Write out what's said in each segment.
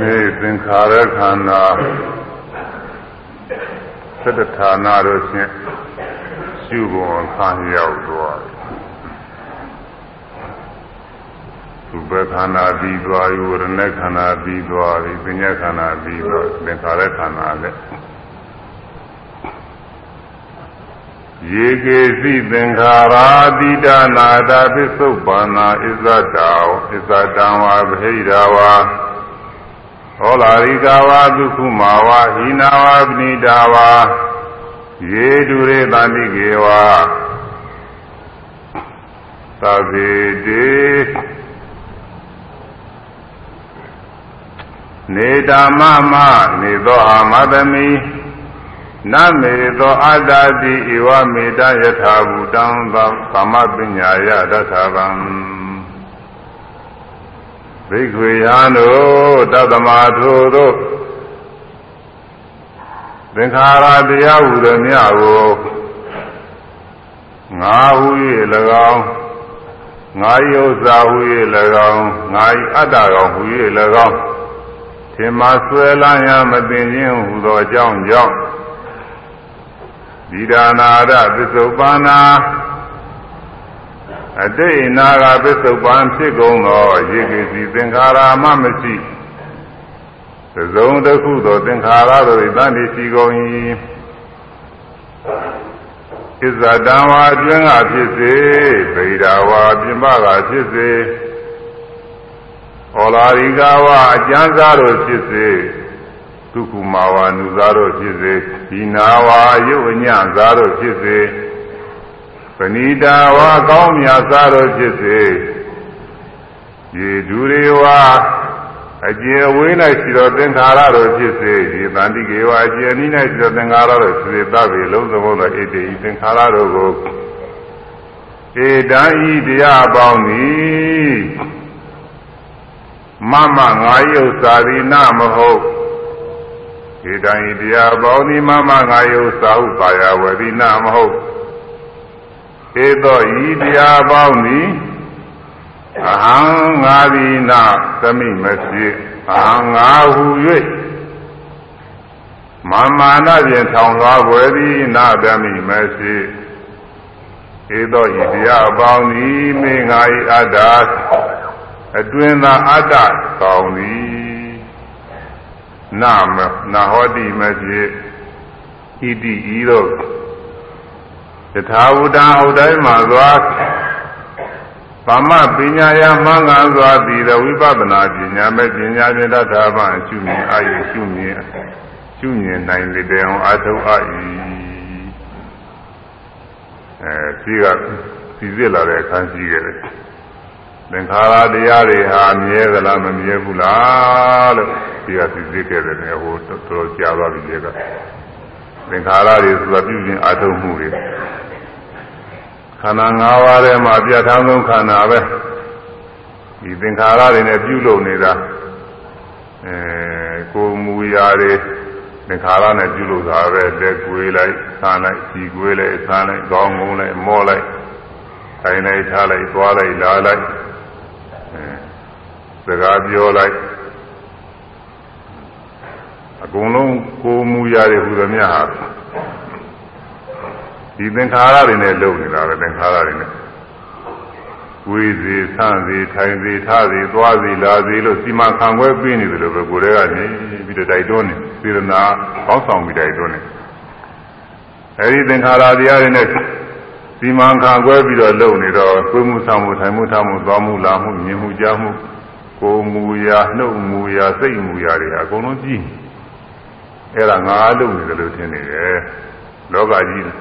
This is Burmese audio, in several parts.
နေ့သင်္ခါရခန္ဓာသတ္တဌာနတို့ဖြင့်ရှုပုံခံရောက်သွားသုဘခန္ဓာပြီးသွားပြီဝရณะခန္ဓာပြီးသွားပြီပညာခန္ဓာပြီးသွားသင်္ခါရခန္ဓာလည်းယေကေစီသင်္ခါရာတိတနာတာပစ္စုပ္ပန္နာဣဇတံဣဇတံဝါဗဟိရာဝါ ဟောလာရိကဝါဒုက္ခမဝါဟိနာဝါပဏိတာဝါယေတုရေတန္တိကေဝါသဗေတေနေတမမနေသောအာမသမီနမေသောအတ္တတိဧဝမေတ္တယထာဘူတံသမပညာယတထာဗံ ဘိက္ခွေယံတို့တသမာထိုတို့သင်္ခါရတရားဟူသည်များကိုငါဟု၍၎င်းငါယုဇာဟု၍၎င်းငါဤအတ္တကောင်ဟူ၍၎င်းသင်္မာဆွဲလန်းရမသိခြင်းဟူသောအကြောင်းကြောင့်ဒီဒါနာရပစ္စုပန်နာ အတိတ်နာကပစ္စုပန်ဖြစ်ကုန်သောရေကေစီသင်္ခါရမမရှိသုံးတစ်ခုသောသင်္ခါရတို့၏တန်တိရှိကုန်၏ဣဇဒံဝါအတွင်းကဖြစ်စေဗေဒဝါပြင်ပကဖြစ်စေဟောလာရိကဝါအကျမ်းစားတို့ဖြစ်စေဒုက္ခမာဝါနုစားတို့ဖြစ်စေဒီနာဝါယုတ်အညစားတို့ဖြစ်စေ ပဏိတာဝါကောင်းမြတ်စားတို့ဖြစ်စေရေဒူရေဝါအကျယ်ဝေး၌ရှိသောသင်္ခါရတို့ဖြစ်စေဒီတန်တိကေဝါအကျယ်နည်း၌ရှိသောသင်္ခါရတို့ဖြစ်စေသဗ္ဗေလုံးစုံသောဣတိသင်္ခါရတို့ကိုဧတံဤတရားပေါင်းသည်မမငါယုတ်စာရိနမဟုတ်ဧတံဤတရားပေါင်းသည်မမငါယုတ်စာဟုပါယဝရိနမဟုတ် ဧသောဤတရားပေါင်းသည်အဟံငါဒီနာသမိမဖြစ်အဟံငါဟု၍မမာနဖြင့်ထောင်သွားွယ်သည်နာသမိမဖြစ်ဧသောဤတရားပေါင်းသည်မေငါဤအတ္တအတွင်သာအတ္တကောင်းသည်နာမနာဟောတိမဖြစ်ဣတိဤတို့ တထာဝတံဥဒ္ဒိမှာသွားသမပညာယမှန်ကန်စွာပြီးသောဝိပဿနာပညာမဲ့ပညာဖြင့်တထာဗံရှုမြင်အာယရှုမြင်ရှုမြင်နိုင်တဲ့အောင်အာထုအပ်၏အဲဒီကစီစစ်လာတဲ့အခန်းရှိခဲ့တယ်သင်္ခါရတရားတွေဟာမြဲသလားမမြဲဘူးလားလို့ဒီကစီစစ်ခဲ့တယ်ဟိုတော်တော်ကြာသွားပြီလေက သင်္ခါရတွေဆိုတာပြုခြင်းအာထုမှုတွေခန္ဓာ၅ပါးထဲမှာပြဋ္ဌာန်းဆုံးခန္ဓာပဲဒီသင်္ခါရတွေနဲ့ပြုလုပ်နေတာအဲကိုယ်မူရာတွေသင်္ခါရနဲ့ပြုလုပ်တာပဲလက်ကွေးလိုက်ဆန်းလိုက်ခြီကွေးလိုက်ဆန်းလိုက်ခေါင်းငုံလိုက်မောလိုက်ထိုင်လိုက်ထားလိုက်သွားလိုက်လာလိုက်အဲစကားပြောလိုက် အကုန်လုံးကိုယ်မူရာတွေဟူသမျှဟာဒီသင်္ခါရတွေနဲ့လုံနေတာပဲသင်္ခါရတွေနဲ့ဝေးစီဆန့်စီထိုင်စီထားစီသွားစီလာစီလို့စီမံခံခွဲပေးနေတယ်လို့ပဲကိုယ်တည်းကနေပြီးတော့တိုက်တွန်းနေစေရနာပေါင်းဆောင်ပြီးတိုက်တွန်းနေအဲဒီသင်္ခါရတရားတွေနဲ့စီမံခံခွဲပြီးတော့လုံနေတော့ကိုယ်မှုဆောင်မှုထိုင်မှုထားမှုသွားမှုလာမှုမြင်မှုကြားမှုကိုယ်မူရာနှုတ်မူရာစိတ်မူရာတွေအကုန်လုံးကြည့် အဲ့ဒါငါလုံနေတယ်လို့ထင်နေတယ်လောကကြီး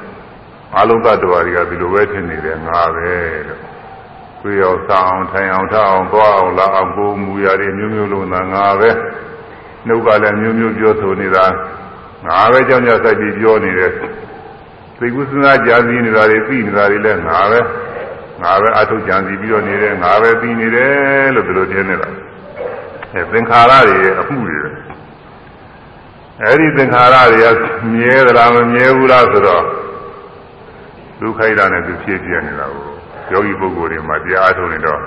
အလုံးသတ္တဝါတွေကဒီလိုပဲထင်နေတယ်ငါပဲလို့ကိုယ်ရောက်ဆောင်ထိုင်အောင်ထအောင်သွားအောင်လာအောင်ကိုမူရာတွေမျိုးမျိုးလုံးသာငါပဲနှုတ်ကလည်းမျိုးမျိုးပြောဆိုနေတာငါပဲကြောင့်ကြဆိုင်ပြီးပြောနေတယ်သိကုသနာကြာစီနေတာတွေပြီးနေတာတွေလည်းငါပဲငါပဲအထုတ်ကြံစီပြီးတော့နေတယ်ငါပဲပြီးနေတယ်လို့ဒီလိုထင်နေတာအဲသင်္ခါရတွေအမှုတွေ အဲဒီသင်္ခါရတွေကမြဲသလားမမြဲဘူးလားဆိုတော့ဒုက္ခိတာနဲ့သူဖြစ်ပြနေတာကိုယောဂီပုဂ္ဂိုလ်တွေမှာတရားထုတ်နေတော့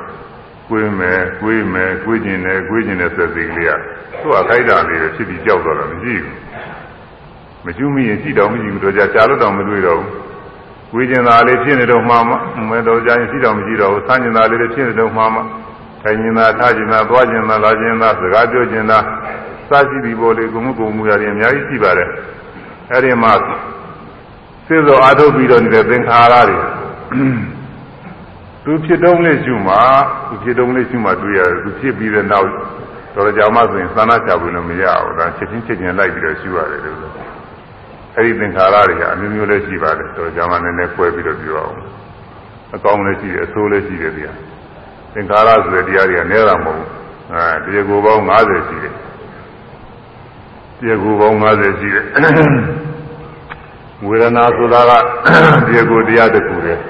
ကွေးမယ်ကွေးမယ်ကွေးကျင်တယ်ကွေးကျင်တယ်ဆိုတဲ့စိတ်ကလေးကသူ့အခိုက်တာလေးဖြစ်ပြီးကြောက်သွားတာမရှိဘူးမကျွမိရင်ရှိတော့မရှိဘူးတော့ကြာကြာလို့တော့မတွေ့တော့ဘူးကွေးကျင်တာလေးဖြစ်နေတော့မှမဲတော့ကြာရင်ရှိတော့မရှိတော့ဘူးဆန်းကျင်တာလေးတွေဖြစ်နေတော့မှမှထိုင်ကျင်တာထားကျင်တာသွားကျင်တာလာကျင်တာစကားပြောကျင်တာ စရှိပြီးပေါ်လေကုမှုကုမှုရတယ်အများကြီးရှိပါတယ်အဲ့ဒီမှာစိစောအားထုတ်ပြီးတော့နေတဲ့သင်္ခါရတွေသူဖြစ်တုံးလေးရှုမှသူဖြစ်တုံးလေးရှုမှတွေ့ရတယ်သူဖြစ်ပြီးတဲ့နောက်တော်ကြာမှဆိုရင်သာနာချဘူးလို့မရဘူးဒါချက်ချင်းချက်ချင်းလိုက်ပြီးတော့ရှုရတယ်လို့အဲ့ဒီသင်္ခါရတွေကအမျိုးမျိုးလေးရှိပါတယ်တော်ကြာမှနည်းနည်း꿰ပြီးတော့ပြောအောင်အကောင်းလည်းရှိတယ်အဆိုးလည်းရှိတယ်ဗျာသင်္ခါရဆိုတဲ့တရားတွေကနဲတာမဟုတ်ဘူးအဲတရားကိုယ်ပေါင်း90ရှိတယ် တရားကိုယ်ပေါင်း90ရှိတယ်ဝေဒနာဆိုတာကတရားကိုယ်တရားတစ်ခုတည်း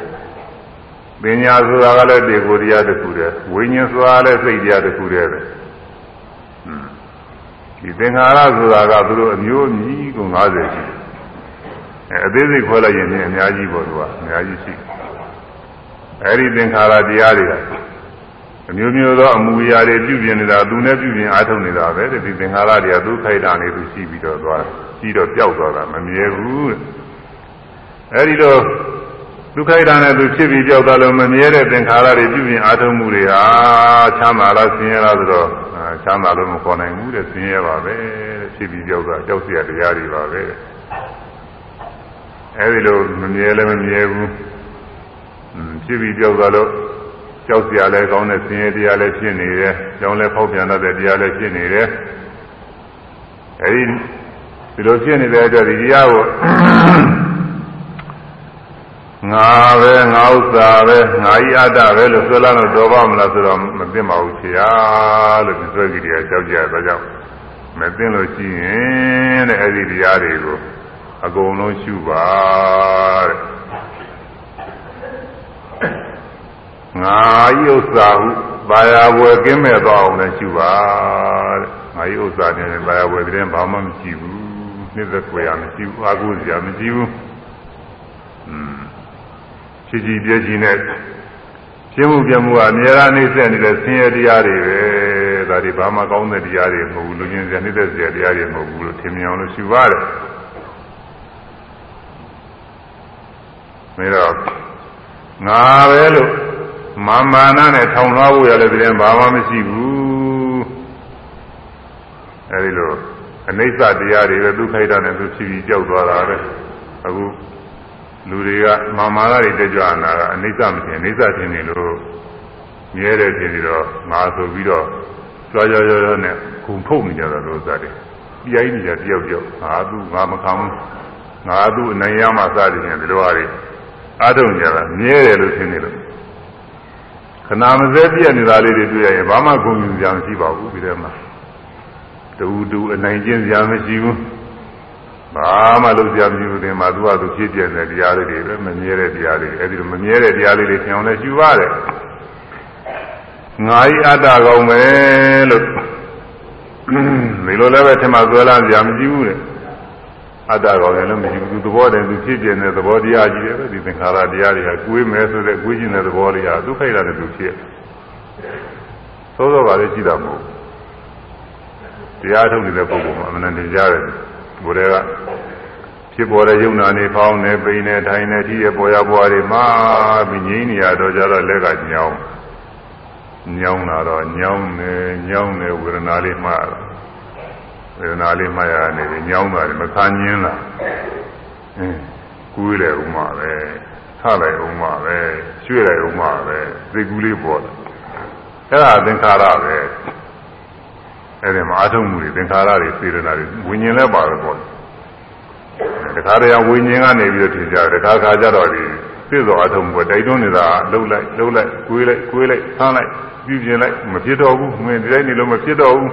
ပညာဆိုတာကလည်းတရားကိုယ်တရားတစ်ခုတည်းဝိညာဉ်ဆိုတာလည်းစိတ်တရားတစ်ခုတည်းပဲဒီသင်္ခါရဆိုတာကသူတို့အမျိုးအမည်ကို90ရှိတယ်အဲအသေးစိတ်ခွဲလိုက်ရင်အများကြီးပေါ့သူကအများကြီးရှိအဲဒီသင်္ခါရတရားတွေက အမျိုးမျိုးသောအမူအရာတွေပြုပြင်နေတာသူနဲ့ပြုပြင်အားထုတ်နေတာပဲဒီသင်္ခါရတွေကသူခိုက်တာနေသူရှိပြီးတော့သွားရှိတော့ပျောက်သွားတာမမြဲဘူးတဲ့အဲဒီတော့ဒုက္ခိတာနဲ့သူဖြစ်ပြီးကြောက်တာလို့မမြဲတဲ့သင်္ခါရတွေပြုပြင်အားထုတ်မှုတွေဟာချမ်းသာလားဆင်းရဲလားဆိုတော့ချမ်းသာလို့မခေါ်နိုင်ဘူးတဲ့ဆင်းရဲပါပဲတဲ့ဖြစ်ပြီးကြောက်တာကြောက်เสียတရားတွေပါပဲတဲ့အဲဒီလိုမမြဲလည်းမမြဲဘူးဖြစ်ပြီးကြောက်တာလို့ ကြောက်စရာလည်းကောင်းတဲ့ဆင်းရဲတရားလည်းဖြစ်နေတယ်။ကြောင်းလည်းဖောက်ပြန်တတ်တဲ့တရားလည်းဖြစ်နေတယ်။အဲဒီဒီလိုဖြစ်နေတဲ့အတွက်ဒီတရားကိုငါပဲငါဥစ္စာပဲငါဤအတ္တပဲလို့ဆွဲလာလို့တော်ပါမလားဆိုတော့မသိပါဘူးခင်ဗျာလို့ဒီဆွဲကြည့်တယ်ကြောက်ကြရတော့ကြောက်မသိလို့ရှိရင်တဲ့အဲဒီတရားတွေကိုအကုန်လုံးရှုပါတဲ့ ငါဤဥစ္စာဟုဘာယာဝယ်ကင်းမဲ့သွားအောင်လည်းရှုပါတဲ့ငါဤဥစ္စာနဲ့ဘာယာဝယ်တဲ့ဘာမှမရှိဘူးနှိမ့်သက်ခွေရမရှိဘူးအာဟုစရာမရှိဘူးอืมချီချီပြည့်ချီနဲ့ပြင်းမှုပြမှုကအများအားနှိမ့်ဆက်နေတဲ့ဆင်းရဲတရားတွေပဲဒါတွေဘာမှကောင်းတဲ့တရားတွေမဟုတ်ဘူးလူချင်းစရာနှိမ့်သက်စရာတရားတွေမဟုတ်ဘူးလို့ထင်မြင်အောင်လို့ရှုပါတယ်မေတော့ငါပဲလို့ မာမာနနဲ့ထောင်လွှားဖို့ရလည်းဒီရင်ဘာမှမရှိဘူးအဲဒီလိုအနိစ္စတရားတွေပဲဒုက္ခိတနဲ့သူဖြစ်ပြီးကြောက်သွားတာပဲအခုလူတွေကမာမာနတွေတက်ကြွနာကအနိစ္စမထင်အနိစ္စထင်နေလို့မြဲတယ်ထင်ပြီးတော့ငါဆိုပြီးတော့ကြွားကြွားကြွားနဲ့ခုန်ထုတ်နေကြတာလို့စားတယ်ပြိုင်းနေကြတယောက်တယောက်ငါသူငါမခံဘူးငါသူအနိုင်ရမှစားတယ်ရှင်ဒီလိုဟာတွေအားထုတ်ကြတာမြဲတယ်လို့ထင်နေလို့ ခဏမစဲပြည့်နေတာလေးတွေတွေ့ရရင်ဘာမှဂုဏ်ယူစရာမရှိပါဘူးဒီထဲမှာတူတူအနိုင်ကျင့်စရာမရှိဘူးဘာမှလုပ်စရာမရှိဘူးတင်မှာသူကသူဖြစ်ပြတဲ့တရားလေးတွေပဲမမြဲတဲ့တရားတွေအဲဒီလိုမမြဲတဲ့တရားလေးတွေသင်အောင်လဲရှုပါတယ်ငါဤအတ္တကောင်ပဲလို့ဒီလိုလည်းပဲထင်မှသွဲလာစရာမရှိဘူးတဲ့ အတ္တကောင်လည်းမရှိဘူးသူသဘောတည်းသူဖြစ်ပြတဲ့သဘောတရားကြီးတယ်ပဲဒီသင်္ခါရတရားတွေကကိုယ်မဲဆိုတဲ့ကိုယ်ကျင်တဲ့သဘောလေးဟာသူခိုက်တာနဲ့သူဖြစ်သို့သောပါလေရှိတာမဟုတ်တရားထုတ်နေတဲ့ပုဂ္ဂိုလ်မှာအမှန်တန်ကြားတယ်ဘုရားကဖြစ်ပေါ်တဲ့ယုံနာနေဖောင်းနေပိန်နေထိုင်နေကြီးရပေါ်ရပွားတွေမှာပြီးငြိမ်းနေရတော့ကြတော့လက်ကညောင်းညောင်းလာတော့ညောင်းနေညောင်းနေဝေဒနာလေးမှာ ဝေဒနာလေးမှာရနေပြီညောင်းတာမခံညင်းလာအင်းကူးလေဥမာပဲထလိုက်ဥမာပဲရွှေ့လိုက်ဥမာပဲသိကူးလေးပေါ်တယ်အဲ့ဒါသင်္ခါရပဲအဲ့ဒီမှာအထုံးမှုတွေသင်္ခါရတွေစေရနာတွေဝิญဉ်လည်းပါတယ်ပေါ့တခါတည်းဝิญဉ်ကနေပြီးတော့ထင်ကြတယ်တခါခါကျတော့ဒီပြည့်စုံအထုံးမှုတိုက်တွန်းနေတာလှုပ်လိုက်လှုပ်လိုက်ကိုယ်လိုက်ကိုယ်လိုက်ဆန်းလိုက်ပြူပြင်းလိုက်မဖြစ်တော့ဘူးမင်းဒီတိုင်းနေလို့မဖြစ်တော့ဘူး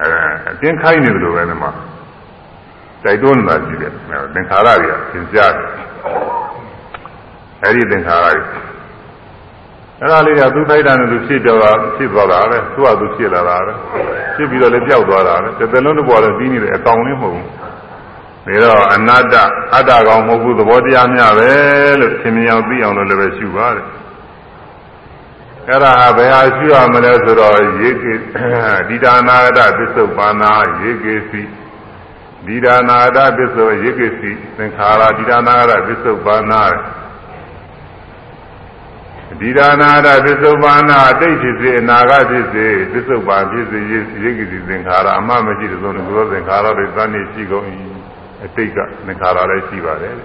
အဲအတင်းခိုင်းနေတယ်လို့ပဲဒီမှာတိုက်တွန်းနေတာရှိတယ်သင်္ခါရတွေကသင်ကြားတယ်အဲ့ဒီသင်္ခါရတွေအဲ့ဒါလေးကသူထိုက်တာနဲ့သူဖြစ်တော့ဖြစ်သွားတာပဲသူ့ဟာသူဖြစ်လာတာပဲဖြစ်ပြီးတော့လည်းပျောက်သွားတာပဲတစ်သက်လုံးတစ်ပေါ်လည်းပြီးနေတယ်အကောင်လေးမဟုတ်ဘူးဒါတော့အနတ္တအတ္တကောင်မဟုတ်ဘူးသဘောတရားများပဲလို့သင်မြင်အောင်သိအောင်လို့လည်းပဲရှုပါတယ် အဲ့ဒါဟာဘယ်ဟာရှိရမလဲဆိုတော့ရေကေဒီဒါနာဂတပစ္စုပ္ပန္နာရေကေစီဒီဒါနာဂတပစ္စုရေကေစီသင်္ခါရဒီဒါနာဂတပစ္စုပ္ပန္နာဒီဒါနာဂတပစ္စုပ္ပန္နာအတိတ်ဖြစ်စေအနာဂတ်ဖြစ်စေပစ္စုပ္ပန်ဖြစ်စေရေကေစီသင်္ခါရအမှမရှိတဲ့သုံးခုသောသင်္ခါရတွေသန်းနေရှိကုန်၏အတိတ်ကသင်္ခါရလည်းရှိပါတယ်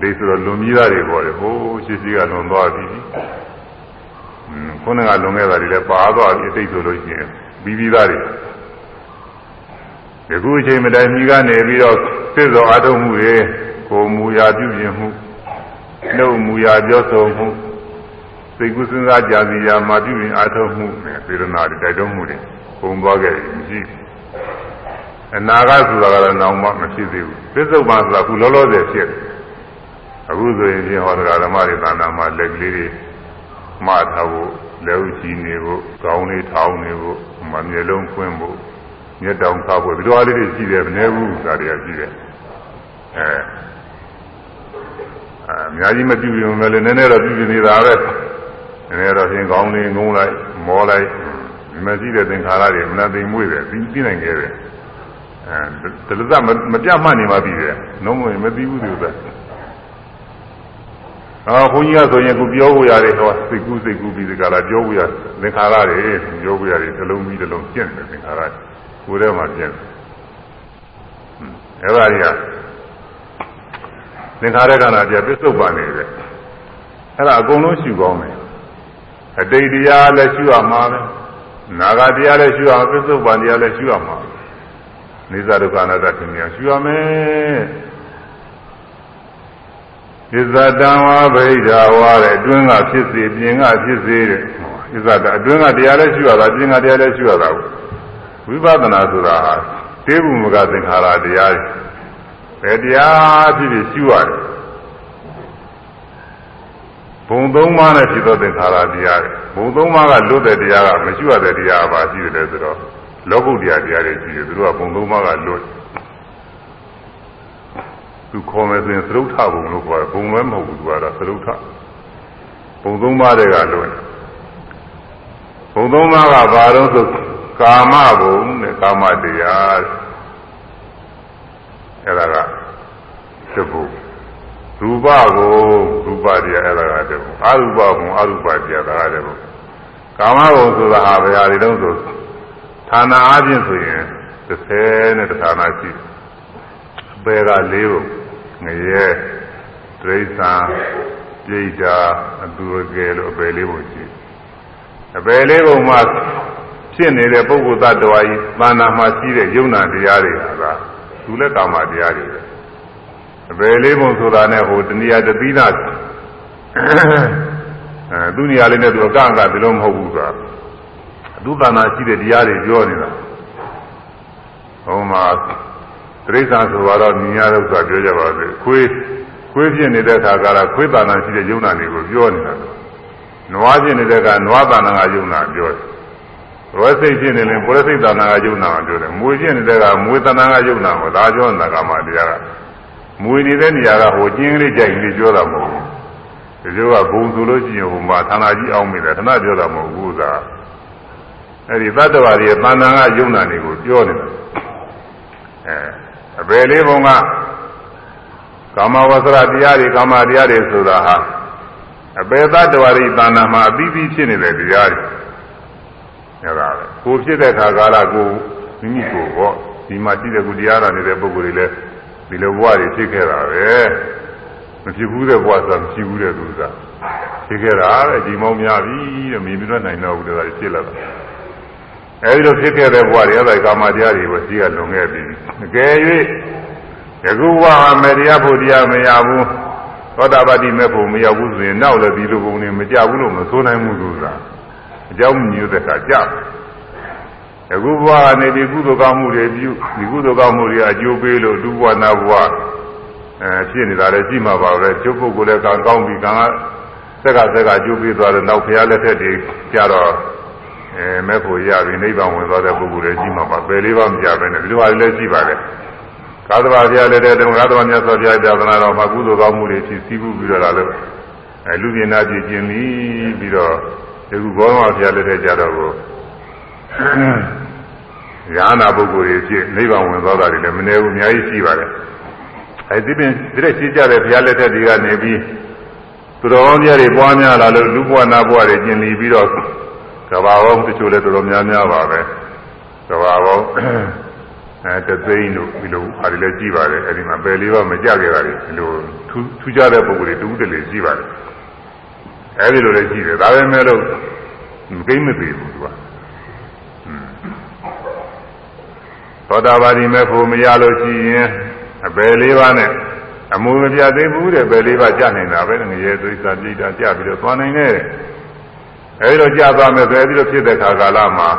ဒီဆိုတော့လွန်ပြီးသားတွေပေါ်တယ်ဟိုးရှိရှိကလွန်သွားပြီခုနကလွန်ခဲ့တာတွေလည်းပါသွားပြီအတိတ်ဆိုလို့ရှိရင်ပြီးပြီးသားတွေဒီခုအချိန်မတိုင်မီကနေပြီးတော့သစ္စောအထုံးမှုတွေကိုမူရာပြုပြင်မှုနှုတ်မူရာပြောဆိုမှုစိတ်ကူးစဉ်းစားကြစီရာမှာပြုပြင်အထုံးမှုနဲ့စေရနာတွေတိုက်တွန်းမှုတွေပုံသွားခဲ့ပြီမရှိအနာဂတ်ဆိုတာကတော့နောက်မှမဖြစ်သေးဘူးသစ္စုပ္ပန်ဆိုတာခုလောလောဆယ်ဖြစ်တယ် အခုဆိုရင်ပြင်ဟောတရားဓမ္မတွေသာနာမှာလက်ကလေးတွေမှားထားဖို့လက်ဥချီနေဖို့ကောင်းလေးထောင်းနေဖို့မမျက်လုံးဖွင့်ဖို့မျက်တောင်ခါဖို့ဒီလိုအားလေးတွေရှိတယ်မနေဘူးဒါတွေကရှိတယ်အဲအများကြီးမပြုပြင်မယ်လေနည်းနည်းတော့ပြုပြင်နေတာပဲနည်းနည်းတော့ပြင်ကောင်းလေးငုံလိုက်မောလိုက်မရှိတဲ့သင်္ခါရတွေမနာသိမ်မွေ့တယ်ပြီးပြီးနိုင်ခဲ့တယ်အဲတလသမမပြတ်မှတ်နေမှပြီးတယ်လုံးဝမသိဘူးသူက အော်ဘုန်းကြီးကဆိုရင်ခုပြောဖို့ရတယ်ဟောစိတ်ကူးစိတ်ကူးပြီးဒီကလာပြောဖို့ရသင်္ခါရတွေပြောဖို့ရတယ်တစ်လုံးပြီးတစ်လုံးပြင့်တယ်သင်္ခါရကိုယ်ထဲမှာပြင့်တယ်အဲ့ဒါတွေကသင်္ခါရကနာပြပစ္စုပန်နေတယ်အဲ့ဒါအကုန်လုံးရှုကောင်းတယ်အတိတ်တရားလည်းရှုရမှာပဲနာဂတရားလည်းရှုရမှာပစ္စုပန်တရားလည်းရှုရမှာနေသဒုက္ခအနတ္တသင်္ညာရှုရမယ် ဣဇတံဝါဗိဓာဝါတဲ့အတွင်းကဖြစ်စေပြင်ကဖြစ်စေတဲ့ဣဇတအတွင်းကတရားလည်းရှိရတာပြင်ကတရားလည်းရှိရတာဝိပဿနာဆိုတာဟာတေဘုမကသင်္ခါရတရားပဲတရားဖြစ်ဖြစ်ရှိရတယ်ဘုံသုံးပါးနဲ့ဖြစ်သောသင်္ခါရတရားတွေဘုံသုံးပါးကလွတ်တဲ့တရားကမရှိရတဲ့တရားပါရှိတယ်ဆိုတော့လောကုတ္တရာတရားတွေရှိတယ်သူတို့ကဘုံသုံးပါးကလွတ် သူခေါ်မယ်ဆိုရင်သရုပ်ထဘုံလို့ခေါ်တယ်ဘုံမဲမဟုတ်ဘူးသူကတော့သရုပ်ထဘုံသုံးပါးတွေကလွတ်ဘုံသုံးပါးကဘာလို့ဆိုကာမဘုံနဲ့ကာမတရားအဲ့ဒါကသဘုံရူပဘုံရူပတရားအဲ့ဒါကတဘုံအရူပဘုံအရူပတရားဒါကတဘုံကာမဘုံဆိုတာဟာဘယ်ဟာတွေတုံးဆိုဌာနအချင်းဆိုရင်30နဲ့ဌာနရှိအပေက၄ဘုံ ငရဲဒိဋ္ဌာပြိတ္တာအတူကဲလို့အပေလေးပုံရှိအပေလေးပုံမှာဖြစ်နေတဲ့ပုဂ္ဂိုလ်သတ္တဝါကြီးသာနာမှာရှိတဲ့ယုံနာတရားတွေဟာကသူလည်းကာမတရားတွေပဲအပေလေးပုံဆိုတာနဲ့ဟိုတဏှာတပိနာအဲသူနေရာလေးနဲ့သူအကန့်အကဒီလိုမဟုတ်ဘူးဆိုတာသူသာနာရှိတဲ့တရားတွေပြောနေတာဟောမှာ တိရစ္ဆာန်ဆိုတော့မြင်ရတဲ့ဥစ္စာပြောကြပါစေခွေးခွေးဖြစ်နေတဲ့အခါကခွေးတာနာရှိတဲ့ယုံနာတွေကိုပြောနေတာနွားဖြစ်နေတဲ့ကနွားတာနာကယုံနာပြောတယ်ဘဝစိတ်ဖြစ်နေရင်ဘဝစိတ်တာနာကယုံနာပြောတယ်မွေဖြစ်နေတဲ့ကမွေတာနာကယုံနာကိုဒါပြောနေတာကမှတရားကမွေနေတဲ့နေရာကဟိုကျင်းလေးကြိုက်လေးပြောတာမဟုတ်ဘူးဒီလိုကဘုံဆိုလို့ရှိရင်ဟိုမှာဌာနကြီးအောင်မိတယ်ဌာနပြောတာမဟုတ်ဘူးသာအဲ့ဒီသတ္တဝါတွေရဲ့တဏ္ဍာကယုံနာတွေကိုပြောနေတာအဲ အပေလေးဘုံကကာမဝဆရတရားတွေကာမတရားတွေဆိုတာဟာအပေသတ္တဝါတွေတဏ္ဍာမှာအပြီးပြီးဖြစ်နေတဲ့တရားတွေအဲဒါပဲကိုဖြစ်တဲ့ခါကာလကိုမိမိကိုဟောဒီမှာရှိတဲ့ကုတရားတော်နေတဲ့ပုဂ္ဂိုလ်တွေလည်းဒီလိုဘဝတွေဖြစ်ခဲ့တာပဲမဖြစ်ဘူးတဲ့ဘဝဆိုတာမရှိဘူးတဲ့သူစားဖြစ်ခဲ့တာတဲ့ဒီမောင်းများပြီတဲ့မြင်ပြနိုင်တော့ဘူးတဲ့ဖြစ်လာတာ အဲဒီလိုဖြစ်ခဲ့တဲ့ဘဝတွေအဲ့ဒါကာမတရားတွေကိုရှိကလွန်ခဲ့ပြီအကယ်၍ယခုဘဝမှာမေတရားဖို့တရားမရဘူးသောတာပတိမေဖို့မရောက်ဘူးဆိုရင်နောက်လည်းဒီလိုပုံတွေမကြဘူးလို့မဆိုနိုင်ဘူးဆိုတာအကြောင်းမျိုးတဲ့ကကြယခုဘဝကနေဒီကုသိုလ်ကောင်းမှုတွေပြုဒီကုသိုလ်ကောင်းမှုတွေအကျိုးပေးလို့ဒုဘဝနာဘဝအဲဖြစ်နေတာလည်းရှိမှာပါပဲကျုပ်ပုဂ္ဂိုလ်လည်းကံကောင်းပြီကံကဆက်ကဆက်ကကျိုးပေးသွားတယ်နောက်ဖရားလက်ထက်တွေကြတော့ အဲမဲ့ဖို့ရပြီနိဗ္ဗာန်ဝင်သွားတဲ့ပုဂ္ဂိုလ်တွေရှိမှာပါပယ်လေးပါးမကြပဲနဲ့ဒီလိုဟာလည်းရှိပါတယ်ကာသဘာဘုရားလည်းတဲ့ဓမ္မကာသဘာမြတ်စွာဘုရားပြသနာတော်မှာကုသိုလ်ကောင်းမှုတွေရှိစည်းမှုပြီးတော့လာလို့အဲလူပြင်နာပြည့်ကျင်ပြီးပြီးတော့ဒီခုဘောဓမဘုရားလက်ထက်ကြတော့ကိုညာနာပုဂ္ဂိုလ်တွေဖြစ်နိဗ္ဗာန်ဝင်သွားတာတွေလည်းမနေဘူးအများကြီးရှိပါတယ်အဲဒီပြင်ဒီတဲ့ရှိကြတဲ့ဘုရားလက်ထက်တွေကနေပြီးသူတော်ကောင်းများတွေပွားများလာလို့လူဘဝနာဘဝတွေကျင်လီပြီးတော့ ကဘာပေါင်းတချို့လည်းတော်တော်များများပါပဲကဘာပေါင်းအဲတသိန်းတို့ဒီလိုအားလည်းကြည့်ပါတယ်အဲဒီမှာပယ်လေးပါမကြခဲ့တာတွေဒီလိုထူးထူးခြားတဲ့ပုံစံတွေတူးတလေရှိပါတယ်အဲဒီလိုလည်းရှိတယ်ဒါပေမဲ့လို့မကိမ့်မသေးဘူးသူကသောတာပတိမဲ့ဖို့မရလို့ရှိရင်အပယ်လေးပါးနဲ့အမှုမပြသေးဘူးတဲ့ပယ်လေးပါးကြာနေတာပဲငရေသွေးစာပြိတာကြာပြီးတော့သွားနိုင်တယ် အဲဒီလိုကြာသွားမယ်ဆိုအဲဒီလိုဖြစ်တဲ့ခါကာလမှာ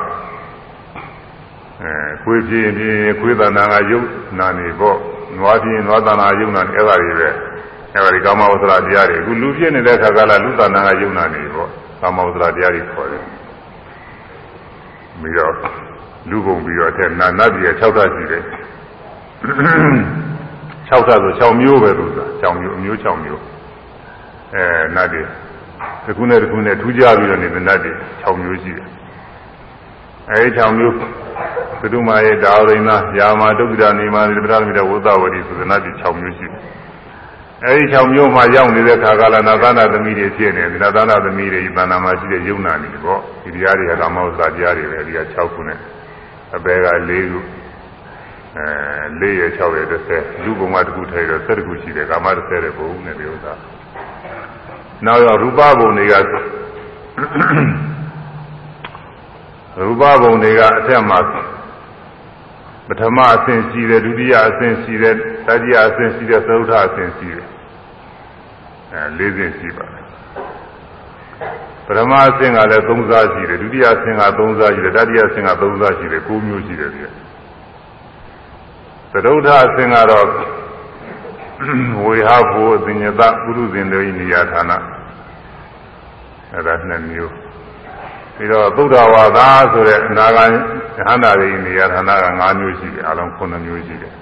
အဲခွေးပြင်းပြင်းခွေးတဏ္ဍာကယုတ်နာနေပေါ့နွားပြင်းနွားတဏ္ဍာယုတ်နာနေအဲ့ဒါတွေပဲအဲ့ဒါဒီကာမဝသရတရားတွေအခုလူပြင်းနေတဲ့ခါကာလလူတဏ္ဍာကယုတ်နာနေပေါ့ကာမဝသရတရားတွေခေါ်တယ်ပြီးတော့လူပုံပြီးတော့တဲ့နာနတ်ကြီး6ဓာတ်ရှိတယ်6ဓာတ်ဆို6မျိုးပဲသူက6မျိုးအမျိုး6မျိုးအဲနတ်တွေ တစ်ခုနဲ့တစ်ခုနဲ့ထူးခြားပြီးတော့နေတဲ့နတ်တွေ6မျိုးရှိတယ်အဲဒီ6မျိုးသတုမာရဲ့ဒါဝိနာယာမဒုက္ခဒနေမာတိပဒမိတဝုသဝတိဆိုတဲ့နတ်တွေ6မျိုးရှိတယ်အဲဒီ6မျိုးမှာရောက်နေတဲ့ခါကလာနာသနာသမီးတွေဖြစ်နေတယ်နာသနာသမီးတွေဤတဏ္ဍာမှာရှိတဲ့ယုံနာနေပေါ့ဒီတရားတွေကကာမဝဇ္ဇတရားတွေပဲဒီက6ခုနဲ့အပေက၄ခုအဲ၄ရ6ရ30လူပုံကတစ်ခုထဲတော့7ခုရှိတယ်ကာမ30တဲ့ဘုံနဲ့ဒီဥစ္စာ နောက်ရောရူပဘုံတွေကရူပဘုံတွေကအထက်မှာပထမအဆင့်ရှိတယ်ဒုတိယအဆင့်ရှိတယ်တတိယအဆင့်ရှိတယ်သုဒ္ဓအဆင့်ရှိတယ်အဲ၄ဆင့်ရှိပါတယ်ပထမအဆင့်ကလည်း၃စားရှိတယ်ဒုတိယအဆင့်က၃စားရှိတယ်တတိယအဆင့်က၃စားရှိတယ်၉မျိုးရှိတယ်ဒီသုဒ္ဓအဆင့်ကတော့ဝေဟဘောအဉ္ဇတပုရုဇဉ်တို့ဤနေရာဌာန အဲဒါနှစ်မျိုးပြီးတော့သုဒ္ဓဝါဒဆိုတဲ့အနာဂံဟန္တာရိနေရာဌာနက5မျိုးရှိတယ်အလုံး9မျိုးရှိတယ်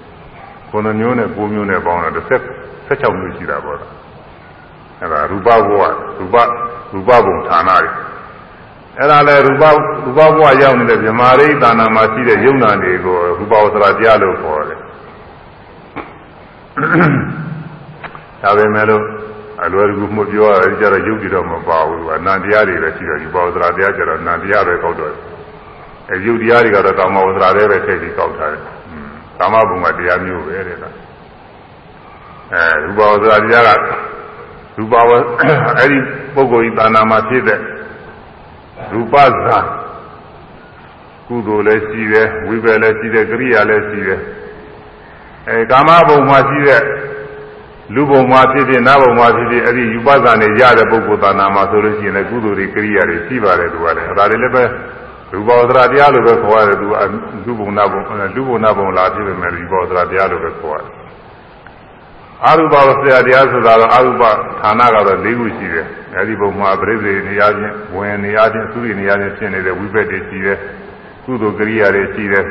9မျိုးနဲ့9မျိုးနဲ့ပေါင်းတော့16မျိုးရှိတာပေါ့လားအဲဒါရူပဘဝရူပရူပဘုံဌာနတွေအဲ့ဒါလဲရူပရူပဘဝရောက်နေတဲ့ဗြဟ္မာရိသာနာမှာရှိတဲ့ယုံနာတွေကိုရူပဝသရာတရားလို့ခေါ်တယ်ဒါပဲမဲ့လို့ အလွယ်တကူမှုပြောရတယ်ကြတော့ယုတ်တိတော့မပါဘူးသူကနာတရားတွေပဲရှိတယ်ဒီပါဝဇရာတရားကျတော့နာတရားပဲကောက်တော့အဲယုတ်တရားတွေကတော့ကာမဝဇရာတွေပဲထည့်ပြီးကောက်ထားတယ်ကာမဘုံကတရားမျိုးပဲတဲ့ကအဲရူပဝဇရာတရားကရူပဝအဲ့ဒီပုဂ္ဂိုလ်ဤသာနာမှာဖြစ်တဲ့ရူပဇာကုသိုလ်လည်းရှိတယ်ဝိပယ်လည်းရှိတယ်ကရိယာလည်းရှိတယ်အဲကာမဘုံမှာရှိတဲ့ လူဘုံမှာဖြစ်ဖြစ်နတ်ဘုံမှာဖြစ်ဖြစ်အဲ့ဒီယူပဇာနဲ့ရတဲ့ပုဂ္ဂိုလ်သာနာမှာဆိုလို့ရှိရင်လည်းကုသိုလ်တွေကရိယာတွေရှိပါတယ်သူကလည်းဒါတွေလည်းပဲရူပဝဒရာတရားလိုပဲခေါ်ရတယ်သူကလူဘုံနတ်ဘုံလူဘုံနတ်ဘုံလာဖြစ်ပေမဲ့ရူပဝဒရာတရားလိုပဲခေါ်ရတယ်အာရူပဝဆရာတရားဆိုတာတော့အာရူပဌာနကတော့၄ခုရှိတယ်အဲဒီဘုံမှာပြိဿေနေရာချင်းဝင်နေရာချင်းသုရိနေရာချင်းဖြစ်နေတဲ့ဝိပက်တွေရှိတယ်ကုသိုလ်ကရိယာတွေရှိတယ်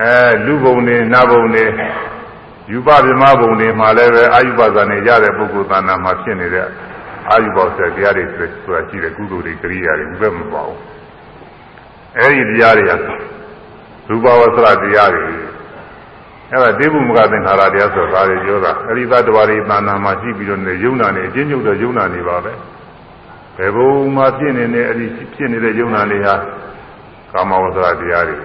အဲလူဘုံတွေနတ်ဘုံတွေ ယူပဗြမဘုံတွေမှာလည်းပဲအာယုပဇာနဲ့ရတဲ့ပုဂ္ဂိုလ်သဏ္ဍာန်မှာဖြစ်နေတဲ့အာယုဘောဆက်တရားတွေဆိုတာရှိတယ်ကုသိုလ်တွေကရိယာတွေဘယ်မပါဘူးအဲဒီတရားတွေကရူပဝဆရတရားတွေအဲ့ဒါတေဘုမကသင်္ခါရတရားဆိုတာတွေပြောတာအဲဒီသတ္တဝါတွေသဏ္ဍာန်မှာရှိပြီးတော့နေယုံနာနေအချင်းချုပ်တော့ယုံနာနေပါပဲဘယ်ဘုံမှာဖြစ်နေတဲ့အဲဒီဖြစ်နေတဲ့ယုံနာတွေဟာကာမဝဆရတရားတွေ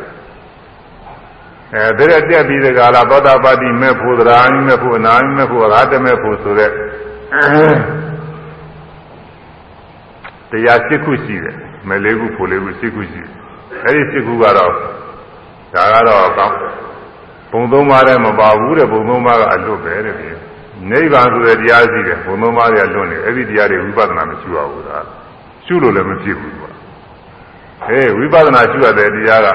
အဲဒါရက်တက်ပြီးဒီကလာသောတာပတိမဲ့ဖို့သရာမိမဲ့ဖို့အနာမိမဲ့ဖို့ရာတမဲ့ဖို့ဆိုတဲ့တရား၈ခုရှိတယ်မဲ့လေးခုဖို့လေးခု၈ခုရှိတယ်အဲဒီ၈ခုကတော့ဒါကတော့ကောင်းဘုံသုံးပါးတည်းမပါဘူးတဲ့ဘုံသုံးပါးကအလွတ်ပဲတဲ့ဒီနိဗ္ဗာန်ဆိုတဲ့တရားရှိတယ်ဘုံသုံးပါးတွေကလွတ်နေအဲ့ဒီတရားတွေဝိပဿနာမရှိပါဘူးဒါရှုလို့လည်းမဖြစ်ဘူးကွာဟေးဝိပဿနာရှုရတဲ့တရားက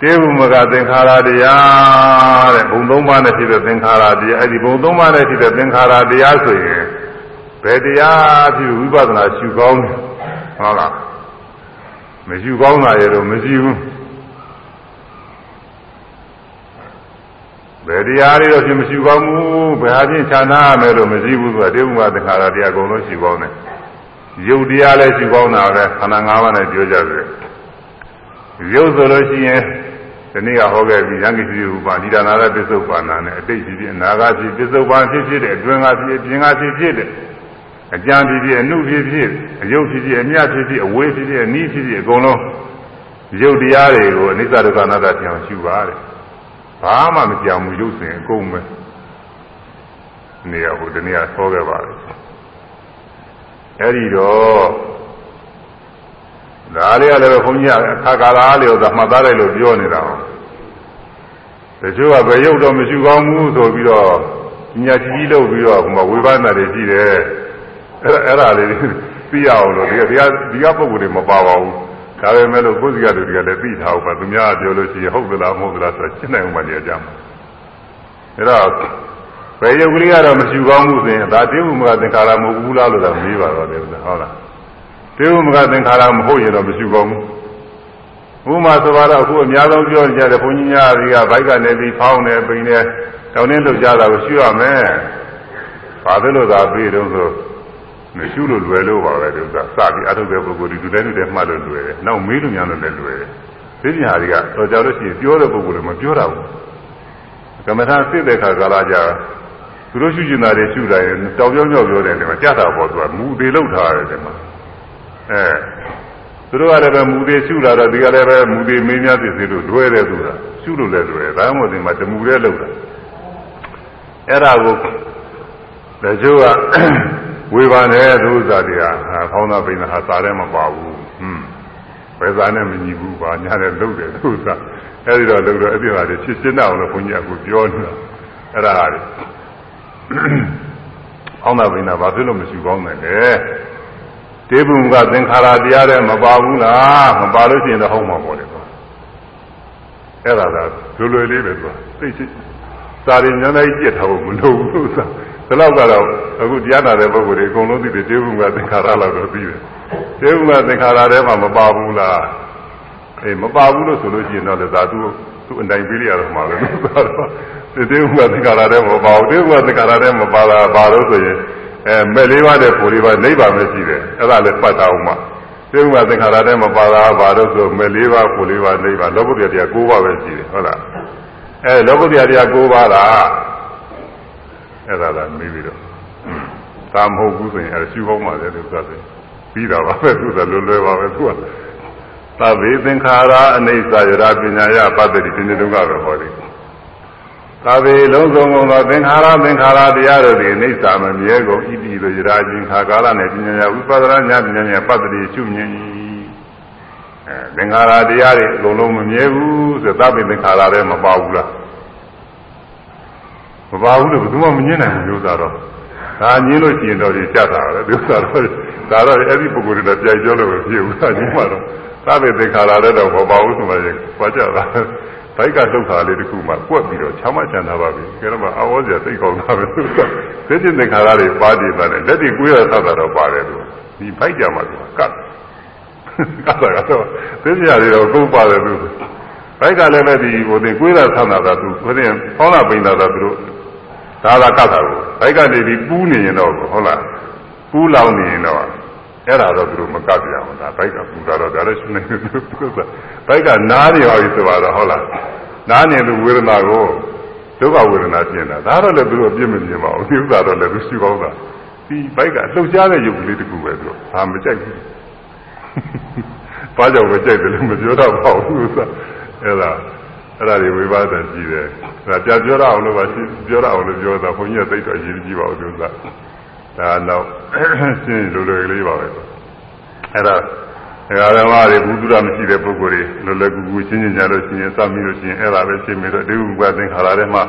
တေဝမကသင်္ခါရတရားတဲ့ဘုံသုံးပါးနဲ့ဖြစ်တဲ့သင်္ခါရတရားအဲ့ဒီဘုံသုံးပါးနဲ့ဖြစ်တဲ့သင်္ခါရတရားဆိုရင်ဘယ်တရားဖြစ်ဝိပဿနာရှုကောင်းတယ်ဟုတ်လားမရှိကောင်းတာရတော့မရှိဘူးဘယ်တရားတွေတော့ဖြစ်မရှိကောင်းဘူးဘယ်ဟာချင်းခြားနာရမယ်လို့မရှိဘူးဆိုတာတေဝမသင်္ခါရတရားအကုန်လုံးရှိကောင်းတယ်ရုပ်တရားလည်းရှိကောင်းတာပဲခန္ဓာ၅ပါးနဲ့ပြောကြတယ်ရုပ်ဆိုလို့ရှိရင် ဒီနေ့ကဟောခဲ့ပြီရံကိစီဥပါဏိဒါနာရပစ္စုပန်နာနဲ့အတိတ်ဖြစ်ဖြစ်အနာဂတ်ဖြစ်ပစ္စုပန်ဖြစ်ဖြစ်တဲ့အတွင်းကဖြစ်ပြင်ကဖြစ်ဖြစ်တဲ့အကြံဖြစ်ဖြစ်အနုဖြစ်ဖြစ်အယုတ်ဖြစ်ဖြစ်အမြတ်ဖြစ်ဖြစ်အဝေးဖြစ်ဖြစ်အနီးဖြစ်ဖြစ်အကုန်လုံးရုပ်တရားတွေကိုအနိစ္စဒုက္ခအနတ္တပြောင်းရှုပါတဲ့ဘာမှမကြောင်ဘူးရုပ်စဉ်အကုန်ပဲနေရာဟိုတနေ့ကဆောခဲ့ပါလေအဲ့ဒီတော့ ဒါလေးကလည်းဘုန်းကြီးကအခါကာလလေးကိုသမှတ်သားလိုက်လို့ပြောနေတာဟောတချို့ကဘယ်ရုပ်တော့မရှိကောင်းဘူးဆိုပြီးတော့ညာကြီးကြီးလုပ်ပြီးတော့ဟိုမှာဝေဘာနာတွေရှိတယ်အဲ့အဲ့ဒါလေးသိရအောင်လို့ဒီကဒီကဒီကပုံကိုယ်တွေမပါပါဘူးဒါပေမဲ့လို့ကိုယ်စီကလူတွေကလည်းသိထားအောင်ပါသူများပြောလို့ရှိရင်ဟုတ်သလားမဟုတ်သလားဆိုတာရှင်းနိုင်အောင်မနေကြမှာအဲ့တော့ဘယ်ရုပ်ကလေးကတော့မရှိကောင်းဘူးဆိုရင်ဒါတိဝုမကသင်္ခါရမဟုတ်ဘူးလားလို့တော့မေးပါတော့တယ်ဟုတ်လား တိဝုမကသင်္ခါရမဟုတ်ရင်တော့မရှိကောင်းဘူးဥမာဆိုတော့အခုအများဆုံးပြောနေကြတယ်ဘုန်းကြီးများတွေကဘိုက်ကနေပြီးဖောင်းနေပိန်နေတောင်းနေလှုပ်ကြတာကိုရှုရမယ်ဘာလို့လဲသာပြီးတော့ဆိုမရှိလို့လွယ်လို့ပါပဲဒီဥစ္စာစပြီးအထုတ်တဲ့ပုဂ္ဂိုလ်ဒီလူတိုင်းလူတိုင်းမှတ်လို့လွယ်တယ်နောက်မေးလို့များလို့လည်းလွယ်တယ်သိညာတွေကတော့ကြောက်လို့ရှိရင်ပြောတဲ့ပုဂ္ဂိုလ်လည်းမပြောတာဘူးကမ္မထာစစ်တဲ့ခါကာလကြာသူတို့ရှုကျင်တာတွေရှုတာရင်တောင်ပြောပြောပြောတယ်ဒီမှာကြတာပေါ့သူကမူသေးလောက်ထားတယ်ဒီမှာ အဲသူတို့ကလည်းပဲမူသေးရှုလာတော့ဒီကလည်းပဲမူသေးမင်းများသိစေလို့လွယ်တယ်သူကရှုလို့လည်းလွယ်ဒါမှမဟုတ်ဒီမှာတမူရဲလောက်တာအဲ့ဒါကိုတချို့ကဝေဘာနဲ့သူဥစ္စာတွေကခေါင်းသားပိန်သားဟာစားတယ်မပါဘူးဟွန်းဘယ်စားနဲ့မညီဘူးပါညာနဲ့လုတ်တယ်သူဥစ္စာအဲဒီတော့လုတ်တော့အပြစ်ပါတွေဖြစ်ရှင်းအောင်လို့ဘုန်းကြီးကပြောနေတာအဲ့ဒါဟာတွေခေါင်းသားပိန်သားဘာဖြစ်လို့မရှိကောင်းတယ်လဲ တေဘုံကသင်္ခါရတရားတွေမပါဘူးလားမပါလို့ရှိရင်တော့ဟုတ်မှာပေါ့လေကွာအဲ့ဒါကလွယ်လွယ်လေးပဲကွာသိချင်စာရင်ညာလိုက်ကြက်ထားဖို့မလိုဘူးဥစ္စာဒီလောက်ကတော့အခုတရားနာတဲ့ပုဂ္ဂိုလ်တွေအကုန်လုံးသိတယ်တေဘုံကသင်္ခါရလောက်တော့သိတယ်တေဘုံကသင်္ခါရထဲမှာမပါဘူးလားအေးမပါဘူးလို့ဆိုလို့ရှိရင်တော့လေသာသူသူအနိုင်ပေးရတော့မှာပဲလို့ဆိုတော့တေဘုံကသင်္ခါရထဲမပါဘူးတေဘုံကသင်္ခါရထဲမပါတာဘာလို့ဆိုရင် အဲမဲ့လေးပါးတဲ့ပူလေးပါးနိဗ္ဗာန်ပဲရှိတယ်အဲ့ဒါလည်းပတ်တာအောင်မှာသေဘုရားသင်္ခါရထဲမှာပါတာဘာလို့ဆိုမဲ့လေးပါးပူလေးပါးနိဗ္ဗာန်လောကုတ္တရာတရား၉ပါးပဲရှိတယ်ဟုတ်လားအဲလောကုတ္တရာတရား၉ပါးလားအဲ့ဒါလားမေးပြီးတော့သာမဟုတ်ဘူးဆိုရင်အဲရှုပေါင်းပါလေလို့ဆိုတယ်ပြီးတာပါပဲသူကလွယ်လွယ်ပါပဲသူကသဗ္ဗေသင်္ခါရအနိစ္စယရာပညာယပတ္တိဒီနေ့တုန်းကပဲဟောတယ် သာဝေလုံးစုံကုန်သောသင်္ခါရသင်္ခါရတရားတို့သည်အိဋ္ဌာမမြဲကုန်ဤတိလိုယရာချင်းခါကာလနဲ့ပညာညာဥပဒနာညာပညာညာပတ္တိရှုမြင်၏အဲသင်္ခါရတရားတွေအကုန်လုံးမမြဲဘူးဆိုသဗ္ဗေသင်္ခါရလည်းမပါဘူးလားမပါဘူးလို့ဘယ်သူမှမငြင်းနိုင်ဘူးလို့သာတော့ဒါငြင်းလို့ရှိရင်တော့ဒီကြတာပဲဒီဥစ္စာတော့ဒါတော့အဲ့ဒီပုဂ္ဂိုလ်တွေတော့ကြိုက်ကြောလို့ပဲဖြစ်ဘူးဒါကြီးမှတော့သဗ္ဗေသင်္ခါရလည်းတော့မပါဘူးဆိုမှရင်ကြွားကြတာ ဘိုက်ကလှုပ်တာလေးတစ်ခုမှကွက်ပြီးတော့ချမ်းမချမ်းသာပါပြီ။ဒါတော့မှအဝေါ်စရာသိကောင်းတာပဲ။သိတဲ့သင်္ခါရတွေပါတည်တယ်လက်တွေကိုယ်ရသတ်တာတော့ပါတယ်လို့ဒီဘိုက်ကြမှာကတ်ကတ်တာကတော့သိစရာတွေတော့ကုန်ပါတယ်သူဘိုက်ကလည်းပဲဒီဟိုသိကိုယ်ရသတ်တာကသူဆိုရင်ဟောင်းလာပိန်တာကသူတို့ဒါသာကတ်တာကိုဘိုက်ကနေပြီးပူးနေရင်တော့ဟုတ်လားပူးလောင်နေရင်တော့ အဲ့ဒါတော့သူတို့မကပ်ပြအောင်ဒါဘိုက်ကပူတာတော့ဒါလည်းရှိနေတယ်သူကဘိုက်ကနားနေပါပြီဆိုတော့ဟုတ်လားနားနေလို့ဝေဒနာကိုဒုက္ခဝေဒနာပြင်းတာဒါတော့လည်းသူတို့အပြစ်မမြင်ပါဘူးဒီဥစ္စာတော့လည်းသူရှိကောင်းတာဒီဘိုက်ကလှုပ်ရှားတဲ့ရုပ်ကလေးတစ်ခုပဲသူတို့ဒါမကြိုက်ဘူးဘာကြောင့်မကြိုက်တယ်လို့မပြောတော့ပါဘူးဥစ္စာအဲ့ဒါအဲ့ဒါတွေဝိပါဒနာကြည့်တယ်ဒါပြပြောရအောင်လို့ပါပြောရအောင်လို့ပြောတာဘုန်းကြီးကသိတော့အရေးကြီးပါဘူးဥစ္စာ ဒါတော့ရှင်းလိုလွယ်ကလေးပါပဲအဲ့ဒါဒကာဓမ္မတွေဘုသူရမရှိတဲ့ပုဂ္ဂိုလ်တွေလွယ်လွယ်ကူကူရှင်းရှင်းကြလို့ရှိရင်စမိလို့ရှိရင်အဲ့ဒါပဲရှင်းပြီးတော့ဒီဥပ္ပသင်္ခါရထဲမှာ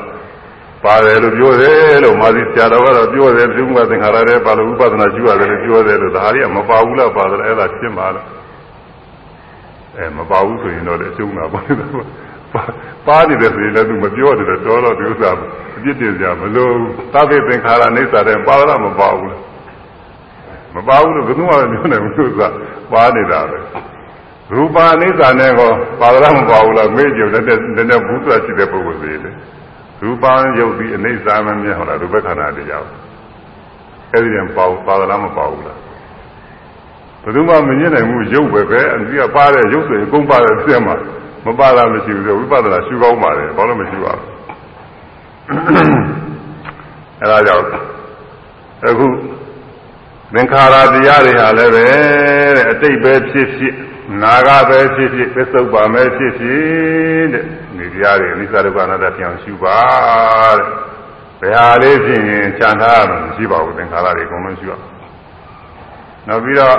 ပါတယ်လို့ပြောတယ်လို့မာသီဆရာတော်ကတော့ပြောတယ်ဒီဥပ္ပသင်္ခါရထဲပါလို့ဥပဒနာရှိရတယ်လို့ပြောတယ်လို့ဒါရီကမပါဘူးလားပါတယ်အဲ့ဒါရှင်းပါလားအဲမပါဘူးဆိုရင်တော့လည်းအကျုံးတာပါ ပါနေတယ်ဆိုရင်လည်းသူမပြောတယ်တော်တော့ဒီဥစ္စာအပြစ်တင်ကြမလို့သဗ္ဗေသင်္ခါရအိဋ္ဌာတဲ့ပါရမပါဘူးလားမပါဘူးလို့ဘယ်သူမှမပြောနိုင်ဘူးဥစ္စာပါနေတာပဲရူပါအိဋ္ဌာနဲ့ကောပါရမပါဘူးလားမေ့ကြတယ်တဲ့တဲ့ဘုရားရှိတဲ့ပုဂ္ဂိုလ်တွေလေရူပံယုတ်ပြီးအနိစ္စမမြဲဟုတ်လားရူပခန္ဓာတရားအဲ့ဒီရင်ပေါ့ပါလားမပေါ့ဘူးလားဘယ်သူမှမမြင်နိုင်ဘူးရုပ်ပဲပဲအဒီကပါတဲ့ရုပ်ဆိုရင်အကုန်ပါတဲ့အစ်မှာ မပါတာမရှိဘူးဆိုဝိပဿနာရှုကောင်းပါတယ်ဘာလို့မရှိပါဘူးအဲဒါကြောင့်အခုသင်္ခါရတရားတွေဟာလည်းပဲတဲ့အတိတ်ပဲဖြစ်ဖြစ်နာဂပဲဖြစ်ဖြစ်ပစ္စုပန်ပဲဖြစ်ဖြစ်တဲ့ဒီတရားတွေအနိစ္စဒုက္ခအနတ္တပြောင်းရှုပါတဲ့ဘယ်ဟာလေးဖြစ်ရင်ခြံထားရမှာမရှိပါဘူးသင်္ခါရတွေအကုန်လုံးရှုရနောက်ပြီးတော့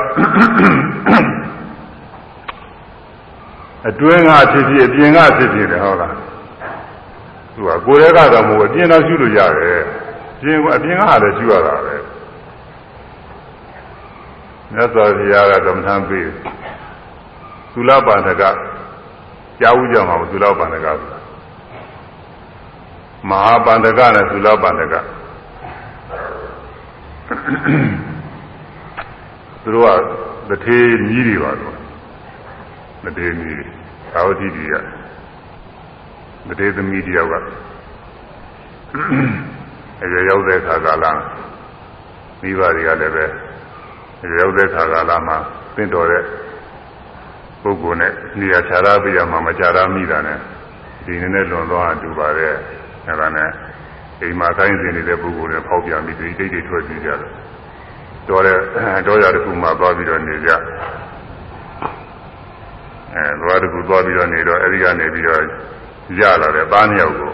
အတွင်းကဖြစ်ဖြစ်အပြင်ကဖြစ်ဖြစ်တယ်ဟုတ်လားသူကကိုယ်ရဲကတော့မဟုတ်အပြင်တော့ရှုလို့ရတယ်ပြင်ကအပြင်ကလည်းရှုရတာပဲမြတ်စွာဘုရားကဓမ္မထံပေးသုလပန္နကကြားဥကြမှာသုလပန္နကဆိုတာမဟာပန္နကနဲ့သုလပန္နကသူတို့ကတထေးမြည်တွေပါတော့ တထေးမြည်တွေသာဝတိတွေကတထေးသမီးတယောက်ကအဲရောက်တဲ့အခါကာလမိဘတွေကလည်းပဲရောက်တဲ့ခါကာလမှာသင့်တော်တဲ့ပုဂ္ဂိုလ်နဲ့နေရာခြားရပြရမှာမခြားရမိတာနဲ့ဒီနည်းနဲ့လွန်သွားတူပါတယ်အဲဒါနဲ့အိမ်မှာခိုင်းစင်နေတဲ့ပုဂ္ဂိုလ်နဲ့ဖောက်ပြန်ပြီးဒီတိတ်တွေထွက်ကြည့်ကြတယ်တော်တဲ့တော်ရတစ်ခုမှသွားပြီးတော့နေကြ အဲသွားတစ်ခုသွားပြီးတော့နေတော့အဲဒီကနေပြီးတော့ရလာတဲ့သားနှစ်ယောက်ကို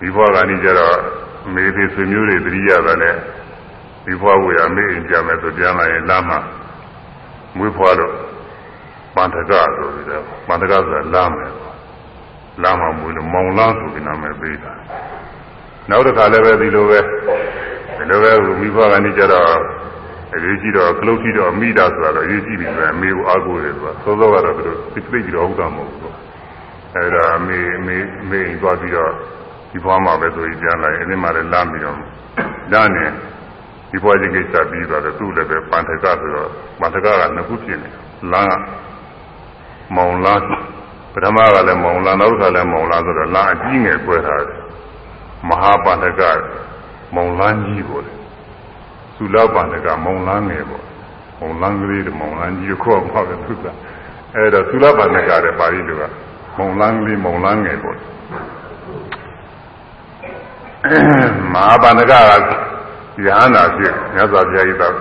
ဒီဘဝကနေကြတော့မေဖေဆွေမျိုးတွေတတိယတာနဲ့ဒီဘွားဝေရမေ့ရင်ကြမယ်ဆိုပြန်လာရင်လမ်းမှာမွေးဖွားတော့ပန္တကဆိုပြီးတော့ပန္တကဆိုတာလမ်းမယ်လမ်းမှာမွေးလို့မောင်လန်းဆိုပြီးနာမည်ပေးတာနောက်တစ်ခါလည်းပဲဒီလိုပဲဒီလိုပဲမိဘကနေကြတော့ အရေးကြီးတော့ကလုတ်ကြည့်တော့မိတာဆိုတော့အရေးကြီးပြီဆိုအမေကိုအားကိုးတယ်ဆိုတာသောသောကတော့သူတို့သိသိပြီးတော့ဟုတ်တာမဟုတ်ဘူးအဲဒါအမေအမေအမေသွားပြီးတော့ဒီဘွားမှာပဲဆိုပြီးပြန်လာရင်အင်းမှာလည်းလမ်းပြီးတော့လမ်းနေဒီဘွားချင်းကိစ္စပြီးတော့သူ့လည်းပဲပန္ထကဆိုတော့ပန္ထကကနှစ်ခုဖြစ်နေလမ်းကမောင်လန်းပထမကလည်းမောင်လန်းနောက်တစ်ခါလည်းမောင်လန်းဆိုတော့လမ်းအကြီးငယ်ကွဲထားတယ်မဟာပန္ထကမောင်လန်းကြီးပေါ့လေ သုလပန္ထကမောင်လန်းငယ်ပေါ့မောင်လန်းကလေးမောင်လန်းကြီးကိုခေါ်ပါပဲသူကအဲဒါသုလပန္ထကတဲ့ပါဠိလိုကမောင်လန်းကလေးမောင်လန်းငယ်ပေါ့မဟာပန္ထကကယဟနာဖြစ်မြတ်စွာဘုရားဤသော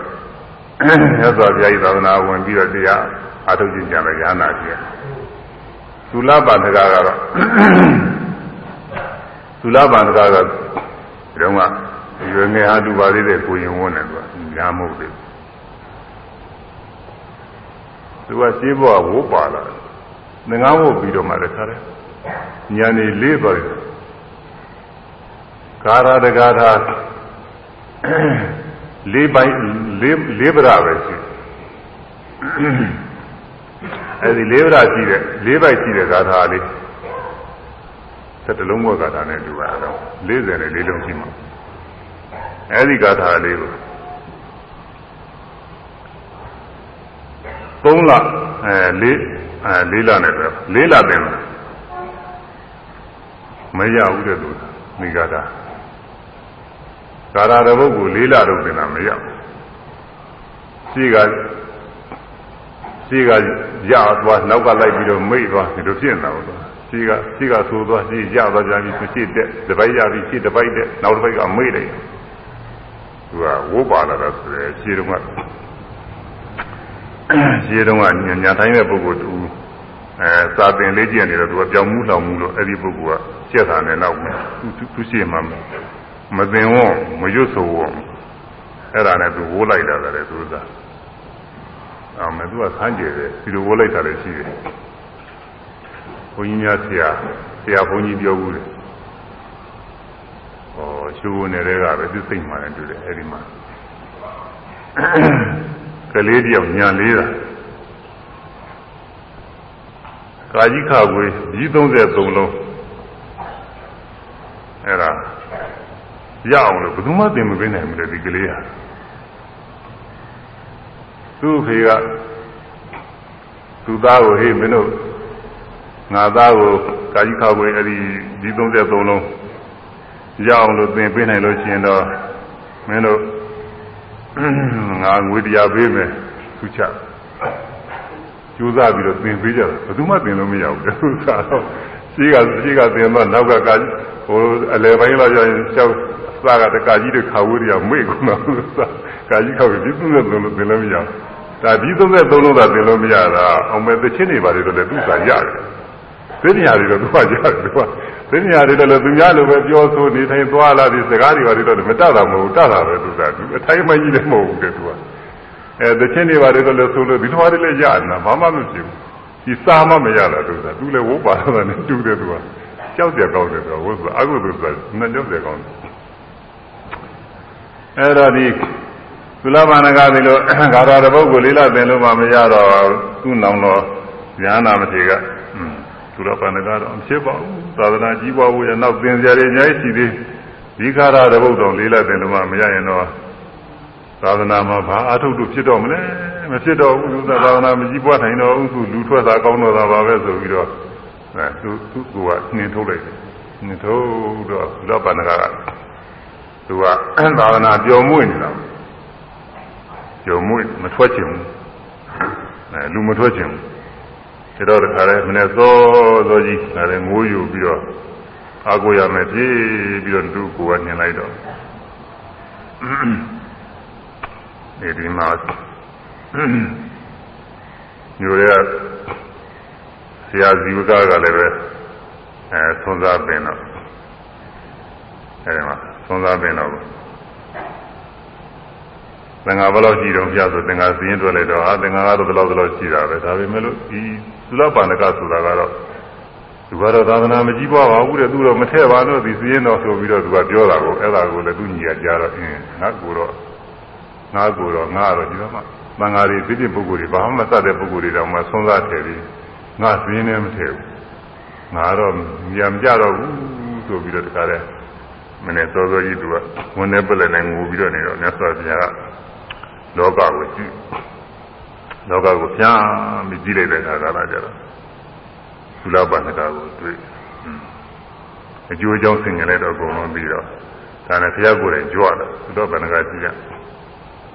မြတ်စွာဘုရားဤသာသနာဝင်ပြီးတော့တရားအထုတ်ခြင်းကြမယ်ယဟနာဖြစ်သုလပန္နကကတော့သုလပန္နကကတော့ဒီတော့က ရွယ်ငယ်ဟာတူပါသေးတယ်ကိုရင်ဝန်းတယ်သူကညာမဟုတ်သေးသူကရှင်းဘဝဝိုးပါလာငငါးဝိုးပြီးတော့မှလည်းခါတယ်ညာနေလေးသွားတယ်ကာရတကာထာလေးပိုင်းလေးလေးပရပဲရှိအဲဒီလေးပရရှိတဲ့လေးပိုက်ရှိတဲ့ဂါထာလေးသက်တလုံးဘဝဂါထာနဲ့တူပါတော့40နဲ့လေးလုံးရှိမှာ အဲဒီဂါထာလေးကို3လအဲလေးအဲလေးလနဲ့ပဲလေးလတင်မရဘူးတဲ့သူမိဂါထာကာရာတဘုတ်ကိုလေးလာတော့တင်တာမရဘူးရှိကရှိကရသွားနောက်ကလိုက်ပြီးတော့မိတ်သွားဒီလိုဖြစ်နေတာပေါ့ရှိကရှိကသိုးသွားရှိရသွားကြပြီးရှိတက်တပိုက်ရပြီးရှိတပိုက်တက်နောက်တပိုက်ကမိတ်လိုက် သူကဝိုးပါလာတာဆိုရယ်ရှိတော့ကရှိတော့ကညာတိုင်းတဲ့ပုဂ္ဂိုလ်တူအဲစာသင်လေးကျင့်နေတော့သူကပြောင်းမှုလောင်မှုလို့အဲ့ဒီပုဂ္ဂိုလ်ကကျက်တာနဲ့နောက်သူသူရှိမှမသိဝွန်းမရွတ်ဆိုဝွန်းအဲ့ဒါနဲ့သူဝိုးလိုက်တာလည်းသူကအာမသူကဆန်းကျယ်တယ်ဒီလိုဝိုးလိုက်တာလည်းရှိတယ်ဘုန်းကြီးများဆရာဆရာဘုန်းကြီးပြောဘူးလေ ဟောချိုးနေတဲ့ကပဲသူစိတ်မှလည်းတွေ့တယ်အဲ့ဒီမှာကလေးတယောက်ညာလေးတာကာကြီးခါကွေးကြီး33လုံးအဲ့ဒါရအောင်လို့ဘယ်သူမှသင်မပေးနိုင်ဘူးလေဒီကလေးဟာသူ့ဖေကသူ့သားကိုဟေးမင်းတို့ငါသားကိုကာကြီးခါခွေအဲ့ဒီဒီ33လုံး ရအောင်လို့သင်ပေးနိုင်လို့ရှိရင်တော့မင်းတို့ငါငွေတရားပေးမယ်သူချကျိုးစားပြီးတော့သင်ပေးကြတယ်ဘယ်သူမှသင်လို့မရဘူးသူစားတော့ရှိကရှိကသင်တော့နောက်ကကဟိုအလဲပိုင်းလောက်ကျရင်ကြောက်စားကတကကြီးတွေခါဝေးတွေကမေ့ကုန်တော့ကာကြီးခောက်ပြီးသူ့နဲ့သုံးလို့သင်လို့မရဘူးဒါဒီသုံးနဲ့သုံးလို့သာသင်လို့မရတာအောင်မဲ့သချင်းတွေပါတယ်တော့လည်းသူ့စာရတယ်သိဉာဏ်တွေတော့သူကရတယ်သူက သိဉာဏ်တွေတော့လည်းသူများလိုပဲပြောဆိုနေထိုင်သွားလာပြီးစကားတွေပါတယ်တော့မတတ်တာမဟုတ်တတ်တာပဲသူကသူအထိုင်မကြီးလည်းမဟုတ်ဘူးတဲ့သူကအဲသချင်းတွေပါတယ်တော့လည်းဆိုလို့ဒီလိုတွေလည်းရနေတာဘာမှမဖြစ်ဘူးဒီစာမှမရတာသူကသူလည်းဝုတ်ပါတာနဲ့တူတယ်သူကကြောက်ကြကောင်းတယ်သူကဝုတ်ဆိုအကုသိုလ်ဆိုနှစ်ကြောက်ကြကောင်းတယ်အဲ့တော့ဒီသုလဘာနကဒီလိုဂါရတပုတ်ကိုလေးလာသင်လို့မှမရတော့သူ့နောင်တော့ဉာဏ်နာမထေက သုလဘာနကတော့မဖြစ်ပါဘူးသာသနာကြီးပွားဖို့ရနောက်သင်ကြရအများကြီးရှိသေးဒီခါရတပုတ်တော်လေးလာသင်လို့မှမရရင်တော့သာသနာမှာဘာအထုပ်တို့ဖြစ်တော့မလဲမဖြစ်တော့ဘူးသာသနာမကြီးပွားနိုင်တော့ဘူးလူထွက်တာကောင်းတော့တာပါပဲဆိုပြီးတော့အဲသူသူကနှင်ထုတ်လိုက်တယ်နှင်ထုတ်တော့သုလဘာနကကသူကသာသနာပျော်မွေ့နေတာပျော်မွေ့မထွက်ချင်ဘူးအဲလူမထွက်ချင်ဘူး ဒါတော့တခါလဲမနေ့စောစောကြီးဒါလည်းငိုးယူပြီးတော့အာကိုရမယ်ပြေးပြီးတော့သူ့ကိုကညင်လိုက်တော့ဒီဒီမှာညိုရဆရာဇီဝကကလည်းပဲအဲသွန်စားပင်တော့အဲဒီမှာသွန်စားပင်တော့သင်္ဃာဘယ်လောက်ရှိတော့ပြဆိုသင်္ဃာစည်ရင်တွေ့လိုက်တော့ဟာသင်္ဃာကတော့ဘယ်လောက်ဘယ်လောက်ရှိတာပဲဒါပေမဲ့လို့ဒီ သုလပန္နကဆိုတာကတော့သူကတော့သာသနာမကြီးပွားပါဘူးတဲ့သူတော့မထည့်ပါတော့ဒီစည်ရင်တော့ဆိုပြီးတော့သူကပြောတာကိုအဲ့ဒါကိုလည်းသူညီကကြားတော့အင်းငါကိုတော့ငါကိုတော့ငါတော့ဒီတော့မှသံဃာတွေပြည့်ပြည့်ပုဂ္ဂိုလ်တွေဘာမှမသတ်တဲ့ပုဂ္ဂိုလ်တွေတောင်မှဆွမ်းစားထည့်ပြီးငါစည်ရင်လည်းမထည့်ဘူးငါတော့ညံကြတော့ဘူးဆိုပြီးတော့တခါတည်းမနေ့စောစောကြီးသူကဝန်ထဲပလက်နဲ့ငိုပြီးတော့နေတော့မြတ်စွာဘုရားကလောကကိုကြည့် လောကကိုပြန်ပြီးကြည့်လိုက်တဲ့အခါကလာကြတော့သုလပဏ္ဏကကိုတွေ့အကျိုးအကြောင်းဆင်ခြင်လိုက်တော့အကုန်လုံးပြီးတော့ဒါနဲ့ဘုရားကိုယ်တိုင်ကြွလာသုလပဏ္ဏကကြည့်ရ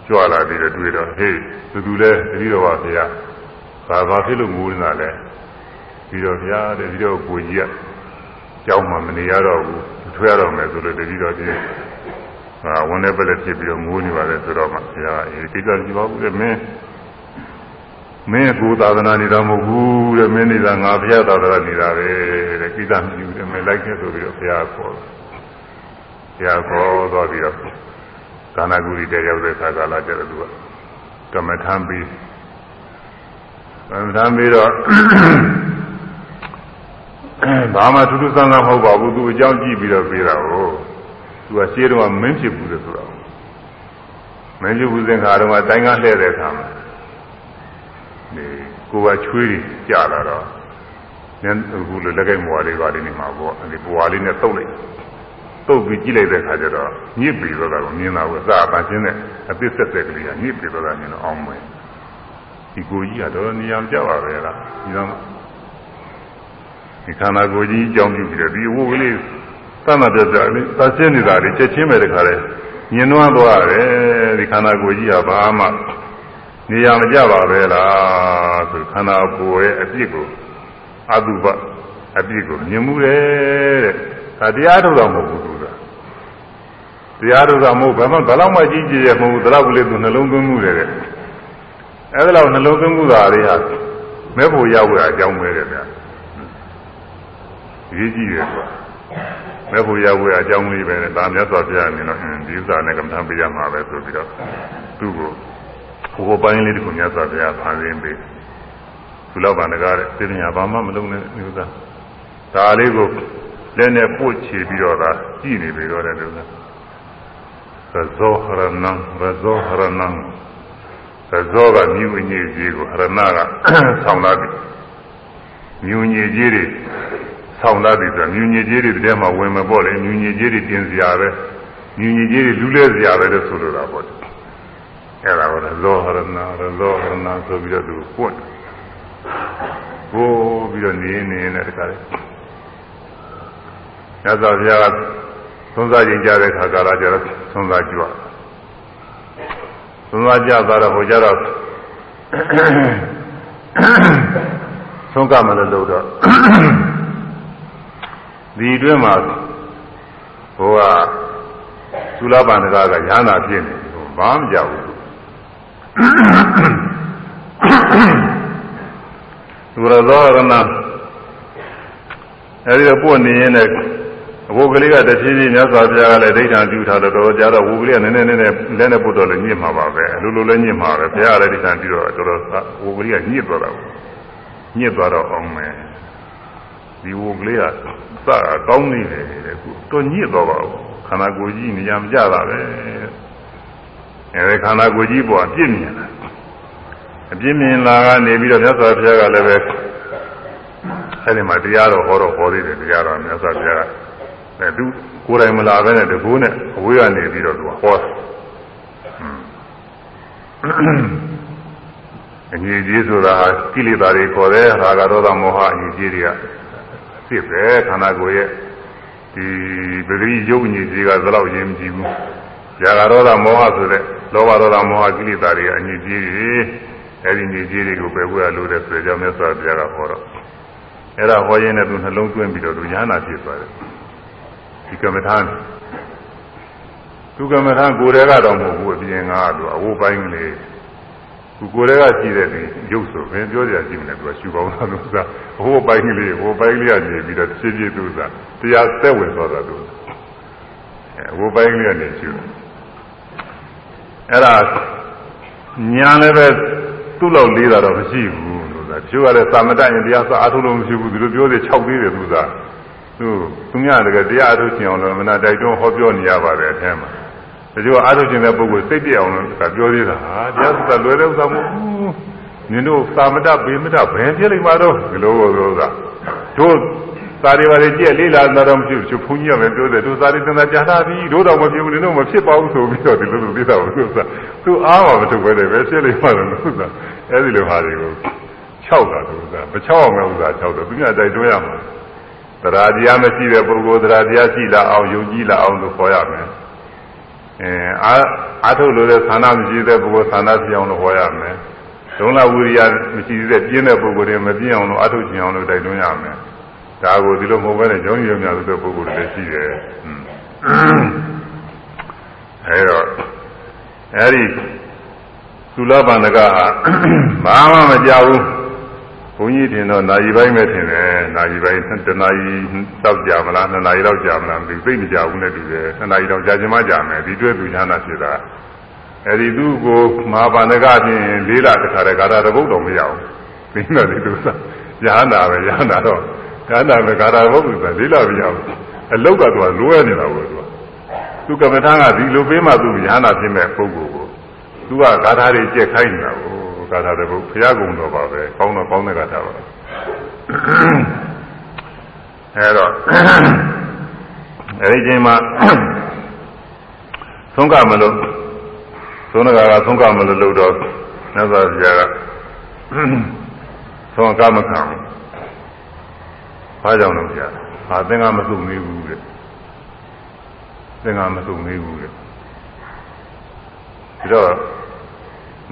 ကြွလာပြီးတော့တွေ့တော့ဟေးသူသူလဲတတိတော်ပါဘုရားဘာဘာဖြစ်လို့ငိုနေတာလဲပြီးတော့ဘုရားတဲ့ပြီးတော့ကိုကြီးကကြောင်းမှမနေရတော့ဘူးထွေးရတော့မယ်ဆိုလို့တတိတော်ကြီးဟာဝန်ထဲပလက်ဖြစ်ပြီးတော့ငိုးနေပါလေဆိုတော့မှဘုရားအေးကိစ္စကြည့်ပါဦးတဲ့မင်း မင်းကိုသာသနာနေတာမဟုတ်ဘူးတဲ့မင်းနေတာငါဘုရားသာသနာနေတာပဲတဲ့ကိစ္စမယူတယ်မင်းလိုက်ခဲ့ဆိုပြီးတော့ဘုရားခေါ်တယ်ဘုရားခေါ်သွားပြီးတော့ကာနာဂုရီတဲ့ရောက်တဲ့ခါကလာကြတယ်သူကကမ္မထံပြီးကမ္မထံပြီးတော့ဘာမှထူးထူးဆန်းဆန်းမဟုတ်ပါဘူးသူအကြောင်းကြည့်ပြီးတော့ပြေးတာကိုသူကရှင်းတော့မင်းဖြစ်ဘူးလေဆိုတော့မင်းဖြစ်ဘူးစဉ်ခါတော့တိုင်းကားလှည့်တဲ့အခါမှာ ဒီကိုကချွေးကြလာတော့ညအခုလိုလက်ကဲမွာလေးပါလေးနေမှာပေါ့ဒီပွာလေးနဲ့တုတ်လိုက်တုတ်ပြီးကြည့်လိုက်တဲ့အခါကျတော့ညစ်ပြီးတော့ကမြင်တာကိုအသာအပန်းချင်းနဲ့အပစ်ဆက်ဆက်ကလေးကညစ်ပြီးတော့မြင်တော့အောင်မယ်ဒီကိုကြီးကတော့နေရာကြောက်ပါပဲလားဒီတော့ဒီခန္ဓာကိုယ်ကြီးအကြောင်းပြုပြီးတော့ဒီဝိုးကလေးသတ်မှတ်ပြပြလေးသတ်ရှင်းနေတာတွေချက်ချင်းပဲတခါလဲညင်နွားသွားတယ်ဒီခန္ဓာကိုယ်ကြီးကဘာမှ နေရာမကြပါပဲလားဆိုခန္ဓာကိုယ်ရဲ့အပြစ်ကိုအတုပအပြစ်ကိုမြင်မှုတယ်တဲ့ဒါတရားထုတ်တော်မဟုတ်ဘူးသူကတရားထုတ်တော်မဟုတ်ဘယ်မှဘယ်တော့မှကြီးကြီးရမဟုတ်ဘူးဒါတော့လေသူနှလုံးသွင်းမှုတယ်တဲ့အဲဒါလောက်နှလုံးသွင်းမှုတာတွေဟာမဲ့ဖို့ရောက်ရအကြောင်းပဲတဲ့ဗျာရေးကြည့်တယ်ကွာမဲ့ဖို့ရောက်ရအကြောင်းလေးပဲဒါမြတ်စွာဘုရားမြင်တော့ဒီဥစ္စာနဲ့ကမ္ဘာပေးရမှာပဲဆိုပြီးတော့သူ့ကို ဟိုပိုင်းလေးတခုမြတ်စွာဘုရားဖန်ဆင်းပေးသူလောက်ပါငကားတဲ့သိညာဘာမှမလုပ်နဲ့ဒီဥစ္စာဒါလေးကိုလည်းနဲ့ပို့ချပြီးတော့သာကြည့်နေပြီတော့တဲ့ဥစ္စာသဇောဟရဏံရဇောဟရဏံသဇောကမြူညည်ကြီးကိုဟရဏကဆောင်းလာပြီမြူညည်ကြီးတွေဆောင်းလာပြီဆိုမြူညည်ကြီးတွေတည်းမှာဝင်မပေါ့လေမြူညည်ကြီးတွေတင်စရာပဲမြူညည်ကြီးတွေလူလဲစရာပဲလို့ဆိုလိုတာပေါ့ အဲ့ဒါကိုဇောဟရဏရဇောဟရဏဆိုပြီးတော့သူပွင့်ပိုးပြီးတော့နေနေနဲ့တခါလေညဇောဘုရားကသုံးစားခြင်းကြတဲ့ခါကာလကျတော့သုံးစားကြွသုံးစားကြသွားတော့ဟိုကျတော့သုံးကမလို့လို့တော့ဒီအတွင်းမှာဟိုကသုလပန္နကကရဟနာဖြစ်နေဘာမှမကြောက်ဘူး သူရသောရဏအဲဒီတော့ပို့နေရင်လည်းအဘိုးကလေးကတဖြည်းဖြည်းမြတ်စွာဘုရားကလည်းဒိဋ္ဌာန်ပြုထားတော့တော်ကြတော့ဝူကလေးကနည်းနည်းနည်းနည်းလက်နဲ့ပုတ်တော့လည်းညစ်မှာပါပဲအလိုလိုလည်းညစ်မှာပဲဘုရားကလည်းဒိဋ္ဌာန်ပြုတော့တော်တော်ဝူကလေးကညစ်သွားတာညစ်သွားတော့အောင်မယ်ဒီဝူကလေးကစကောင်းနေတယ်တဲ့ခုတော့ညစ်သွားပါဘူးခန္ဓာကိုယ်ကြီးနေရာမကြတာပဲ အဲဒီခန္ဓာကိုယ်ကြီးပေါ်အပြစ်မြင်တာအပြစ်မြင်လာကနေပြီးတော့မြတ်စွာဘုရားကလည်းပဲအဲဒီမှာတရားတော်ဟောတော့ဟောသေးတယ်တရားတော်မြတ်စွာဘုရားကအဲသူကိုယ်တိုင်မလာဘဲနဲ့တကူနဲ့အဝေးကနေပြီးတော့သူဟောတယ်အငြိကြီးဆိုတာဟာကိလေသာတွေခေါ်တယ်ရာဂဒေါသမောဟအငြိကြီးတွေကဖြစ်ပဲခန္ဓာကိုယ်ရဲ့ဒီပဂရိယုတ်အငြိကြီးကသလောက်ရင်မကြည့်ဘူး ရာဂဒေါသမောဟဆိုတဲ့လောဘဒေါသမောဟကိလေသာတွေအငြိကြီးတွေအဲဒီငြိကြီးတွေကိုပဲဝဲလို့တဲ့ဆိုကြမြတ်စွာဘုရားကဟောတော့အဲ့ဒါဟောရင်းနဲ့သူနှလုံးသွင်းပြီးတော့သူဉာဏ်နာဖြစ်သွားတယ်ဒီကမ္မထာသူကမ္မထာကိုယ်တည်းကတော့မဟုတ်ဘူးအပြင်ကသူအဝိုးပိုင်းကလေးသူကိုယ်တည်းကရှိတဲ့ဒီရုပ်ဆိုဘယ်ပြောကြရှိမလဲသူကရှူပေါင်းတာလို့ဆိုတာအဝိုးပိုင်းကလေးဟိုပိုင်းကလေးကနေပြီးတော့ဖြည်းဖြည်းသူကတရားသက်ဝင်သွားတာသူအဲအဝိုးပိုင်းကလေးကနေရှူ အဲ့ဒါညာလည်းပဲသူ့လောက်လေးတာတော့မရှိဘူးလို့ဆိုတာတချို့ကလည်းသာမတရင်တရားစအားထုတ်လို့မရှိဘူးသူတို့ပြောသေး6သေးတယ်သူကသူသူများတကတရားအထုတ်ချင်အောင်လို့မနာတိုက်တွန်းဟောပြောနေရပါတယ်အဲမှာဒါကြောင့်အထုတ်ချင်တဲ့ပုဂ္ဂိုလ်စိတ်ပြအောင်လို့ကပြောသေးတာဟာတရားစလွယ်တဲ့ဥစ္စာမဟုတ်ဘူးနင်တို့သာမတဗေမတဘယ်ဖြစ်လိမ့်မှာတော့ဒီလိုလိုကတို့ သာရီပါရီကြည့်လေးလာတော့မဖြစ်ဘူးဘုန်းကြီးကလည်းပြောတယ်တို့သာရီသင်္သာကြားတာပြီတို့တော့မဖြစ်ဘူးနင်တို့မဖြစ်ပါဘူးဆိုပြီးတော့ဒီလိုလိုသိတာဘူးသူကသူအားမမထုတ်ပဲတယ်ပဲဖြစ်လိမ့်မှာတော့သူကအဲဒီလိုဟာတွေကို6တာသူကမ6အောင်မဲ့ဥစ္စာ6တော့သူများတိုက်တွန်းရမှာတရားတရားမရှိတဲ့ပုဂ္ဂိုလ်တရားတရားရှိလာအောင်ယုံကြည်လာအောင်လို့ခေါ်ရမယ်အဲအာအာထုတ်လို့တဲ့ဌာနမရှိတဲ့ပုဂ္ဂိုလ်ဌာနဖြစ်အောင်လို့ခေါ်ရမယ်ဒုံလဝိရိယမရှိတဲ့ပြင်းတဲ့ပုဂ္ဂိုလ်တွေမပြင်းအောင်လို့အာထုတ်ချင်အောင်လို့တိုက်တွန်းရမယ် ဒါကိုဒီလိုမဟုတ်ဘဲနဲ့ကြောင်းရွံ့များတဲ့ပုဂ္ဂိုလ်တွေလည်းရှိတယ်အဲတော့အဲဒီသုလပန္နကဟာဘာမှမကြောက်ဘူးဘုန်းကြီးတင်တော့နာယီပိုင်းပဲထင်တယ်နာယီပိုင်းတနာယီတောက်ကြမလားနှစ်နာရီလောက်ကြာမလားမသိသိမကြဘူးနဲ့တူတယ်နှစ်နာရီလောက်ကြာချင်မှကြာမယ်ဒီတွေ့သူချမ်းသာဖြစ်တာအဲဒီသူ့ကိုမဟာပါဏကချင်းလေးလတခါတည်းဂါထာတပုတ်တော့မရဘူးသိနေတယ်သူကရဟန္တာပဲရဟန္တာတော့ ရဟန္တာပဲဂါထာဘုတ်ကလေးလမရဘူးအလုတ်ကတော့လွဲနေတာဘူးသူကသူကမ္မထာကဒီလိုပေးမှသူရဟန္တာဖြစ်မဲ့ပုဂ္ဂိုလ်ကိုသူကဂါထာတွေကြက်ခိုင်းနေတာကိုဂါထာတပုတ်ဘုရားကုံတော်ပါပဲကောင်းတော့ကောင်းတဲ့ဂါထာပါအဲတော့အဲဒီချိန်မှာသုံးကမလို့သုံးကကသုံးကမလို့လို့တော့မြတ်စွာဘုရားကသုံးကမခံဘူး ဘာကြောင့်လဲဗျာဟာသင်္ကမစုံသေးဘူးတဲ့သင်္ကမစုံသေးဘူးတဲ့ဒါတော့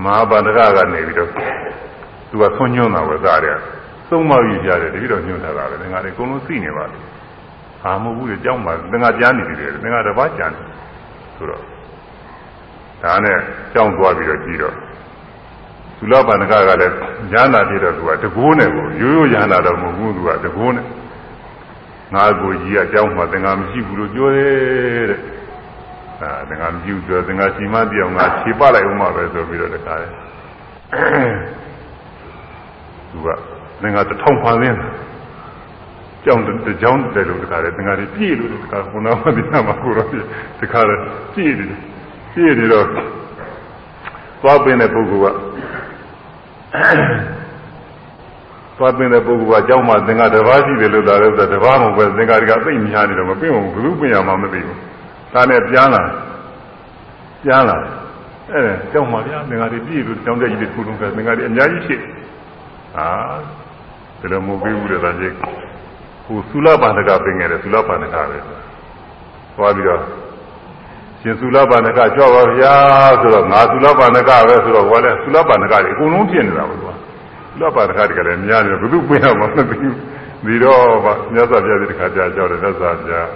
မဟာဗန္ဒကကနေပြီးတော့သူကဆွညွှန်းတာပဲစားတယ်သုံးမောက်ယူကြတယ်တတိတော့ညွှန်းထားတာပဲသင်္ကတွေအကုန်လုံးသိနေပါလေဟာမဟုတ်ဘူးလေကြောင်းပါသင်္ကကြားနေတယ်သင်္ကတစ်ပါးကြားနေဆိုတော့ဒါနဲ့ကြောင်းသွားပြီးတော့ကြည့်တော့ သုလပန္နကကလည်းညာနာပြတော့သူကတကိုးနဲ့ကိုရိုးရိုးညာနာတော့မဟုတ်ဘူးသူကတကိုးနဲ့ငါကိုကြီးကကြောင်းမှာသင်္ကမရှိဘူးလို့ပြောတယ်တဲ့အာသင်္ကမရှိဘူးပြောသင်္ကရှိမှပြောင်းငါခြေပလိုက်ဦးမှာပဲဆိုပြီးတော့တခါလေသူကသင်္ကတထောင်ဖန်ရင်းကြောင်းတကြောင်းတယ်လို့တခါလေသင်္ကတွေပြည့်လို့တခါခုနကဒီမှာကိုတော့တခါလေပြည့်တယ်ပြည့်နေတော့သွားပင်တဲ့ပုဂ္ဂိုလ်က သွားပင်တဲ့ပုဂ္ဂိုလ်ကကြောင်းမှသင်္ကတဘာရှိတယ်လို့သာလဲဆိုတဘာမဟုတ်ပဲသင်္ကတွေကသိမများနေတော့မပင်ဘူးဘယ်သူပင်ရမှမသိဘူးဒါနဲ့ပြန်လာပြန်လာအဲကြောင်းမှဗျာသင်္ကတွေပြည့်လို့ကြောင်းတဲ့ကြီးတွေခုလုံးကသင်္ကတွေအများကြီးဖြစ်ဟာဒါလည်းမဟုတ်ဘူးတဲ့ဒါကြီးဟိုသုလပါဏကပင်ငယ်တယ်သုလပါဏကပဲသွားပြီးတော့ ရှင်သုလပါဏကကြွပါဗျာဆိုတော့ငါသုလပါဏကပဲဆိုတော့ဟောလဲသုလပါဏကတွေအကုန်လုံးဖြစ်နေတာပေါ့ကွာသုလပါဏကတွေကလည်းများတယ်ဘယ်သူပြင်တော့မှမသိဘူးဒီတော့ဗမြတ်စွာဘုရားဒီတစ်ခါကြားကြောက်တယ်မြတ်စွာဘုရား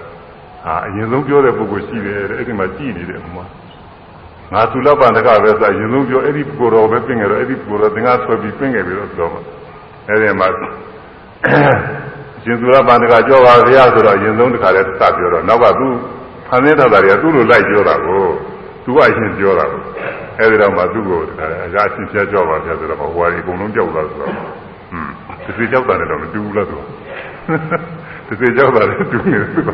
ဟာအရင်ဆုံးပြောတဲ့ပုဂ္ဂိုလ်ရှိတယ်အဲ့ဒီမှာကြည်နေတယ်ဟိုမှာငါသုလပါဏကပဲဆိုအရင်ဆုံးပြောအဲ့ဒီကိုယ်တော်ပဲပြင်ကြတော့အဲ့ဒီကိုယ်တော်သင်္ကဆွဲပြီးပြင်ခဲ့ပြီးတော့ဆိုတော့အဲ့ဒီမှာရှင်သုလပါဏကကြောပါဗျာဆိုတော့အရင်ဆုံးတစ်ခါလဲစပြောတော့နောက်ကသူ ဖန်ဆင်းထားတာတွေကသူ့လိုလိုက်ပြောတာကိုသူကအရှင်ပြောတာကိုအဲဒီတော့မှသူ့ကိုအရာရှင်ပြကြောပါဗျာဆိုတော့ဟိုဟာဒီအကုန်လုံးကြောက်လာဆိုတော့ဟွန်းတစ်စီကြောက်တာလည်းတော့မတူဘူးလားသူတစ်စီကြောက်တာလည်းတူနေတယ်သူက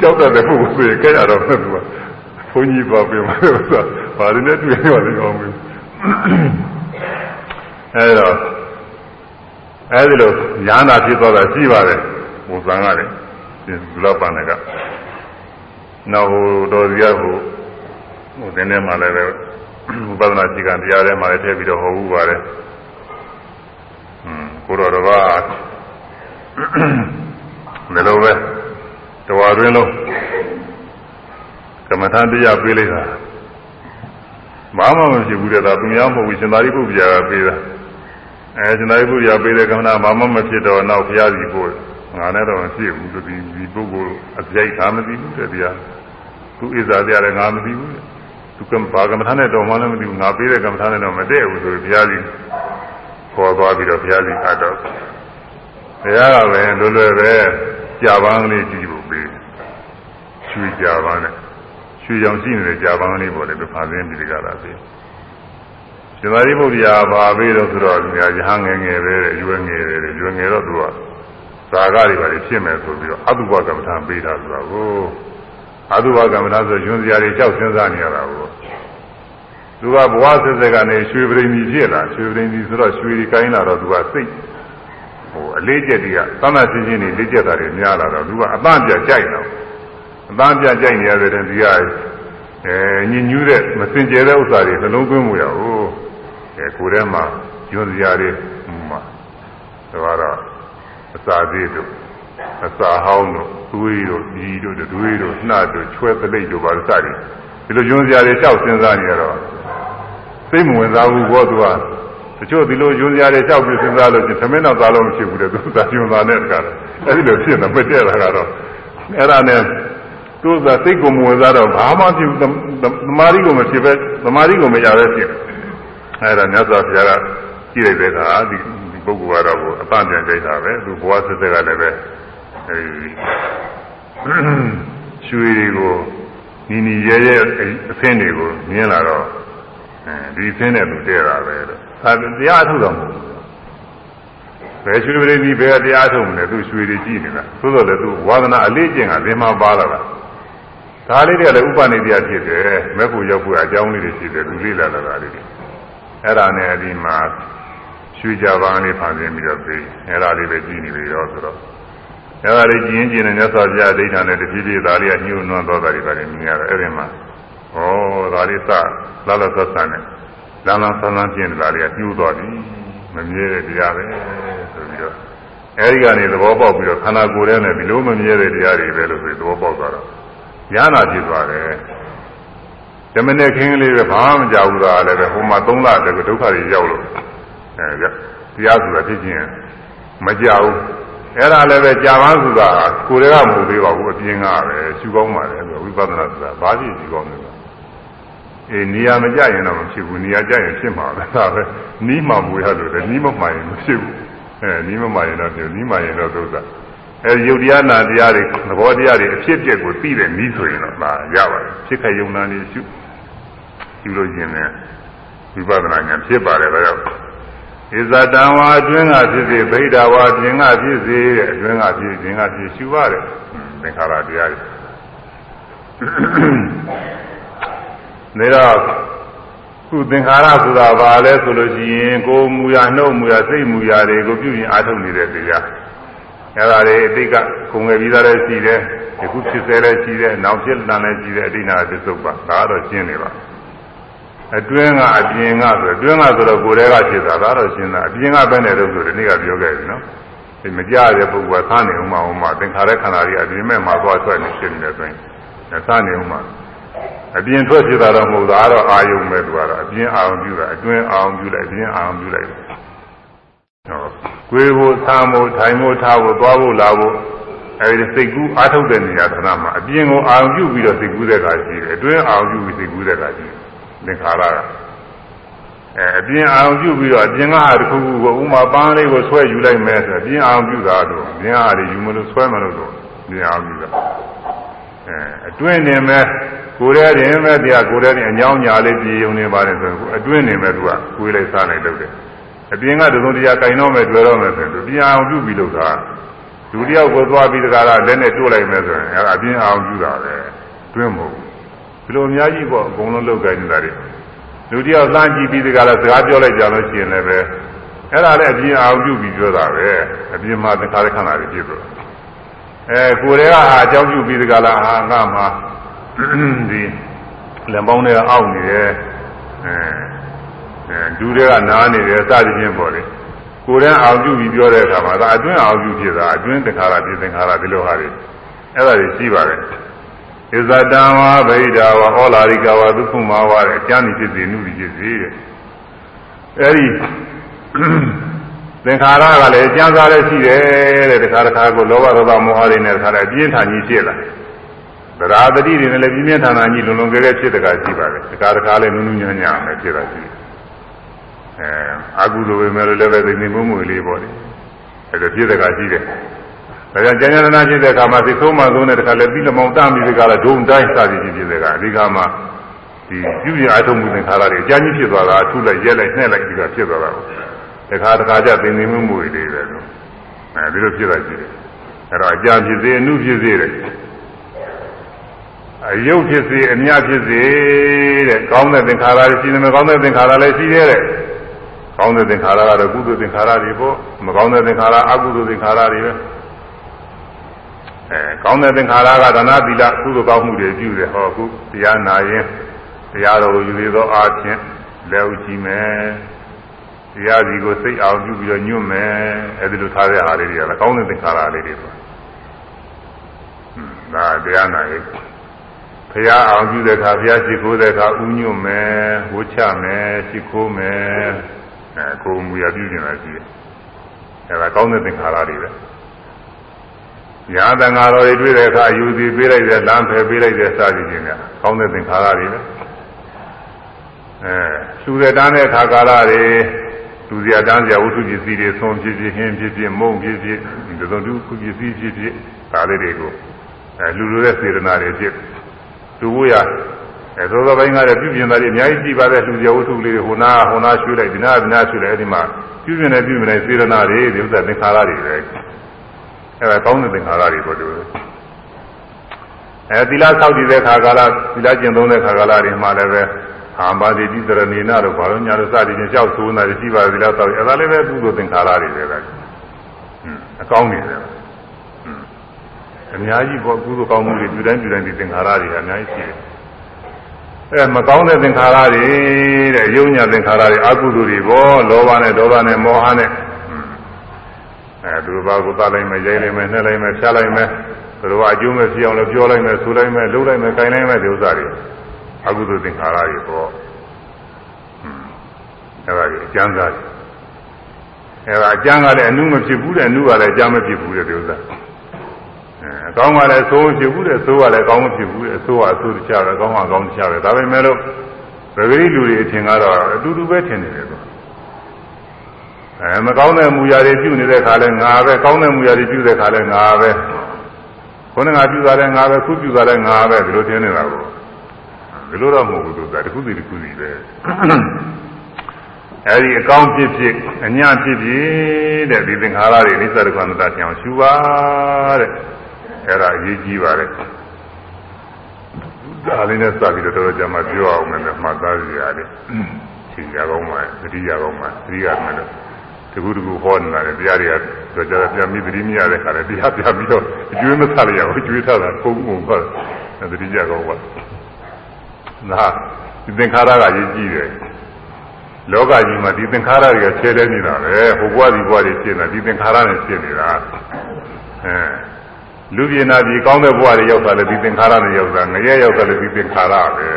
ကြောက်တဲ့ပုဂ္ဂိုလ်ဆိုရင်ကြရတော့သူကဘုန်းကြီးပါပြင်မှာဆိုတော့ဘာလို့လဲတွေ့ရလဲကောင်းဘူးအဲတော့အဲဒီလိုညာနာဖြစ်သွားတာရှိပါတယ်ဘုဇံကလည်းဒီလောပန်က နောက်ဟိုတော်စီရဟိုဟိုသင်ထဲမှာလည်းပဲဝိပဿနာစီကံတရားထဲမှာလည်းထည့်ပြီးတော့ဟောဘူးပါတယ်။อืมကိုတော်တော်ကလည်းလိုပဲတဝါတွင်လုံးကမ္မထာတရားပေးလိုက်တာဘာမှမဖြစ်ဘူးတဲ့ဒါသူများမဟုတ်ဘူးရှင်သာရိပုတ္တရာကပေးတာအဲရှင်သာရိပုတ္တရာပေးတဲ့ကမ္မထာဘာမှမဖြစ်တော့နောက်ဘုရားစီပို့ငါနဲ့တော့မဖြစ်ဘူးဒီဒီပုဂ္ဂိုလ်အပြိုက်သာမသိဘူးတဲ့တရား သူဣဇာတရားလည်းငါမသိဘူးသူကဘာကမ္မထာနဲ့တော်မှလည်းမသိဘူးငါပေးတဲ့ကမ္မထာနဲ့တော့မတည့်ဘူးဆိုပြီးဘုရားစီခေါ်သွားပြီးတော့ဘုရားစီအတော့ဘုရားကပဲလွယ်လွယ်ပဲကြာပန်းလေးကြည့်ဖို့ပေးရွှေကြာပန်းနဲ့ရွှေကြောင်ရှိနေတဲ့ကြာပန်းလေးပေါ်တယ်သူဖန်ဆင်းပြီးကြတာပြီရှင်သာရိပုတ္တရာဘာပေးတော့ဆိုတော့ညာရဟန်းငယ်ငယ်ပဲရွယ်ငယ်တယ်ရွယ်ငယ်တော့သူကဇာကတွေပါဖြစ်မယ်ဆိုပြီးတော့အတုပကမ္မထာပေးတာဆိုတာကို အတုပကမ္မထာဆိုညွန်စရာတွေကြောက်စဉ်းစားနေရတာကိုသူကဘဝဆက်ဆက်ကနေရွှေပရိမိဖြစ်လာရွှေပရိမိဆိုတော့ရွှေတွေကိုင်းလာတော့သူကစိတ်ဟိုအလေးကျက်တွေကသမ်းသချင်းချင်းတွေလေးကျက်တာတွေများလာတော့သူကအပန်းပြကြိုက်တော့အပန်းပြကြိုက်နေရတဲ့ဒီကအဲညဉ့်ညူးတဲ့မစင်ကြဲတဲ့ဥစ္စာတွေနှလုံးသွင်းမှုရဟုတ်အဲကိုယ်ထဲမှာညွန်စရာတွေမှာဒါကတော့အစာသေးတို့ အစာဟောင်းတို့သွေးတို့ဒီတို့တွေးတို့နှာတို့ချွဲပလိတ်တို့ဘာလို့စသည်ဒီလိုညွန်စရာတွေလျှောက်စဉ်းစားနေရတော့စိတ်မဝင်စားဘူးဘောသူကတချို့ဒီလိုညွန်စရာတွေလျှောက်ပြီးစဉ်းစားလို့ချင်းသမင်းတော့သားလို့မရှိဘူးတဲ့သူသာညွန်သားနဲ့တကားအဲ့ဒီလိုဖြစ်နေမတည့်တာကတော့အဲ့ဒါနဲ့သူကစိတ်ကိုမဝင်စားတော့ဘာမှဖြစ်သမာဓိကိုမဖြစ်ပဲသမာဓိကိုမရပဲဖြစ်အဲ့ဒါမြတ်စွာဘုရားကကြည့်လိုက်တဲ့အခါဒီပုဂ္ဂိုလ်ကတော့အပန့်ပြန်ကြိုက်တာပဲသူဘဝဆက်ဆက်ကလည်းပဲ အဲဒီရွှေတွေကိုနီနီရဲရဲအဆင်းတွေကိုမြင်လာတော့အဲဒီအဆင်းနဲ့သူတည့်တာပဲလို့ဒါတရားထုတ်တော်မူဘယ်ရွှေပရိသီဘယ်တရားထုတ်မလဲသူရွှေတွေကြည့်နေတာသို့တော်လည်းသူဝါသနာအလေးကျင့်ကသင်္မာပါလာတာဒါလေးတွေကလည်းဥပနိဒေယဖြစ်တယ်မဲ့ဖို့ရောက်ဖို့အကြောင်းလေးတွေဖြစ်တယ်သူလေးလာလာတာလေးတွေအဲ့ဒါနဲ့ဒီမှာရွှေကြပန်းလေးဖန်ဆင်းပြီးတော့ပြီးအဲ့ဒါလေးပဲကြည့်နေပြီတော့ဆိုတော့ အဲ့ဒါလေးကြည့်ရင်ကြည့်နေမြတ်စွာဘုရားဒိဋ္ဌာနဲ့တဖြည်းဖြည်းဒါလေးကညှို့နွမ်းသွားတာတွေပါတယ်မြင်ရတယ်အဲ့ဒီမှာဩဒါလေးစလာလာသက်ဆန်နဲ့လမ်းလမ်းဆန်းဆန်းပြင်းတာလေးကညှို့သွားပြီမမြဲတဲ့တရားပဲဆိုပြီးတော့အဲဒီကနေသဘောပေါက်ပြီးတော့ခန္ဓာကိုယ်ထဲနဲ့ဒီလိုမမြဲတဲ့တရားတွေပဲလို့ဆိုသဘောပေါက်သွားတော့ဉာဏ်နာဖြစ်သွားတယ်ဓမ္မနဲ့ခင်းလေးပဲဘာမှမကြောက်ဘူးသားလည်းပဲဟိုမှာသုံးလတည်းကဒုက္ခတွေရောက်လို့အဲတရားဆိုတာဖြစ်ချင်းမကြောက် အဲ့ဒါလည်းပဲကြာပန်းဆိုတာကိုယ်တွေကမဟုတ်သေးပါဘူးအပြင်ကပဲရှုကောင်းပါလေဝိပဿနာဆိုတာဘာဖြစ်ရှုကောင်းလဲအေးနေရာမကြရင်တော့မဖြစ်ဘူးနေရာကြရင်ဖြစ်မှာပဲဒါပဲနီးမှမွေရလို့လေနီးမမှရင်မဖြစ်ဘူးအဲနီးမမှရင်တော့ဖြစ်နီးမှရင်တော့သုသာအဲယုတ်တရားနာတရားတွေသဘောတရားတွေအဖြစ်အပျက်ကိုသိတဲ့နီးဆိုရင်တော့ဒါရပါတယ်ဖြစ်ခယုံနာနေရှုရှုလို့ရင်လည်းဝိပဿနာဉာဏ်ဖြစ်ပါတယ်ဒါကြောင့် ဣဇတံဝါအတွင်းကဖြစ်စေဗိဓာဝါပြင်ကဖြစ်စေတဲ့အတွင်းကဖြစ်ပြင်ကဖြစ်ရှုရတယ်သင်္ခါရတရားတွေဒါတော့ခုသင်္ခါရဆိုတာဘာလဲဆိုလို့ရှိရင်ကိုယ်မူရနှုတ်မူရစိတ်မူရတွေကိုပြုရင်အားထုတ်နေတဲ့တရားအဲဒါတွေအတိတ်ကခုံငယ်ပြီးသားလည်းရှိတယ်ဒီခုဖြစ်စေလည်းရှိတယ်နောက်ဖြစ်လာလည်းရှိတယ်အတိတ်နာသစ္စုပ္ပါဒါတော့ရှင်းနေပါ အတွင်းကအပြင်ကဆိုအတွင်းကဆိုတော့ကိုယ်တည်းကဖြစ်တာဒါတော့ရှင်းတာအပြင်ကပဲနေလို့ဆိုဒီနေ့ကပြောခဲ့ပြီနော်ဒီမကြတဲ့ပုဂ္ဂိုလ်ကသာနေဥမာဥမာသင်္ခါရခန္ဓာကြီးအပြင်မဲ့မှာသွားဆွဲနေဖြစ်နေတယ်ဆိုရင်စနေဥမှာအပြင်ထွက်ဖြစ်တာတော့မဟုတ်တာတော့အာယုံပဲသူကတော့အပြင်အာယုံပြုတာအတွင်းအာယုံပြုလိုက်အပြင်အာယုံပြုလိုက်ဟောကိုယ်ကိုသာမို့ထိုင်မို့ထားဖို့သွားဖို့လာဖို့အဲဒီစိတ်ကူးအားထုတ်တဲ့နေရာဌာနမှာအပြင်ကိုအာရုံပြုပြီးတော့စိတ်ကူးတဲ့ခါရှိတယ်အတွင်းအာရုံပြုပြီးစိတ်ကူးတဲ့ခါရှိတယ် သင်္ခါရကအဲအပြင်အာရုံပြုပြီးတော့အပြင်ကဟာတစ်ခုခုကိုဥမာပန်းလေးကိုဆွဲယူလိုက်မယ်ဆိုအပြင်အာရုံပြုတာတော့အပြင်ဟာတွေယူမလို့ဆွဲမလို့တော့အပြင်အာရုံပြုတာအဲအတွင်းနေမဲ့ကိုယ်ရဲတင်မဲ့တရားကိုယ်ရဲတင်အညောင်းညာလေးပြည်ုံနေပါတယ်ဆိုရင်အတွင်းနေမဲ့သူကကိုယ်လေးစားလိုက်လုပ်တယ်အပြင်ကသုံးတရားကင်တော့မဲ့တွေ့တော့မဲ့ဆိုရင်သူပြန်အောင်ပြုပြီးလုပ်တာလူတယောက်ကိုသွားပြီးတကားလားလက်နဲ့တိုးလိုက်မယ်ဆိုရင်အဲအပြင်အောင်ပြုတာပဲတွင်းမဟုတ်ဘူး ဒီလိုအများကြီးပေါ့အကုန်လုံးလုပ်ကြနေတာတွေလူတယောက်လှမ်းကြည့်ပြီးတကားလားစကားပြောလိုက်ကြလို့ရှိရင်လည်းပဲအဲ့ဒါလည်းအပြင်အောင်ပြုပြီးပြောတာပဲအပြင်မှာသင်္ခါရခန္ဓာတွေဖြစ်သွားအဲကိုယ်တွေကဟာအကြောင်းပြုပြီးတကားလားဟာငါမှာဒီလက်ပေါင်းတွေကအောက်နေတယ်အဲအဲဒူးတွေကနားနေတယ်စသဖြင့်ပေါ့လေကိုယ်တန်းအောင်ပြုပြီးပြောတဲ့အခါမှာဒါအတွင်းအောင်ပြုဖြစ်တာအတွင်းတခါရပြသင်္ခါရဒီလိုဟာတွေအဲ့ဒါတွေရှိပါတယ် ဣဇတံဝါဗိဒာဝဩလာရိကဝဒုက္ခမဝါတဲ့အကျမ်းဖြစ်စေနုဖြစ်စေတဲ့အဲ့ဒီသင်္ခါရကလည်းအကျမ်းစားလည်းရှိတယ်တဲ့တခါတခါကိုလောဘဒေါသမောဟတွေနဲ့တခါလည်းအပြင်းထန်ကြီးဖြစ်လာသရာတတိတွေနဲ့လည်းပြင်းပြင်းထန်ထန်ကြီးလုံလုံကဲကဲဖြစ်တကရှိပါတယ်တခါတခါလည်းနုနုညံ့ညံ့နဲ့ဖြစ်တာရှိတယ်အဲအာကုသိုလ်ပဲမဲ့လည်းပဲသိနေမှုမှုလေးပေါ့လေအဲဒါပြည့်တဲ့ကရှိတယ် ဒါကြောင့်ကျန်ကျန်နာဖြစ်တဲ့အခါမှာသိဆုံးမှဆုံးတဲ့တခါလည်းပြီးလမောင်တမ်းပြီးဒီကလာဒုံတိုင်းစသည်ဖြစ်တဲ့ကအဒီကမှာဒီပြုရအထုံးမှုသင်္ခါရတွေအကျဉ်းကြီးဖြစ်သွားတာအထုလိုက်ရက်လိုက်နှဲ့လိုက်ဒီကဖြစ်သွားတာတခါတခါကျသိနေမှုမှုလေးပဲလို့အဲဒီလိုဖြစ်တာရှိတယ်အဲတော့အကြဖြစ်စေအနုဖြစ်စေတဲ့အယုတ်ဖြစ်စေအမြဖြစ်စေတဲ့ကောင်းတဲ့သင်္ခါရတွေရှိနေမှာကောင်းတဲ့သင်္ခါရလည်းရှိသေးတယ်ကောင်းတဲ့သင်္ခါရကတော့ကုသိုလ်သင်္ခါရတွေပေါ့မကောင်းတဲ့သင်္ခါရအကုသိုလ်သင်္ခါရတွေပဲ အဲကောင်းတဲ့သင်္ခါရကဒါနသီလကုသိုလ်ကောင်းမှုတွေပြုတယ်ဟောခုတရားနာရင်တရားတော်ကိုယူရသောအားဖြင့်လက်ဥကြည့်မယ်တရားစီကိုစိတ်အောင်ပြုပြီးတော့ညွတ်မယ်အဲဒီလိုထားတဲ့အားလေးတွေကလည်းကောင်းတဲ့သင်္ခါရလေးတွေပေါ့ဒါတရားနာရင်ဖရာအောင်ပြုတဲ့အခါဖရာရှိခိုးတဲ့အခါဥညွတ်မယ်ဝှချမယ်ရှိခိုးမယ်အဲကိုယ်မူရပြုနေတာရှိတယ်အဲဒါကောင်းတဲ့သင်္ခါရတွေပဲ ညာတန်ဃာတော်တွေတွေ့တဲ့အခါယူစီပေးလိုက်တဲ့လမ်းဖယ်ပေးလိုက်တဲ့စသည်ချင်းကကောင်းတဲ့သင်္ခါရတွေပဲအဲလူတဲ့တန်းတဲ့ခါကာလတွေလူစရာတန်းစရာဝတ္ထုပစ္စည်းတွေဆုံးဖြစ်ဖြစ်ဟင်းဖြစ်ဖြစ်မုံဖြစ်ဖြစ်ဒီလိုတူခုပစ္စည်းဖြစ်ဖြစ်ဒါလေးတွေကိုအဲလူလိုတဲ့စေတနာတွေဖြစ်လူဖို့ရအဲသောသောပိုင်းကလည်းပြုပြင်တာတွေအများကြီးကြည့်ပါတဲ့လူစရာဝတ္ထုလေးတွေဟိုနာဟိုနာရွှေ့လိုက်ဒီနာဒီနာရွှေ့လိုက်အဲဒီမှာပြုပြင်နေပြုပြင်နေစေတနာတွေဒီဥစ္စာသင်္ခါရတွေပဲ အဲဒါကောင်းတဲ့သင်္ခါရတွေပေါ့တူအဲသီလဆောက်တည်တဲ့ခါကာလသီလကျင့်သုံးတဲ့ခါကာလတွေမှာလည်းပဲအာမဘာတိတိတရဏီနာတို့ဘာလို့ညာလို့စသည်ချင်းကြောက်ဆိုးနေတာရှိပါသီလဆောက်အဲဒါလည်းပဲကုသိုလ်သင်္ခါရတွေပဲကဟွန်းအကောင်းနေတယ်အများကြီးပေါ့ကုသိုလ်ကောင်းမှုတွေပြုတိုင်းပြုတိုင်းဒီသင်္ခါရတွေအများကြီးရှိတယ်အဲမကောင်းတဲ့သင်္ခါရတွေတဲ့ယုံညာသင်္ခါရတွေအကုသိုလ်တွေပေါ့လောဘနဲ့ဒေါသနဲ့မောဟနဲ့ အဲသူတို့ဘာကိုသလိုက်မယ်ရိုက်လိုက်မယ်နှက်လိုက်မယ်ဖြားလိုက်မယ်သူတို့ကအကျိုးမဲ့ဖြစ်အောင်လည်းပြောလိုက်မယ်ဆိုလိုက်မယ်လှုပ်လိုက်မယ်ခိုင်းလိုက်မယ်ဒီဥစ္စာတွေအကုသိုလ်သင်္ခါရတွေပေါ့အဲဒါကြီးအကျမ်းစားတယ်အဲဒါအကျမ်းကလည်းအနုမဖြစ်ဘူးတဲ့အနုကလည်းအကျမ်းမဖြစ်ဘူးတဲ့ဒီဥစ္စာအကောင်းကလည်းသိုးဖြစ်ဘူးတဲ့သိုးကလည်းကောင်းမဖြစ်ဘူးတဲ့အဆိုးကအဆိုးတခြားပဲကောင်းကကောင်းတခြားပဲဒါပေမဲ့လို့ပဂရိလူတွေအထင်ကတော့အတူတူပဲထင်နေတယ်ကွာ အဲမကောင်းတဲ့မူရာတွေပြုနေတဲ့ခါလဲငါပဲကောင်းတဲ့မူရာတွေပြုတဲ့ခါလဲငါပဲခုနကပြုတာလဲငါပဲခုပြုတာလဲငါပဲဒီလိုထင်နေတာကိုဒီလိုတော့မဟုတ်ဘူးသူကတခုစီတခုစီပဲအဲဒီအကောင်းဖြစ်ဖြစ်အညဖြစ်ဖြစ်တဲ့ဒီသင်္ခါရတွေနိစ္စဒုက္ခအနတ္တဆင်အောင်ရှုပါတဲ့အဲ့ဒါအရေးကြီးပါတယ်ဒါလေးနဲ့စပြီးတော့တော်တော်ကြာမှပြောအောင်မယ်မှတ်သားကြရတယ်ချိန်ကြကောင်းပါသတိရကောင်းပါသတိရမယ်လို့ တကူတကူဟောနေတာလေတရားတွေကကြောကြပြန်ပြီးသတိမရတဲ့ခါလေတရားပြန်ပြီးတော့အကျွေးမဆက်ရဘူးကျွေးထတာပုံပုံပါသတိကြကောင်းပါနာဒီသင်္ခါရကရေးကြည့်တယ်လောကကြီးမှာဒီသင်္ခါရတွေကဆဲတဲနေတာပဲဟိုဘဝဒီဘဝတွေဖြစ်နေတာဒီသင်္ခါရနဲ့ဖြစ်နေတာအဲလူပြေနာပြေကောင်းတဲ့ဘဝတွေရောက်တာလည်းဒီသင်္ခါရနဲ့ရောက်တာငရဲရောက်တာလည်းဒီသင်္ခါရပဲ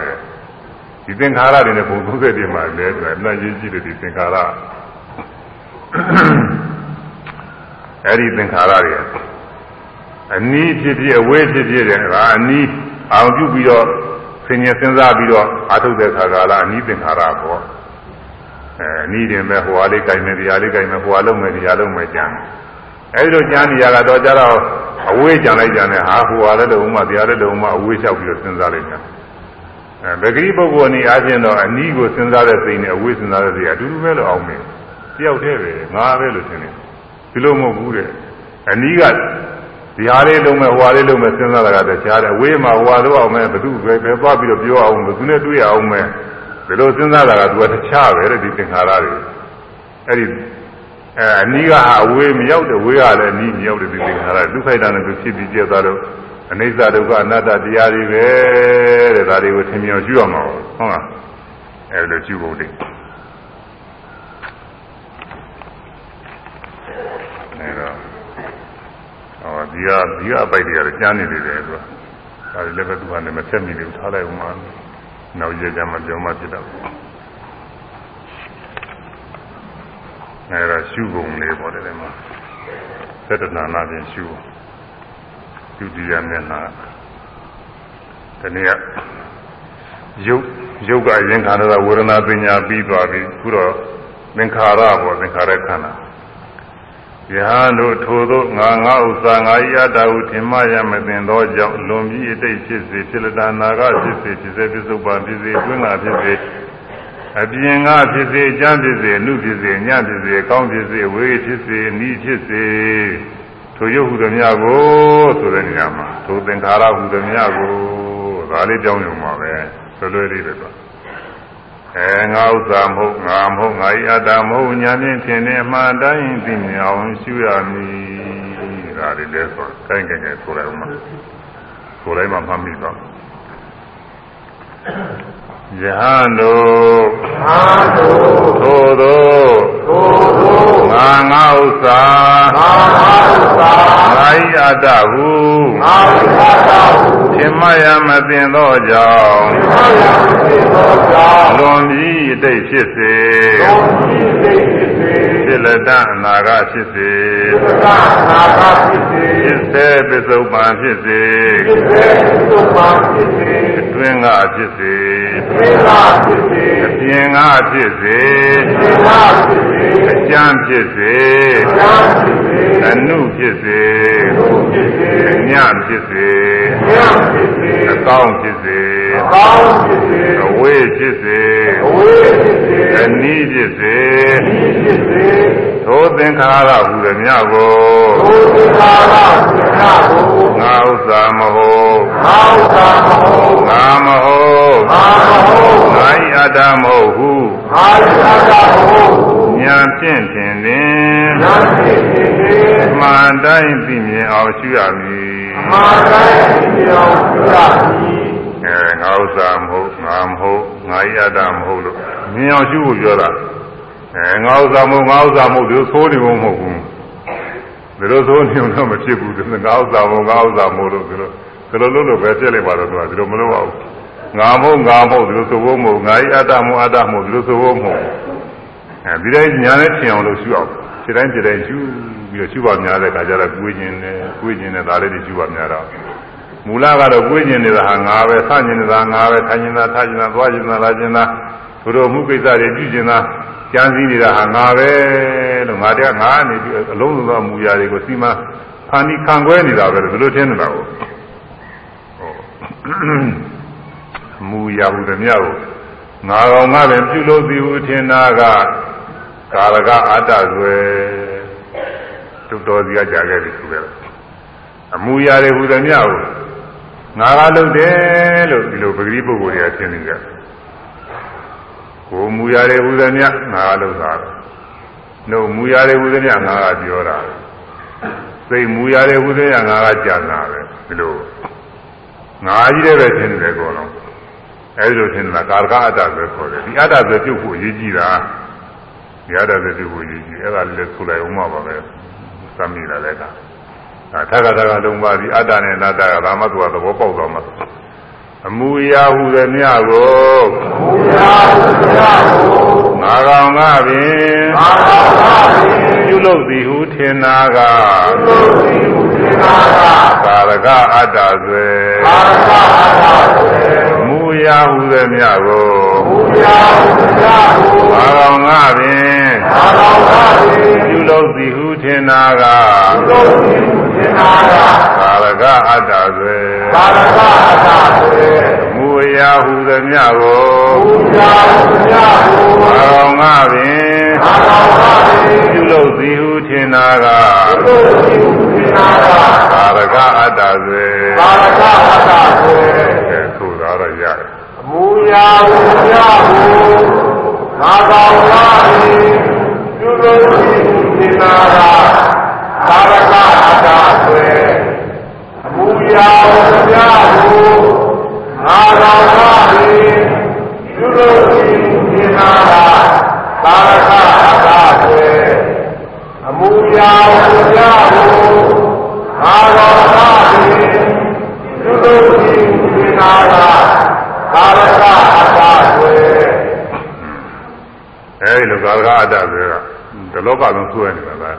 ဒီသင်္ခါရတွေနဲ့ဘုံ30ပြည့်မှာလဲဆိုရင်အမှန်ကြီးကြည့်တဲ့ဒီသင်္ခါရ အဲ့ဒီသင်္ခါရတွေအနီးဖြစ်ဖြစ်အဝေးဖြစ်ဖြစ်တဲ့ဒါအနီးအောင်ပြုပြီးတော့ဆင်ញင်စဉ်းစားပြီးတော့အာထုတ်တဲ့ခါကာလအနီးသင်္ခါရပေါ့အဲအနီးတင်ပဲဟိုဟာလေးကြိုင်မယ်ဒီဟာလေးကြိုင်မယ်ဟိုဟာလုံးမယ်ဒီဟာလုံးမယ်ကြံအဲဒီလိုကြံနေရတော့ကြတော့အဝေးကြံလိုက်ကြတယ်ဟာဟိုဟာလည်းတုံမှဒီဟာလည်းတုံမှအဝေးလျှောက်ပြီးတော့စဉ်းစားလိုက်ကြအဲဗဂရိပုဂ္ဂိုလ်အနေအားဖြင့်တော့အနီးကိုစဉ်းစားတဲ့စိတ်နဲ့အဝေးစဉ်းစားတဲ့စိတ်အတူတူပဲလို့အောင်မယ် တယောက်တည်းပဲငါပဲလို့ထင်တယ်ဒီလိုမဟုတ်ဘူးတဲ့အနီးကဒီဟာလေးလုံးမဲ့ဟွာလေးလုံးမဲ့စဉ်းစားတာကတည်းကကြားတယ်အဝေးမှာဟွာတော့အောင်မဲ့ဘသူပဲပဲသွားပြီးတော့ပြောအောင်ဘသူနဲ့တွေ့ရအောင်မဲ့ဒီလိုစဉ်းစားတာကသူကတခြားပဲတဲ့ဒီသင်္ခါရတွေအဲ့ဒီအဲအနီးကအဝေးမရောက်တဲ့ဝေးကလည်းအနီးမရောက်တဲ့ဒီသင်္ခါရဒုက္ခိတနဲ့သူဖြစ်ပြီးပြတ်သွားတော့အနိစ္စဒုက္ခအနတ္တတရားတွေပဲတဲ့ဒါတွေကိုသင်မြော်ကြည့်ရမှာဟုတ်လားအဲ့လိုကြည့်ဖို့တည်း အဲ့တော့ဟောဒီကဒီကအပိုက်တွေကလည်းကျမ်းနေနေတယ်သူကဒါလည်းပဲသူကလည်းမဆက်မိဘူးထားလိုက်ဦးမှာနောက်ရကြမှာပြောမှဖြစ်တော့အဲ့ဒါရှုပုံလေးပေါ့တယ်မှာသတ္တနာနာပြင်ရှုဒုတိယမျက်နှာတနည်းရုပ်ရုပ်ကရင်ခန္ဓာဝေဒနာပညာပြီးသွားပြီခုတော့သင်္ခါရပေါ့သင်္ခါရခန္ဓာ ယဟန်တို့ထိုသောငါငါဥစ္စာငါဤအတ္တဟုထင်မှရမသိသောကြောင့်လွန်ပြီးအတိတ်ဖြစ်စေဖြစ်လတနာကဖြစ်စေဖြစ်စေပြစ္ဆုတ်ပါဖြစ်စေတွင်းကဖြစ်စေအပြင်ကဖြစ်စေအကျမ်းဖြစ်စေအနုဖြစ်စေညဖြစ်စေကောင်းဖြစ်စေဝေဖြစ်စေနီးဖြစ်စေထိုရုပ်ဟုသည်များကိုဆိုတဲ့နေရာမှာထိုသင်္ခါရဟုသည်များကိုဒါလေးကြောင်းရုံပါပဲဆွလွဲလေးပဲတော့ အဲငါဥစ္စာမဟုတ်ငါမဟုတ်ငါဤအတ္တမဟုတ်ညာဖြင့်ထင်နေအမှန်တိုင်းသိမြင်အောင်ရှုရမည်ဒါလေးလဲဆိုကိုင်းကဲကဲဆိုလိုက်ဦးမှာဆိုလိုက်မှမှတ်မိတော့ယဟန်တို့သာတို့ထိုသောထိုတို့ငါငါဥစ္စာငါငါဥစ္စာငါဤအတ္တဟုငါဤအတ္တဟု သင်မယမသိသောကြောင့်သင်မယမသိသောကြောင့်လွန်ပြီးအတိတ်ဖြစ်စေလွန်ပြီးအတိတ်ဖြစ်စေဖြစ်လက်တအနာဂဖြစ်စေဖြစ်လက်တအနာဂဖြစ်စေဖြစ်စေပစ္စုပန်ဖြစ်စေ ဖြစ်စေပစ္စုပန်ဖြစ်စေအတွင်းကဖြစ်စေအတွင်းကဖြစ်စေအပြင်ကဖြစ်စေအပြင်ကဖြစ်စေအကျမ်းဖြစ်စေအကျမ်းဖြစ်စေအနုဖြစ်စေအနုဖြစ်စေအညဖြစ်စေအညဖြစ်စေအကောင်းဖြစ်စေအကောင်းဖြစ်စေအဝေးဖြစ်စေအဝေးဖြစ်စေအနီးဖြစ်စေအနီးဖြစ်စေ သောသင်္ခါရဟူသည်များကိုသောသင်္ခါရဟူသည်များကိုငါဥစ္စာမဟုတ်ငါဥစ္စာမဟုတ်ငါမဟုတ်ငါမဟုတ်ငါဤအတ္တမဟုတ်ဟုငါဤအတ္တမဟုတ်ညာဖြင့်ထင်သည်ညာဖြင့်ထင်သည်အမှန်တိုင်းသိမြင်အောင်ရှုရမည်အမှန်တိုင်းသိမြင်အောင်ရှုရမည်အဲငါဥစ္စာမဟုတ်ငါမဟုတ်ငါဤအတ္တမဟုတ်လို့မြင်အောင်ရှုဖို့ပြောတာ အဲငါဥစ္စာမဟုတ်ငါဥစ္စာမဟုတ်ဒီဆိုးနေဖို့မဟုတ်ဘူးဒီလိုဆိုးနေတော့မဖြစ်ဘူးဒီငါဥစ္စာမဟုတ်ငါဥစ္စာမဟုတ်လို့ဒီလိုဒီလိုလို့လို့ပဲပြည့်လိုက်ပါတော့သူကဒီလိုမလုပ်ပါဘူးငါမဟုတ်ငါမဟုတ်ဒီလိုဆိုဖို့မဟုတ်ငါဤအတ္တမဟုတ်အတ္တမဟုတ်ဒီလိုဆိုဖို့မဟုတ်အဲဒီတိုင်းညာနဲ့ထင်အောင်လို့ရှုအောင်ခြေတိုင်းခြေတိုင်းရှုပြီးတော့ရှုပါများတဲ့အခါကျတော့ကိုယ်ကျင်တယ်ကိုယ်ကျင်တယ်ဒါလေးတွေရှုပါများတော့မူလကတော့ကိုယ်ကျင်နေတာဟာငါပဲဆန့်ကျင်နေတာငါပဲထိုင်ကျင်တာထားကျင်တာသွားကျင်တာလာကျင်တာဘုရောမှုကိစ္စတွေပြုကျင်တာ ကြံစည်နေတာဟာငါပဲလို့ငါတည်းငါနေပြီးအလုံးစုံသောမူရာတွေကိုစီမံဖန်ပြီးခံခွဲနေတာပဲလို့ဒီလိုထင်နေတာကိုမူရာဟုသည်များကိုငါကောင်ကလည်းပြုလို့သည်ဟုထင်တာကကာလကအတ္တဆွဲတုတ်တော်စီကကြာခဲ့ပြီဆိုကြတယ်အမူအရာတွေဟူသည်များကိုငါကလုပ်တယ်လို့ဒီလိုပဂရိပုဂ္ဂိုလ်တွေကရှင်းနေကြ ကိုမူအရာတွေဟူသည်များငါကလုပ်တာနှုတ်မူအရာတွေဟူသည်များငါကပြောတာစိတ်မူအရာတွေဟူသည်များငါကကြံတာပဲဒီလိုငါကြီးတဲ့ပဲရှင်းနေတယ်ကောလုံးအဲဒီလိုထင်တာကာရကအတ္တပဲခေါ်တယ်ဒီအတ္တပဲပြုတ်ဖို့အရေးကြီးတာဒီအတ္တပဲပြုတ်ဖို့အရေးကြီးအဲ့ဒါလည်းဆိုလိုက်အောင်ပါပဲသမ်းမိတာလည်းကအဲထက်ကထကလုံးပါသည်အတ္တနဲ့အနတ္တကဒါမှသူကသဘောပေါက်သွားမှာ အမူအရာဟုသည်မြတ်ကိုမူရာဟုရာဟုငါကောင်ကပင်အာသာသာဖြင့်ပြုလုပ်သည်ဟုထင်နာကသုတိဟုသေနာကကာရကအတ္တဆွေအာသာသာသေမူအရာဟုသည်မြတ်ကိုမူရာဟုရာဟုငါကောင်ကပင်အာသာသာဖြင့်ပြုလုပ်သည်ဟုထင်နာက သုတိဟုသေနာကကာရကအတ္တဆွေသာရကအသာသေမူအရာဟုသည်မြတ်ကိုမူရာဟုရာဟုငါကောင်ကပင်အာသာသာဖြင့်ပြုလုပ်သည်ဟုထင်နာကသုတိဟုသေနာကကာရကအတ္တဆွေသာရကအသာသေအဲဆိုတာတော့ရတယ်မူရာဟုရာဟုငါတော်လာ၏ပြုလို့ရှိသေနာကသာရကအသာသေမူ ရာဟုရာဟုငါတော်လာ၏ပြုလို့ရှိသေနာကသာရကအသာသေအမူရာဟုရာဟုငါတော်လာ၏ပြုလို့ရှိသေနာကသာရကအသာသေအဲဒီလိုကာရကအတ္တဆွေကဒီလောကလုံးဆွဲနေတာပဲ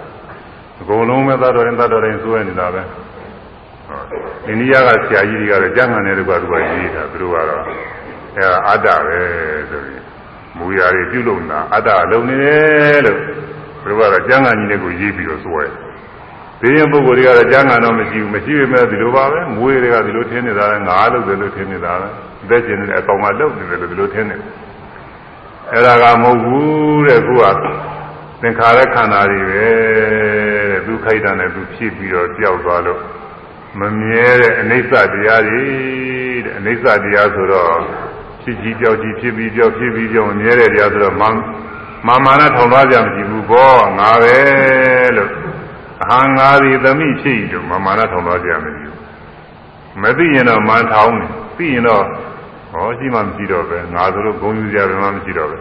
အကုန်လုံးပဲသတ္တရင်သတ္တရင်ဆွဲနေတာပဲ အိန္ဒိယကဆရာကြီးတွေကတော့ကျမ်းဂန်တဲ့လူကသူကရေးတာသူတို့ကတော့အဲအတ္တပဲဆိုပြီးမူရာတွေပြုလုပ်နေတာအတ္တအလုံးနေတယ်လို့သူတို့ကတော့ကျမ်းဂန်ကြီးတွေကိုရေးပြီးတော့ဆွဲတယ်ဒီရင်ပုဂ္ဂိုလ်တွေကတော့ကျမ်းဂန်တော့မရှိဘူးမရှိပေမဲ့ဒီလိုပါပဲမွေးတွေကဒီလိုထင်းနေတာလဲငါလုပ်တယ်လို့ထင်းနေတာပဲအသက်ရှင်နေတဲ့အကောင်ကလုပ်နေတယ်လို့ဒီလိုထင်းနေတယ်အဲ့ဒါကမဟုတ်ဘူးတဲ့ခုကသင်္ခါရခန္ဓာတွေပဲတဲ့သူခိုက်တာနဲ့သူဖြစ်ပြီးတော့ကြောက်သွားလို့ မမြဲတဲ့အနိစ္စတရားတွေတဲ့အနိစ္စတရားဆိုတော့ဖြစ်ကြီးကြောက်ကြီးဖြစ်ပြီးကြောက်ဖြစ်ပြီးကြောက်မမြဲတဲ့တရားဆိုတော့မာမာမာနထောင်သွားကြမရှိဘူးဘောငါပဲလို့အဟံငါသည်သမိဖြစ်ဤတို့မာမာနထောင်သွားကြမရှိဘူးမသိရင်တော့မာထောင်တယ်သိရင်တော့ဟောရှိမှမရှိတော့ပဲငါဆိုလို့ဂုံယူကြတယ်မှမရှိတော့ပဲ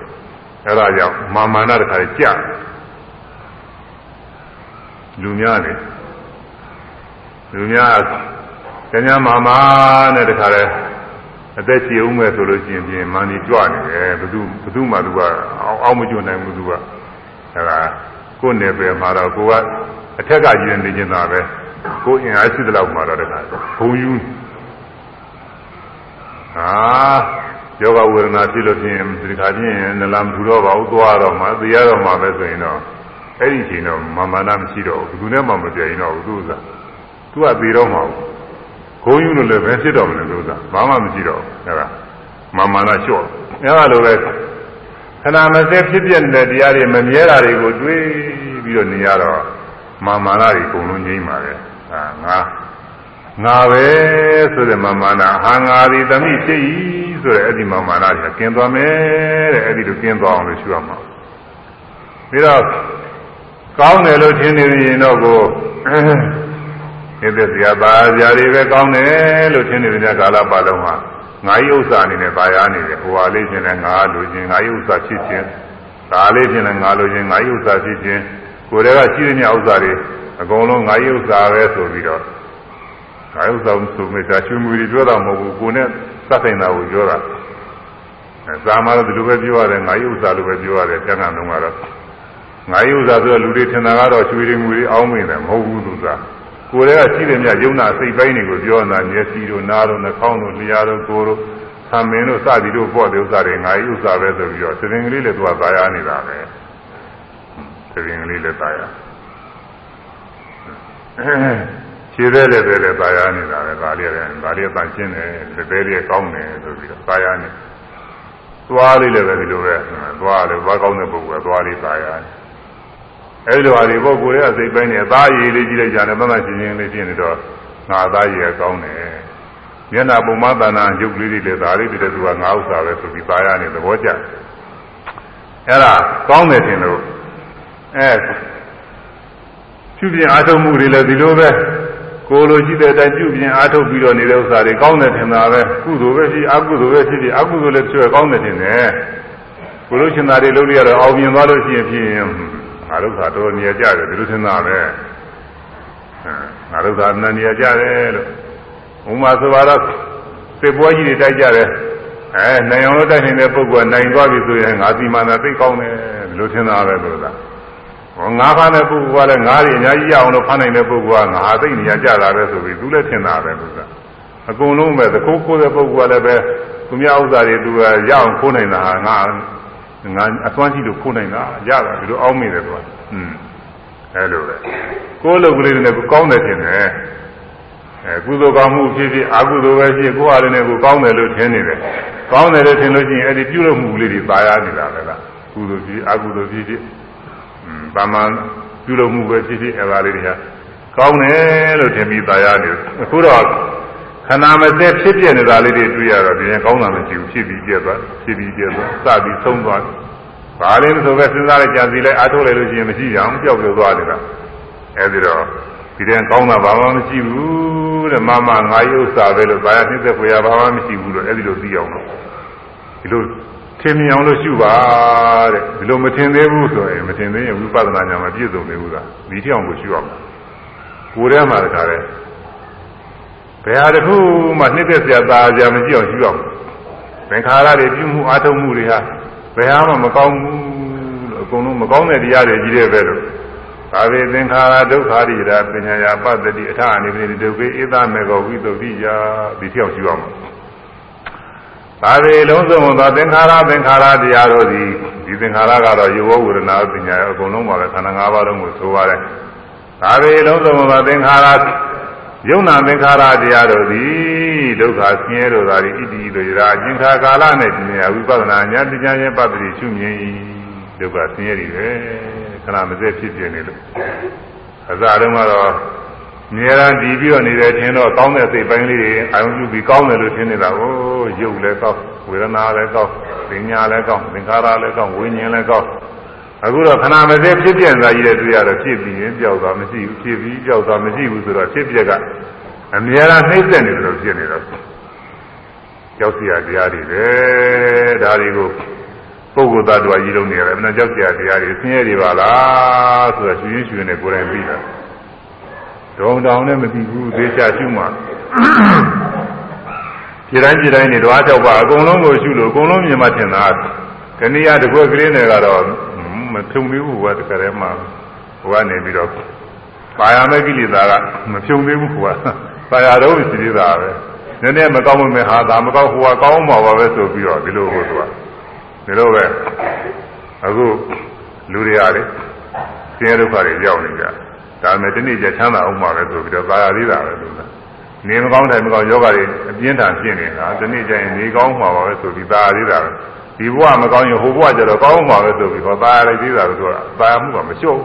အဲဒါကြောင့်မာမာနတခါကြလူများနေ လူများကျညာမာမာနဲ့တခါလဲအသက်ရှင်ဦးမဲ့ဆိုလို့ရှိရင်ပြင်မန်ဒီကြွနေတယ်ဘသူဘသူမှသူကအောက်မကျွနိုင်ဘူးသူကအဲဒါကိုယ်နယ်ပယ်မှာတော့ကိုကအထက်ကကြီးနေနေတာပဲကိုအင်အားရှိသလောက်မှာတော့တခါဘုံယူဟာယောဂဝေဒနာဖြစ်လို့ဖြစ်ရင်ဒီခါချင်းနလမထူတော့ပါဘူးသွားတော့မှသိရတော့မှပဲဆိုရင်တော့အဲ့ဒီချိန်တော့မာမာနမရှိတော့ဘူးဘယ်သူနဲ့မှမပြိုင်တော့ဘူးသူက သူကသေတော့မှာဘူးဂုံယူလို့လည်းပဲဖြစ်တော့မလဲသူကဘာမှမရှိတော့ဘူးအဲ့ဒါမာမာနလျှော့အဲ့ဒါလိုပဲခဏမစဲဖြစ်ပြနေတဲ့တရားတွေမမြဲတာတွေကိုတွေးပြီးတော့နေရတော့မာမာနတွေအကုန်လုံးငြိမ့်ပါလေဟာငါငါပဲဆိုတဲ့မာမာနဟာငါဒီသမိဖြစ်ဤဆိုတဲ့အဲ့ဒီမာမာနတွေကกินသွားမယ်တဲ့အဲ့ဒီလိုกินသွားအောင်လို့ရှုရမှာပြီးတော့ကောင်းတယ်လို့ထင်နေရင်တော့ကို ဒီသက်စရာပါစရာတွေပဲကောင်းတယ်လို့ထင်နေတဲ့ကာလပတ်လုံးမှာငါယုဥစ္စာအနေနဲ့ပါရနေတယ်ဟိုဟာလေးချင်းလည်းငါလိုချင်ငါယုဥစ္စာဖြစ်ခြင်းဒါလေးချင်းလည်းငါလိုချင်ငါယုဥစ္စာဖြစ်ခြင်းကိုယ်တည်းကရှိတဲ့ဥစ္စာတွေအကုန်လုံးငါယုဥစ္စာပဲဆိုပြီးတော့ငါယုဥစ္စာဆိုမိတာချွေမူတွေပြောတာမဟုတ်ဘူးကိုယ်နဲ့စက်ဆိုင်တာကိုပြောတာအဲဇာမတော့ဒီလိုပဲပြောရတယ်ငါယုဥစ္စာလိုပဲပြောရတယ်ကျန်တဲ့လုံးကတော့ငါယုဥစ္စာဆိုတော့လူတွေထင်တာကတော့ချွေတွေငွေတွေအောင်းမိတယ်မဟုတ်ဘူးသူက ကိုယ်တည်းကရှိတဲ့မြတ်ယုံနာစိတ်ပိုင်းတွေကိုပြောနေတာမျက်စိတို့နားတို့နှာခေါင်းတို့လျှာတို့ကိုယ်တို့ဆံမင်းတို့စသည်တို့ပေါ့တဲ့ဥစ္စာတွေငါယုဥစ္စာပဲဆိုပြီးတော့သင်္ကလေးလည်းသူကသာယာနေတာပဲသင်္ကလေးလည်းသာယာခြေသေးလည်းပဲလည်းသာယာနေတာပဲဒါလေးလည်းဒါလေးပန့်ရှင်းတယ်လက်သေးလေးကောင်းတယ်ဆိုပြီးတော့သာယာနေသွားလေးလည်းပဲဒီလိုပဲသွားလည်းဘာကောင်းတဲ့ပုဂ္ဂိုလ်ကသွားလေးသာယာ အဲဒီလိုဟာဒီပုဂ္ဂိုလ်ရဲ့အစိတ်ပိုင်းနဲ့အသားရည်လေးကြီးလိုက်ကြတယ်မှန်မှန်ရှင်းရှင်းလေးဖြစ်နေတော့ငါသားရည်ကောင်းတယ်မျက်နာပုံမသာနာရုပ်ကလေးတွေလည်းဒါလေးတွေလည်းသူကငါဥစ္စာပဲဆိုပြီးသာယာနေသဘောကျအဲ့ဒါကောင်းတယ်ထင်လို့အဲပြုပြင်အားထုတ်မှုတွေလည်းဒီလိုပဲကိုလိုရှိတဲ့အတိုင်းပြုပြင်အားထုတ်ပြီးတော့နေတဲ့ဥစ္စာတွေကောင်းတယ်ထင်တာပဲကုသိုလ်ပဲဖြစ်အကုသိုလ်ပဲဖြစ်ဖြစ်အကုသိုလ်လည်းဖြစ်ကောင်းတယ်ထင်တယ်ကိုလိုရှင်သားတွေလုပ်လို့ရတော့အောင်မြင်သွားလို့ရှိရင်ဖြစ်ရင် ငါတို့ကတော်နေကြတယ်ဒီလိုထင်တာပဲငါတို့သာနန္ဒီရကြတယ်လို့ဥမာဆိုပါတော့စစ်ပွဲကြီးတွေတိုက်ကြတယ်အဲနိုင်အောင်လို့တိုက်နေတဲ့ပုဂ္ဂိုလ်ကနိုင်သွားပြီဆိုရင်ငါစီမံတာသိကောင်းတယ်လို့ထင်တာပဲလို့လားဟောငါးဖားတဲ့ပုဂ္ဂိုလ်ကလည်းငါးတွေအများကြီးရအောင်လို့ဖမ်းနိုင်တဲ့ပုဂ္ဂိုလ်ကငါသိနေရကြတာပဲဆိုပြီးသူလည်းထင်တာပဲလို့လားအကုန်လုံးပဲသခိုးခိုးတဲ့ပုဂ္ဂိုလ်ကလည်းပဲသူများဥစ္စာတွေသူကရအောင်ခိုးနိုင်တာဟာငါ ငါအစွမ်းရှိလို့ခိုးနိုင်တာရတာဒီလိုအောင်းမိတယ်သူကอืมအဲလိုပဲကိုယ်လုပ်ကလေးနဲ့ကိုကောင်းတယ်ထင်တယ်အဲကုသိုလ်ကောင်းမှုဖြစ်ဖြစ်အကုသိုလ်ပဲဖြစ်ကိုယ်အားလည်းကိုကောင်းတယ်လို့ထင်နေတယ်ကောင်းတယ်လို့ထင်လို့ရှိရင်အဲ့ဒီပြုလုပ်မှုလေးတွေပါရနေတာပဲလားကုသိုလ်ဖြစ်အကုသိုလ်ဖြစ်ဖြစ်อืมပါမန်ပြုလုပ်မှုပဲဖြစ်ဖြစ်အဲ့ဒါလေးတွေဟာကောင်းတယ်လို့ထင်ပြီးပါရနေတယ်အခုတော့ ခန္ဓာမစက်ဖြစ်ပြနေတာလေးတွေတွေ့ရတော့ဒီရင်ကောင်းတာမရှိဘူးဖြစ်ပြီးပြက်သွားဖြစ်ပြီးပြက်သွားစပြီးဆုံးသွားတယ်ဘာလဲဆိုပဲစဉ်းစားလိုက်ကြာစီလိုက်အားထုတ်လိုက်လို့ရှိရင်မရှိကြအောင်ပျောက်ပျောက်သွားတယ်ကအဲဒီတော့ဒီတဲ့ကောင်းတာဘာမှမရှိဘူးတဲ့မမငါရုပ်စာပဲလို့ဘာရနှိမ့်သက်ဖွယ်ရဘာမှမရှိဘူးလို့အဲဒီလိုသိအောင်လို့ဒီလိုထင်မြင်အောင်လို့ရှုပါတဲ့ဒီလိုမထင်သေးဘူးဆိုရင်မထင်သေးရင်ဝိပဿနာဉာဏ်မပြည့်စုံသေးဘူးလားဒီထက်အောင်ကိုရှုအောင်ကိုယ်ထဲမှာတခါတဲ့ ဘယ်ဟာတစ်ခုမှနှိမ့်သက်စရာသာကြမရှိအောင်ရှုအောင်သင်္ခါရတွေပြုမှုအာထုံမှုတွေဟာဘယ်ဟာမှမကောင်းဘူးလို့အကုန်လုံးမကောင်းတဲ့တရားတွေကြီးတဲ့ပဲလို့ဘာဝေသင်္ခါရဒုက္ခရိရာပညာယာပတ္တိအထအနေနဲ့ဒုက္ခေဧသမေကောဝိသုဒ္ဓိယာဒီပြောက်ရှိအောင်ဘာဝေလုံးစုံသောသင်္ခါရသင်္ခါရတရားတို့သည်ဒီသင်္ခါရကတော့ယောဝဝေဒနာပညာယာအကုန်လုံးပါပဲခန္ဓာ၅ပါးလုံးကိုဆိုပါတယ်ဘာဝေလုံးစုံသောသင်္ခါရ ယုံနာသင်္ခါရတရားတို့သည်ဒုက္ခဆင်းရဲတို့သာဤတိတို့ရာအကျဉ်းခါကာလနဲ့ပညာဝိပဿနာဉာဏ်ပညာရဲ့ပတ္တိရှုမြင်၏ဒုက္ခဆင်းရဲတွေပဲခဏမစက်ဖြစ်ပြနေလို့အစတုန်းကတော့နေရာတည်ပြီးတော့နေတယ်ထင်တော့ကောင်းတဲ့စိတ်ပိုင်းလေးတွေအာရုံပြုပြီးကောင်းတယ်လို့ထင်နေတာကိုရုပ်လည်းကောင်းဝေဒနာလည်းကောင်းပညာလည်းကောင်းသင်္ခါရလည်းကောင်းဝိညာဉ်လည်းကောင်း အခုတော့ခဏမစက်ဖြစ်ပြနေတာကြီးတဲ့တွေ့ရတော့ဖြစ်ပြီးရင်ကြောက်တာမရှိဘူးဖြစ်ပြီးကြောက်တာမရှိဘူးဆိုတော့ဖြစ်ပြကအများအားနှိမ့်ဆက်နေတယ်လို့ဖြစ်နေတော့ကြောက်စရာတရားတွေပဲဒါတွေကိုပုဂ္ဂိုလ်သားတော်ကြီးလုံးနေရတယ်မနာကြောက်စရာတရားတွေဆင်းရဲတွေပါလားဆိုတော့ရှင်ရှင်နဲ့ကိုယ်တိုင်ပြီးတာဒေါင်တောင်နဲ့မသိဘူးသေချာရှုမှခြေတိုင်းခြေတိုင်းနေတော့အကြောက်ပါအကုန်လုံးကိုရှုလို့အကုန်လုံးမြင်မှထင်တာခဏရတကွက်ကလေးနဲ့ကတော့ မဖြုံသေးဘူးကွာတကယ်တည်းမှဟိုကနေပြီးတော့ပါရမယ့်ကိလေသာကမဖြုံသေးဘူးကွာပါရတော့ရှိသေးတာပဲနည်းနည်းမကောင်းမမဲဟာဒါမကောင်းဟိုကကောင်းမှာပါပဲဆိုပြီးတော့ဒီလိုဟိုသူကဒီလိုပဲအခုလူတွေဟာလေဆင်းရဲဒုက္ခတွေရောက်နေကြဒါပေမဲ့ဒီနေ့ကျချမ်းသာအောင်မှာပဲဆိုပြီးတော့သာယာသေးတာပဲလို့နေမကောင်းတိုင်းမကောင်းယောဂတွေအပြင်းထန်ဖြစ်နေတာဒီနေ့ကျရင်နေကောင်းမှာပါပဲဆိုပြီးသာယာသေးတာပဲ ဒီဘဝမကောင်းရင်ဟိုဘဝကျတော့ကောင်းမှာပဲဆိုပြီးဟောသာယာလိုက်သေးတာလို့ဆိုတာသာယာမှုကမလျှော့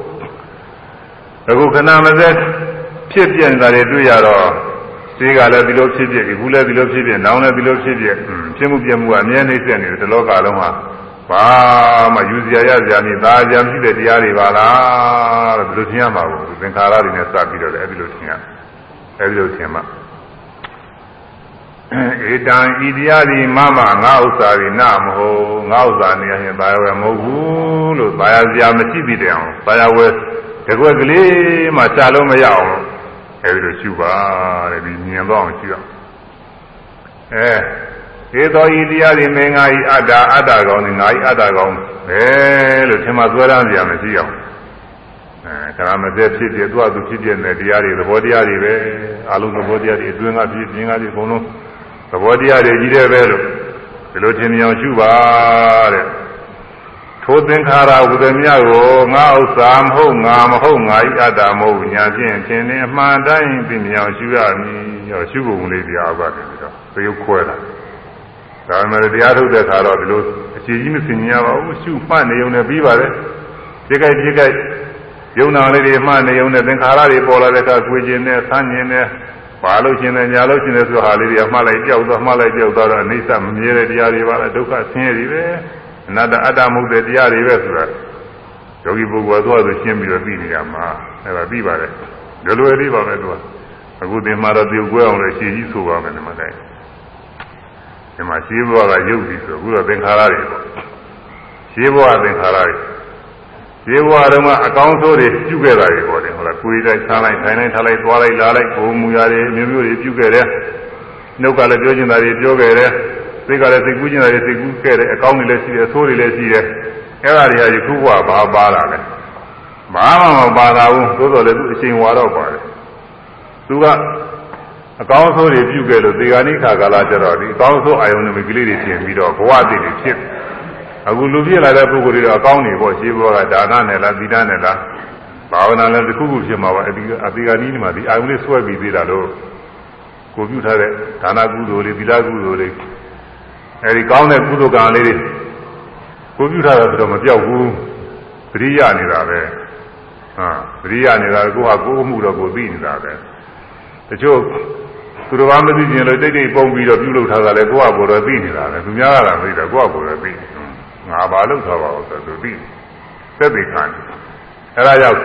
အခုခဏမစက်ဖြစ်ပြနေတာတွေတွေ့ရတော့ဈေးကလည်းဒီလိုဖြစ်ဖြစ်အခုလည်းဒီလိုဖြစ်ဖြစ်နောင်လည်းဒီလိုဖြစ်ဖြစ်ဖြစ်မှုပြမှုကအမြဲနှိမ့်ဆက်နေတယ်ဒီလောကလုံးဟာဘာမှယူစရာရစရာနေသာကြံဖြစ်တဲ့တရားတွေပါလားလို့ဒီလိုထင်ရမှာကိုသင်္ခါရတွေနဲ့စပြီးတော့လည်းအဲဒီလိုထင်ရအဲဒီလိုထင်မှ ဧတံဤတရားဒီမမငါဥစ္စာတွေနာမဟုတ်ငါဥစ္စာနေရင်ဘာဝယ်မဟုတ်ဘူးလို့ဘာရစရာမရှိပြီတဲ့အောင်ဘာရဝယ်တကွက်ကလေးမှရှာလို့မရအောင်အဲဒီလိုရှုပါတဲ့ဒီမြင်တော့အောင်ရှုရအဲဧသောဤတရားဒီမင်းငါဤအတ္တအတ္တကောင်းနေငါဤအတ္တကောင်းပဲလို့ထင်မှသွဲရမ်းစရာမရှိအောင်အဲကာမသက်ဖြစ်ဖြစ်သူ့အသူဖြစ်ဖြစ်တဲ့တရားတွေသဘောတရားတွေပဲအလုံးသဘောတရားတွေအတွင်းကဖြစ်ပြင်းကဖြစ်အကုန်လုံး သဘောတရားတွေကြီးတယ်ပဲလို့ဒီလိုထင်မြင်အောင်ရှုပါတဲ့ထိုသင်္ခါရဝုဒမြကိုငါဥစ္စာမဟုတ်ငါမဟုတ်ငါဤအတ္တမဟုတ်ညာဖြင့်ထင်နေအမှန်တိုင်းသိမြင်အောင်ရှုရမည်ရောရှုပုံလေးတရားဥပဒေပြီးတော့သရုပ်ခွဲတာဒါပေမဲ့တရားထုတ်တဲ့အခါတော့ဒီလိုအခြေကြီးမစင်ကြပါဘူးရှုမှတ်နေုံနဲ့ပြီးပါတယ်ပြည့်ကြိုက်ပြည့်ကြိုက်ယုံနာလေးတွေမှတ်နေုံနဲ့သင်္ခါရတွေပေါ်လာတဲ့အခါကိုယ်ကျင်နဲ့ဆန်းကျင်နဲ့ ပါလို့ရှင်တယ်ညာလို့ရှင်တယ်ဆိုဟာလေးတွေမှတ်လိုက်ကြောက်သွားမှတ်လိုက်ကြောက်သွားတော့အိဋ္ဌမမြဲတဲ့တရားတွေပါလားဒုက္ခဆင်းရဲတွေပဲအနတ္တအတ္တမှုတဲ့တရားတွေပဲဆိုတာယောဂီပုဂ္ဂိုလ်သွားဆိုရှင်းပြီးတော့ပြီးနေရမှာအဲ့ဒါပြီးပါတယ်လွယ်လွယ်လေးပါပဲသူကအခုသင်မှာတော့ပြုတ်ကွဲအောင်လည်းရှင်းကြီးဆိုပါမယ်ဒီမှာလည်းဒီမှာရှင်းဘဝကရုပ်ပြီးဆိုအခုတော့သင်္ခါရတွေပေါ့ရှင်းဘဝသင်္ခါရတွေ ဒီဘဝတုန်းကအကောင်းဆုံးတွေပြုခဲ့တာတွေပေါ့တယ်ဟုတ်လားကိုယ်တိုင်းဆန်းလိုက်ထိုင်လိုက်ထားလိုက်သွားလိုက်လာလိုက်ဘုံမူရာတွေမျိုးမျိုးတွေပြုခဲ့တယ်နှုတ်ကလည်းပြောချင်တာတွေပြောခဲ့တယ်စိတ်ကလည်းစိတ်ကူးချင်တာတွေစိတ်ကူးခဲ့တယ်အကောင်းတွေလည်းရှိတယ်ဆိုးတွေလည်းရှိတယ်အဲ့ဒါတွေကယခုဘဝဘာပါလာလဲဘာမှမပါတာဘူးသို့တော်လည်းသူအချိန်ဝါတော့ပါတယ်သူကအကောင်းဆုံးတွေပြုခဲ့လို့ဒီဂာနိခါကာလကျတော့ဒီအကောင်းဆုံးအာယုန်တွေကလေးတွေပြင်ပြီးတော့ဘဝတည်တွေဖြစ် အခုလူပြည့်လာတဲ့ပုဂ္ဂိုလ်တွေတော့အကောင်းတွေပေါ့ရှင်းဘောကဒါနနဲ့လားသီလနဲ့လားဘာဝနာလည်းတစ်ခုခုဖြစ်မှာပါအဒီအဒီဂာနိမှာဒီအာယုန်လေးဆွဲပြီးသေးတာလို့ကိုပြုထားတဲ့ဒါနကုသိုလ်တွေသီလကုသိုလ်တွေအဲဒီကောင်းတဲ့ကုသိုလ်ကံလေးတွေကိုပြုထားတာဆိုတော့မပြောက်ဘူးသတိရနေတာပဲဟာသတိရနေတာကိုဟာကိုယ်မှုတော့ကိုသိနေတာပဲတချို့သူတော်ဘာမသိခြင်းလို့တိတ်တိတ်ပုံပြီးတော့ပြုလုပ်ထားတာလေကိုယ့်အကိုယ်တော့သိနေတာလေသူများကလည်းသိတယ်ကိုယ့်အကိုယ်တော့သိ ငါဘာလုပ်ထားပါဦးဆိုသူသိသက်သေခံအဲဒါကြောင့်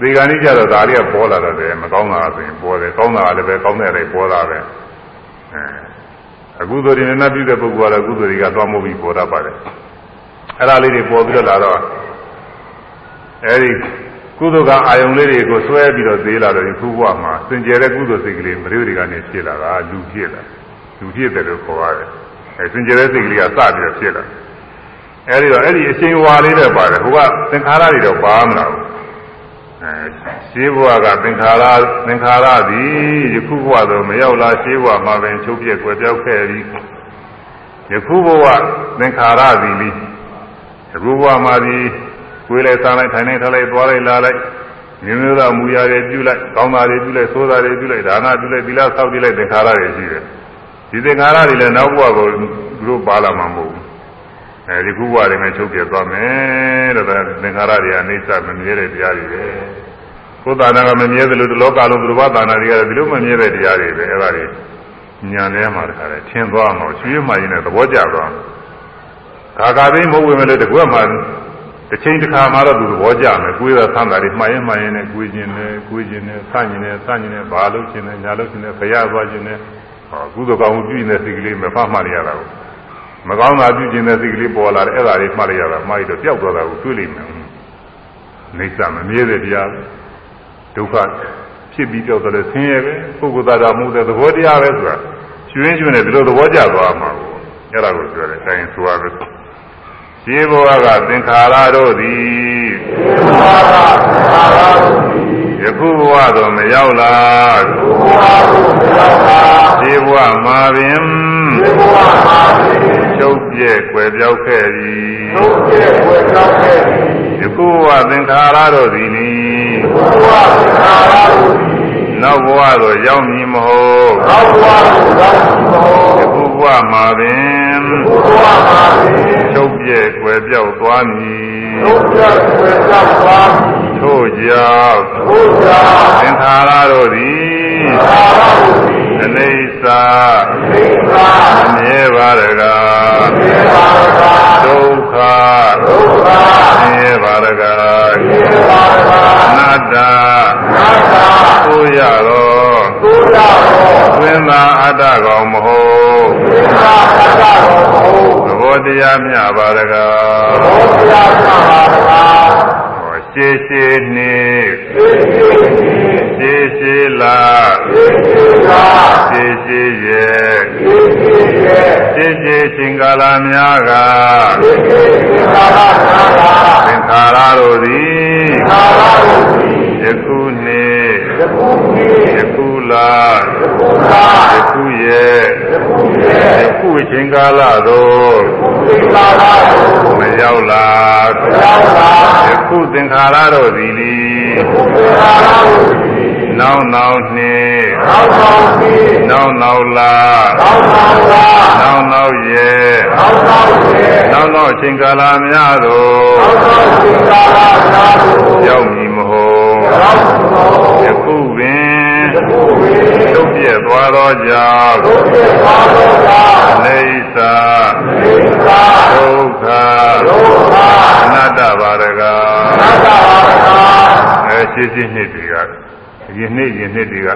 ဒီကနေ့ကျတော့ဒါတွေကပေါ်လာတယ်မကောင်းတာဆိုရင်ပေါ်တယ်ကောင်းတာလည်းပဲကောင်းတဲ့အတိုင်းပေါ်တာပဲအဲအခုဆိုရင်လည်းပြုတဲ့ပုဂ္ဂိုလ်ကတော့ကုသိုလ်တွေကသွားမို့ပြီးပေါ်တတ်ပါတယ်အဲဒါလေးတွေပေါ်ပြီးတော့လာတော့အဲဒီကုသိုလ်ကအာယုံလေးတွေကိုဆွဲပြီးတော့သေးလာတော့ဒီခုဘဝမှာစင်ကြယ်တဲ့ကုသိုလ်စိတ်ကလေးမရိဒိကနေဖြစ်လာတာလူဖြစ်လာလူဖြစ်တယ်လို့ခေါ်ရတယ်အဲစင်ကြယ်တဲ့စိတ်ကလေးကစပြီးတော့ဖြစ်လာ အဲဒီတော့အဲ့ဒီအရှင်ဝါလေးတဲ့ပါတယ်ဟိုကသင်္ခါရတွေတော့ပါမလားဘူးအဲရှင်းဘဝကသင်္ခါရသင်္ခါရသည်ယခုဘဝတော့မရောက်လာရှင်းဘဝမှာပင်ချုပ်ပြက်ွယ်ပြောက်ခဲ့ပြီးယခုဘဝသင်္ခါရသည်လီယခုဘဝမှာသည်ကိုယ်လည်းစားလိုက်ထိုင်လိုက်ထားလိုက်သွားလိုက်လာလိုက်မျိုးမျိုးသောမူရာတွေပြုလိုက်ကောင်းတာတွေပြုလိုက်ဆိုးတာတွေပြုလိုက်ဒါနပြုလိုက်သီလဆောက်တည်လိုက်သင်္ခါရတွေရှိတယ်ဒီသင်္ခါရတွေလည်းနောက်ဘဝကိုသူတို့ပါလာမှာမဟုတ်ဘူး အဲဒီခုဘဝတွေမှာချုပ်ပြသွားမယ်တဲ့သင်္ခါရတွေအိဋ္ဌမမြဲတဲ့တရားတွေပဲကိုယ်သာနာကမမြဲသလိုဒီလောကလုံးသူတော်ဘာသာနာတွေကလည်းဒီလိုမမြဲတဲ့တရားတွေပဲအဲဒါတွေညာထဲမှာတခါလဲထင်သွားမှာရွှေမှရင်လည်းသဘောကျသွားခါခါသိမဟုတ်ဝင်မလို့တကွက်မှာတစ်ချိန်တစ်ခါမှတော့သူသဘောကျမယ်ကိုယ်ရဆန်းတာတွေမှားရင်မှားရင်နဲ့ကိုယ်ကျင်တယ်ကိုယ်ကျင်တယ်ဆန့်ကျင်တယ်ဆန့်ကျင်တယ်ဘာလို့ကျင်တယ်ညာလို့ကျင်တယ်ခရသွားကျင်တယ်ဟောကုသိုလ်ကောင်းမှုပြုနေတဲ့စိတ်ကလေးမဖတ်မှတ်ရတာကို မကောင်းတာပြုကျင်တဲ့စိတ်ကလေးပေါ်လာတယ်အဲ့ဒါလေးမှတ်ရတာမှားရတော့ပျောက်သွားတာကိုတွေ့လိမ့်မယ်နေစာမမြဲတဲ့တရားဒုက္ခဖြစ်ပြီးကြောက်တယ်ဆင်းရဲပဲပုဂ္ဂိုလ်သားတော်မှုတဲ့သဘောတရားပဲဆိုတာကျွင်းကျွင်းနဲ့ဒီလိုသဘောကျသွားမှာကိုအဲ့ဒါကိုပြောတယ်တိုင်းဆိုရမယ်ရှိဘဝကသင်္ခါရတို့သည်ယခုဘဝသို့မရောက်လာရှိဘဝမှာပင်ချုပ် ပြဲ့ွယ်ပြောက်ခဲ့သည်ယခုဘဝသင်္ခါရတို့သည်နိနောက်ဘဝသို့ရောက်မည်မဟုတ်ယခုဘဝမှာပင်ချုပ်ပြဲ့ွယ်ပြောက်သွားမည်ထို့ကြောင့်သင်္ခါရတို့သည်အ နိစ္စအမြဲပါရကဒုက္ခဆင်းရဲပါရကအနတ္တကိုရတော့သင်္သာအတ္တကောင်မဟုတ်သဘောတရားမြပါရကရှေးရှေးနှ င့်ရှေးရှေးလာရှေးရှေးရဲ့ရှေးရှေးချင်းကာလများကသင်္ခါရတို့သည်ယခုနှင့်ယခုလာယခုရဲ့ယ ခုချင်းကာလသို့မရောက်လာယခုသင်္ခါရတို့သည်လီနောက်နောက်နှင့်နောက်နောက်လာနောက်နောက်ရဲ့နောက်နောက်ချင်းကာလများသို့ သွားသောကြောင့်နေသာဒုက္ခအနတ္တပါရကအဲရှိရှိနှစ်တွေကယင်းနှစ်ယင်းနှစ်တွေက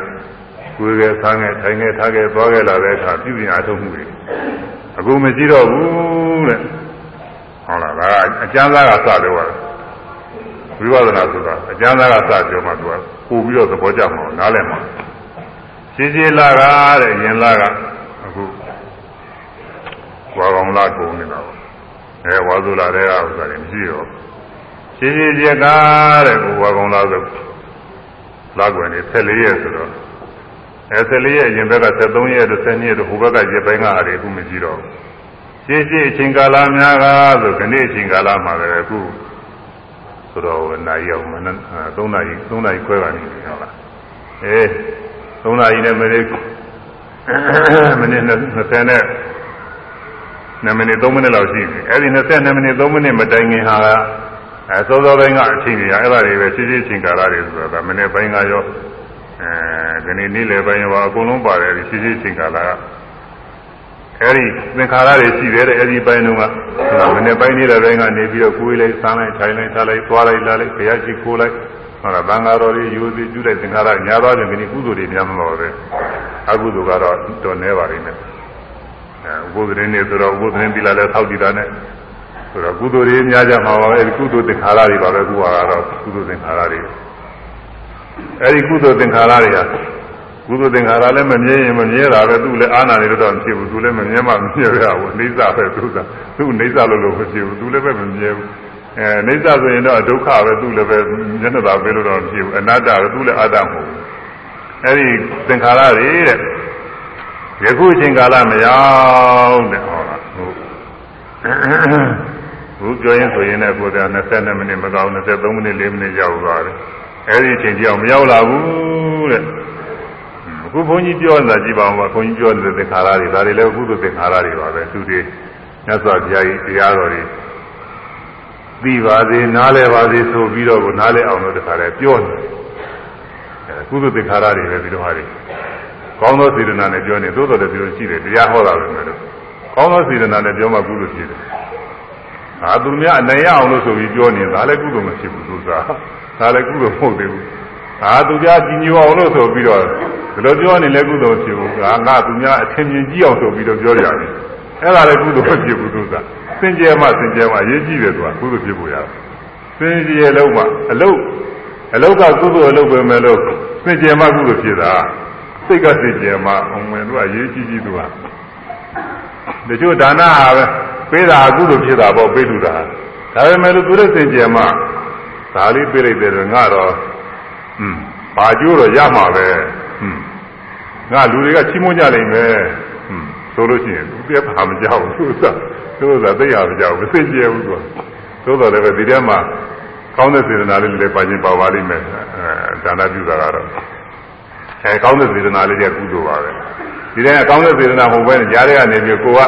ကိုယ်ကဆန်းငယ်ထိုင်ငယ်ထားငယ်သွားခဲ့လာတဲ့အခါပြုပြင်အားထုတ်မှုတွေအခုမရှိတော့ဘူးတဲ့ဟုတ်လားဒါအကျမ်းသားကစတယ်ဟုတ်လားဝိပဿနာဆိုတာအကျမ်းသားကစပြောမှသူကပို့ပြီးတော့သဘောကျမှာနားလည်မှာ ရှင်းရှင်းလာကတဲ့ရင်လာကအခုဝါကောင်လာကုန်နေတာပေါ့အဲဝါဆိုလာတဲ့ဥစ္စာတွေမရှိတော့ရှင်းရှင်းကြကားတဲ့ကိုဝါကောင်လာဆိုလာကွယ်နေ14ရက်ဆိုတော့အဲ14ရက်အရင်ဘက်က73ရက်တို့12ရက်တို့ဟိုဘက်ကရက်ပိုင်းကအားတွေအခုမရှိတော့ရှင်းရှင်းအချိန်ကာလများကဆိုခဏအချိန်ကာလမှာလည်းအခုဆိုတော့နိုင်ရောက်မန3နာရီ3နာရီခွဲကနေဟုတ်လားအေး 3နာရီနဲ့မိနစ်မိနစ်20နဲ့2မိနစ်3မိနစ်လောက်ရှိပြီအဲ့ဒီ22မိနစ်3မိနစ်မတိုင်ခင်ဟာအဲစောစောပိုင်းကအချိန်ကြီးအဲ့ဒါတွေပဲရှင်းရှင်းချင်းကာလတွေဆိုတာဒါမိနစ်ပိုင်းကရောအဲဒီနေ့နေ့လယ်ပိုင်းရောအကုန်လုံးပါတယ်ဒီရှင်းရှင်းချင်းကာလကအဲ့ဒီသင်္ခါရတွေရှိတယ်တဲ့အဲ့ဒီပိုင်းတုန်းကမနေ့ပိုင်းနေ့တဲ့ပိုင်းကနေပြီးတော့ကိုယ်လေးစားလိုက်ထိုင်လိုက်ထားလိုက်သွားလိုက်လာလိုက်ဘုရားရှိခိုးလိုက် ဟုတ်လားသံဃာတော်တွေယူစီကျူးလိုက်သင်္ခါရညာသွားတယ်ဒီကုသိုလ်တွေများမလို့ပဲအကုသိုလ်ကတော့တော်နေပါလိမ့်မယ်အဲဥပုသ်ရင်နေဆိုတော့ဥပုသ်ရင်ပြီလာလဲသောက်ကြည့်တာနဲ့ဆိုတော့ကုသိုလ်တွေများကြမှာပါပဲအဲဒီကုသိုလ်သင်္ခါရတွေပါပဲခုကတော့ကုသိုလ်သင်္ခါရတွေအဲဒီကုသိုလ်သင်္ခါရတွေကကုသိုလ်သင်္ခါရလည်းမမြဲရင်မမြဲတာပဲသူလည်းအာနာနေတော့မဖြစ်ဘူးသူလည်းမမြဲမှမမြဲရဘူးအိဋ္ဌပဲသူကသူအိဋ္ဌလို့လို့မဖြစ်ဘူးသူလည်းပဲမမြဲဘူး အဲအိဋ္ဌဆိုရင်တော့ဒုက္ခပဲသူလည်းပဲမျက်နှာသာပဲလို့တော့မဖြစ်ဘူးအနတ္တပဲသူလည်းအတ္တမဟုတ်ဘူးအဲဒီသင်္ခါရတွေတဲ့ယခုအချိန်ကာလမရောက်တဲ့ဟောလားဟုတ်ဘူးပြောရင်ဆိုရင်လည်းကိုယ်က22မိနစ်မကောင်း23မိနစ်4မိနစ်ရောက်သွားတယ်အဲဒီအချိန်ကြောင်မရောက်လာဘူးတဲ့အခုဘုန်းကြီးပြောနေတာကြည့်ပါဦးပါဘုန်းကြီးပြောနေတဲ့သင်္ခါရတွေဒါတွေလည်းအခုသို့သင်္ခါရတွေပါပဲသူတွေမြတ်စွာဘုရားကြီးတရားတော်တွေ သိပါစေနားလဲပါစေဆိုပြီးတော့ကိုနားလဲအောင်လို့တခါလဲပြောနေတယ်အခုသို့သင်္ခါရတွေပဲဒီလိုဟာတွေကောင်းသောစေတနာနဲ့ပြောနေသို့တော်လည်းဒီလိုရှိတယ်တရားဟောတာပဲမယ်လို့ကောင်းသောစေတနာနဲ့ပြောမှကုသိုလ်ဖြစ်တယ်အာသူများအနိုင်ရအောင်လို့ဆိုပြီးပြောနေတာလည်းကုသိုလ်မဖြစ်ဘူးသူစားဒါလည်းကုသိုလ်မဟုတ်သေးဘူးအာသူများကြည်ညိုအောင်လို့ဆိုပြီးတော့ဒီလိုပြောနေလဲကုသိုလ်ဖြစ်ဘူးငါငါသူများအထင်မြင်ကြီးအောင်ဆိုပြီးတော့ပြောကြတယ်အဲ့ဒါလည်းကုသိုလ်ဖြစ်ဘူးသူစား စင်ကြယ်မှစင်ကြယ်မှရေးကြည့်တယ်ဆိုတာကုသိုလ်ဖြစ်ပေါ်ရတယ်စင်ကြယ်လုံးမှအလုတ်အလုတ်ကကုသိုလ်အလုတ်ပဲမဲ့လို့စင်ကြယ်မှကုသိုလ်ဖြစ်တာစိတ်ကစင်ကြယ်မှအောင်ဝင်တော့ရေးကြည့်ကြည့်သူကတချို့ဒါနဟာပဲပေးတာအကုသိုလ်ဖြစ်တာပေါ့ပေးလူတာဒါပေမဲ့လို့သူလည်းစင်ကြယ်မှဒါလေးပေးလိုက်တယ်ငါတော့ဟွန်းဘာကျိုးတော့ရမှာပဲဟွန်းငါလူတွေကချီးမွမ်းကြလိမ့်မယ်ဟွန်းဆိုလို့ရှိရင်သူပြပါမကြောက်ဘူးသူစား သူကသိရမကြောက်ဘူးစင်ကြယ်ဘူးသူကသို့တော်လည်းပဲဒီထဲမှာကောင်းတဲ့စေတနာလေးလည်းပါခြင်းပါပါလိမ့်မယ်အဲဒါနပြုတာကတော့အဲကောင်းတဲ့စေတနာလေးတွေကုသိုလ်ပါပဲဒီထဲကကောင်းတဲ့စေတနာမဟုတ်ဘဲနဲ့ကြားထဲကနေပြီးကိုက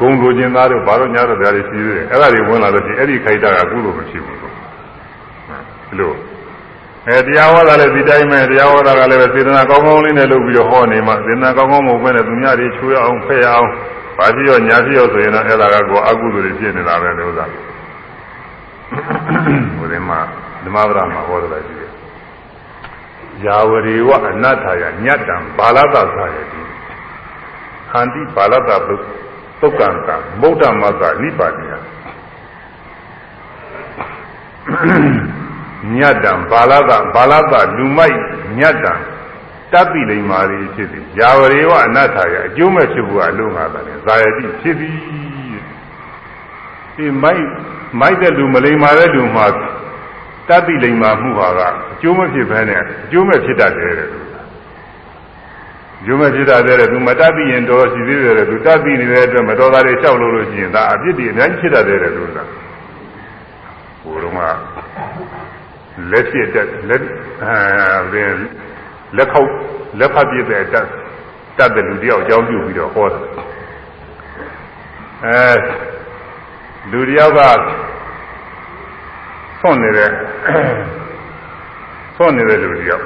ဂုံလိုခြင်းသားတို့ဘာလို့ညာတော့ဒါတွေရှိသေးတယ်အဲ့ဒါတွေဝင်လာလို့ရှိရင်အဲ့ဒီခိုက်တာကကုသိုလ်မရှိဘူးလို့ဒီလိုအဲတရားဟောတာလည်းဒီတိုင်းပဲတရားဟောတာကလည်းပဲစေတနာကောင်းကောင်းလေးနဲ့လုပ်ပြီးတော့ဟောနေမှစေတနာကောင်းကောင်းမဟုတ်ဘဲနဲ့သူများတွေချွေးအောင်ဖဲ့အောင် ဘာဖြစ်ရောညာဖြစ်ရောဆိုရင်တော့အဲ့ဒါကကိုအကုသိုလ်တွေဖြစ်နေတာပဲလို့သာဟိုဒီမှာဓမ္မပဒမှာဟောတယ်ရှိတယ်ယာဝရေဝအနတ္ထာယညတ္တံဘာလတ္တသာယတိခန္တိဘာလတ္တသုတ်ကံကမௌဒ္ဓမသနိပါတိယညတ္တံဘာလတဘာလတလူမိုက်ညတ္တံတပိလိမ္မာရီဖြစ်သည်ယာဝရေဝအနတ္ထာယအကျိုးမဲ့ဖြစ်ဖို့အလုံးငါတယ်ဇာယတိဖြစ်သည်ဒီမိုက်မိုက်တဲ့လူမလိမ္မာတဲ့လူမှာတပိလိမ္မာမှုဟာကအကျိုးမဖြစ်ဘဲနဲ့အကျိုးမဲ့ဖြစ်တတ်တယ်တဲ့လူကျိုးမဲ့ဖြစ်တတ်တယ်သူမတတ်ပြီးရင်တော့ရှိသေးတယ်သူတတ်ပြီးနေတဲ့အတွက်မတော်တာတွေလျှောက်လို့လို့ရှိရင်ဒါအပြစ်တွေအများကြီးဖြစ်တတ်တယ်တဲ့လူကဟိုတော့ကလက်ဖြစ်တဲ့လက်အဲ လက်ခောက်လက်ဖတ်ပြတဲ့တတ်တတ်တဲ့လူတယောက်အကြောင်းပြုပြီးတော့ဟောတယ်အဲလူတယောက်ကဆွန့်နေတဲ့ဆွန့်နေတဲ့လူတယောက်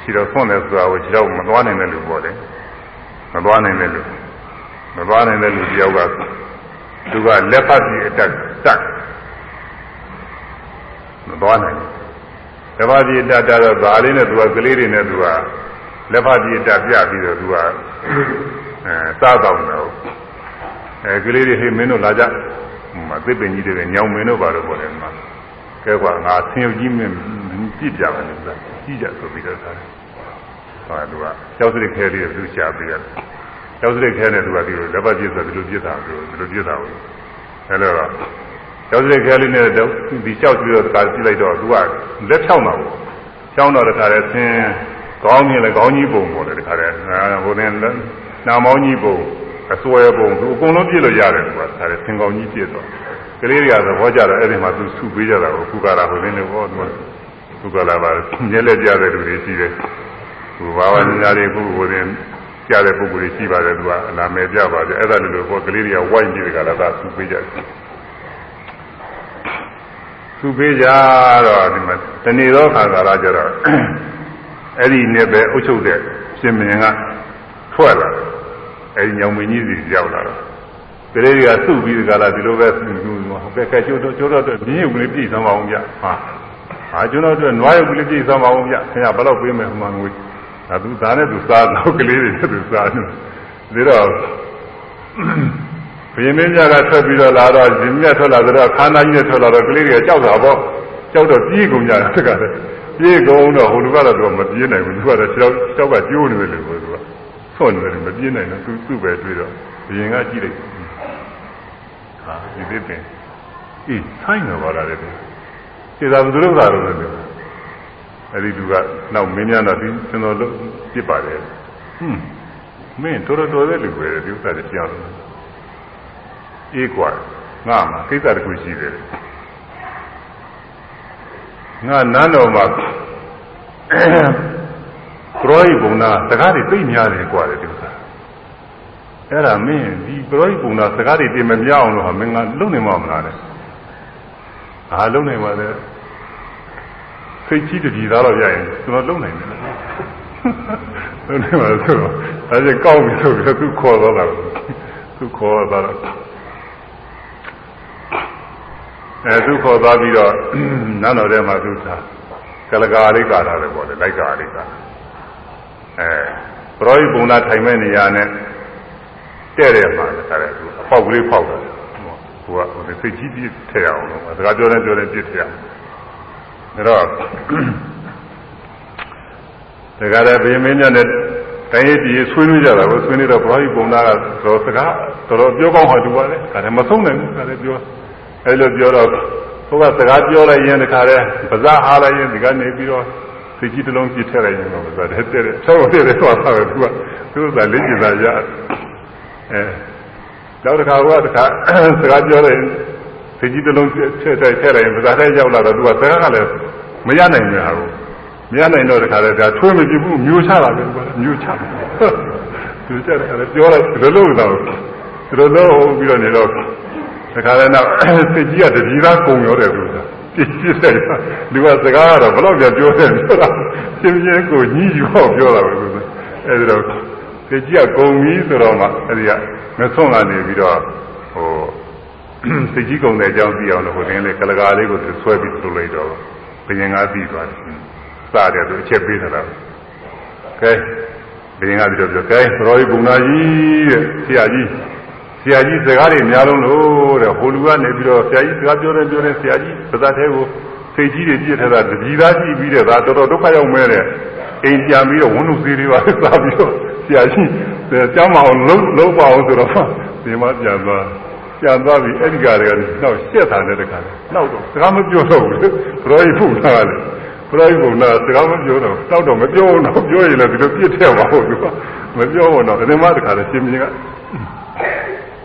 ခြေတော်ဆွန့်တယ်ဆိုတာကိုခြေတော်မသွားနိုင်တဲ့လူပေါ့လေမသွားနိုင်တဲ့လူမသွားနိုင်တဲ့လူတယောက်ကသူကလက်ဖတ်ပြီးအတက်တက်မသွားနိုင်ဘူး လက်ဖတ်ပြီးတက်တက်တော့ဒါလေးနဲ့သူကကလေးတွေနဲ့သူကလက်ဖတ်ပြီးတက်ပြပြီးတော့သူကအဲစားတော့တယ်အဲကလေးတွေဟေးမင်းတို့လာကြဟိုမှာသစ်ပင်ကြီးတွေညောင်မင်းတို့ပါတော့ပေါ့လေမှာကဲကွာငါဆင်းရုပ်ကြီးမင်းကြည့်ပြမယ်လို့ဆိုတာကြီးကြဆိုပြီးတော့ထားတယ်ဟောသူကကျောက်စရစ်ခဲလေးကိုသူရှာပေးရတယ်ကျောက်စရစ်ခဲနဲ့သူကဒီလိုလက်ပတ်ပြစ်ဆိုဒီလိုပြစ်တာဆိုဒီလိုပြစ်တာဘူးအဲလိုတော့ ကျောက်စရစ်ခဲလေးနဲ့တော့ဒီလျှောက်ပြီးတော့တခါကြည့်လိုက်တော့သူကလက်ဖြောင်းတာဘူးဖြောင်းတော့တခါလဲဆင်းကောင်းမြင်လဲကောင်းကြီးပုံပေါ်တယ်တခါလဲဟိုနဲ့နာမောင်းကြီးပုံအစွဲပုံသူအကုန်လုံးပြည့်လို့ရတယ်သူကဒါလည်းဆင်ကောင်းကြီးပြည့်တော့ကလေးတွေကသဘောကျတော့အဲ့ဒီမှာသူစုပေးကြတာကိုကုကာလာဟိုင်းနေဟောသူကုကာလာပါညက်လက်ကြတဲ့လူတွေရှိတယ်သူဘာဝနာတွေခုဟိုရင်ကြားတဲ့ပုဂ္ဂိုလ်တွေရှိပါတယ်သူကအနာမဲပြပါတယ်အဲ့ဒါလိုလိုဟောကလေးတွေကဝိုင်းကြည့်ကြတာသာစုပေးကြတယ် စုပေးကြတော့ဒီမှာတဏီသောခါကာလကျတော့အဲ့ဒီနဲ့ပဲအုပ်ချုပ်တဲ့ရှင်မင်းကထွက်လာတယ်အဲဒီညောင်မင်းကြီးစီရောက်လာတော့ကလေးတွေကစုပြီးဒီကလာဒီလိုပဲကဲကဲကျိုးတော့ကျိုးတော့မြင်းရုပ်ကလေးပြည့်စုံပါအောင်ဗျဟာဟာကျွန်တော်တို့နွားရုပ်ကလေးပြည့်စုံပါအောင်ဗျခင်ဗျဘယ်တော့ပေးမယ်ဟိုမှာငွေဒါသူသားနဲ့သူစားတော့ကလေးတွေသူစားနေဒါတော့ ဘယင်းမင်းများကထွက်ပြီးတော့လာတော့ဇင်းမြတ်ထွက်လာတော့ခန္ဓာကြီးနဲ့ထွက်လာတော့ကလေးတွေကကြောက်တာပေါ့ကြောက်တော့ပြေးကုန်ကြတယ်တက်ကလည်းပြေးကုန်တော့ဟိုလူကတော့သူကမပြေးနိုင်ဘူးသူကတော့ခြေထောက်ကကျိုးနေတယ်လို့သူကဆွနေတယ်မပြင်းနိုင်တော့သူသူ့ပဲတွေ့တော့ဘယင်ကကြည့်လိုက်ဟာဒီသစ်ပင်အေးဆိုင်နေပါလားတဲ့စေသာဘုသူတို့သာတော့လည်းအဲ့ဒီသူကနောက်မင်းများတော့ဒီကျွန်တော်လို့ပြစ်ပါတယ်ဟွန်းမင်းတော်တော်တော်တဲ့လူပဲဒီဥစ္စာတွေပြောင်းတယ် အေးกว่าငါမှာကိစ္စတစ်ခုရှိတယ်ငါနန်းတော်မှာပရောဟိပုံနာစကားတွေသိများတယ်กว่าတယ်ဒီဥစ္စာအဲ့ဒါမင်းဒီပရောဟိပုံနာစကားတွေတင်မပြအောင်လို့ဟာမင်းကလုံနေမှာမလားတဲ့အာလုံနေပါလေစိတ်ကြီးတည်သားတော့ရရင်ကျွန်တော်လုံနိုင်တယ်လုံနေပါဆိုတော့အဲဒါကောက်ပြီဆိုပြီးသူခေါ်တော့တာသူခေါ်တော့ အဲသူခေါ်သွားပြီးတော့နန်းတော်ထဲမှာသူသာကလကာလေးကာတာလည်းပေါ့လေလိုက်ကာလေးကာတာအဲပရောဟိပုံနာထိုင်မဲ့နေရာနဲ့တဲ့တဲ့မှာလည်းအဲသူအပေါက်ကလေးဖောက်တယ်သူကဟိုစိတ်ကြီးပြည့်ထည့်အောင်လို့စကားပြောနေပြောနေပြည့်ထည့်အောင်ဒါတော့ဒါကြတဲ့ဗေမင်းညနဲ့တိုင်းရည်ပြည်ဆွေးနွေးကြတာကိုဆွေးနွေးတော့ပရောဟိပုံနာကတော့စကားတော်တော်ပြောကောင်းဟာတူပါလေဒါလည်းမဆုံးနိုင်ဘူးဒါလည်းပြော အဲလိုပြောတော့ဟိုကစကားပြောလိုက်ရင်တခါတည်းပါးစားအားလိုက်ရင်ဒီကနေပြီးတော့စိတ်ကြီးတစ်လုံးပြစ်ထည့်လိုက်ရင်တော့ဆိုတဲ့တဲ့တဲ့ဆောက်တဲ့တဲ့သွားတာပဲသူကသူကလေးကျင်သာရအဲနောက်တစ်ခါကတခါစကားပြောလိုက်စိတ်ကြီးတစ်လုံးထည့်ထည့်ထည့်လိုက်ရင်ပါးစားထဲရောက်လာတော့သူကစကားကလည်းမရနိုင်ဘူးဟာကိုမရနိုင်တော့တခါတည်းဒါထွေးမပြဘူးမျိုးချတာပဲသူကမျိုးချတယ်သူချတယ်လည်းပြောလိုက်ဒီလိုလို့တော့ဒီလိုလို့ပြီးတော့နေတော့ တခါလည်းတော့စိတ်ကြီးကတတိသားကုံရောတယ်သူကပြည့်ပြည့်တယ်လူကစကားကတော့ဘယ်တော့ပြန်ပြောတယ်ပြောတာရှင်းရှင်းကိုညှိယူအောင်ပြောတာပဲသူကအဲဒီတော့စိတ်ကြီးကကုံပြီဆိုတော့မှအဲဒီကမဆုံးကနေပြီးတော့ဟိုစိတ်ကြီးကုံတဲ့အကြောင်းသိအောင်လို့ဟိုတင်းလေးကလကာလေးကိုသူဆွဲပြီးထုတ်လိုက်တော့ဘယင်ကသိသွားတယ်စတယ်သူအချက်ပေးတာကဲဘယင်ကပြီးတော့ပြောကဲပရောဟိဘုံနာကြီးတဲ့ဆရာကြီး ဆရာကြီးစကားတွေအများလုံးလို့တဲ့ဟိုလူကနေပြီးတော့ဆရာကြီးစကားပြောတယ်ပြောတယ်ဆရာကြီးပါဇတ်သေးကိုစိတ်ကြီးတွေပြည့်ထတာတတိသားကြည့်ပြီးတဲ့ဒါတော်တော်ဒုက္ခရောက်မဲတဲ့အိမ်ပြန်ပြီးတော့ဝန်းလူသေးတွေပါစားပြီးတော့ဆရာကြီးကျောင်းမအောင်လုံးလုံးပါအောင်ဆိုတော့ဒီမှာပြန်သွားပြန်သွားပြီးအဲ့ဒီကတွေကနောက်ရှက်တာနဲ့တခါနောက်တော့စကားမပြောတော့ဘူးဘရောကြီးဖုန်လာတယ်ဘရောကြီးဖုန်လာစကားမပြောတော့နောက်တော့မပြောတော့ပြောရင်လည်းဒီလိုပြစ်ထည့်ပါဦးသူကမပြောတော့ဒီမှာတခါလည်းရှင်မြင်းက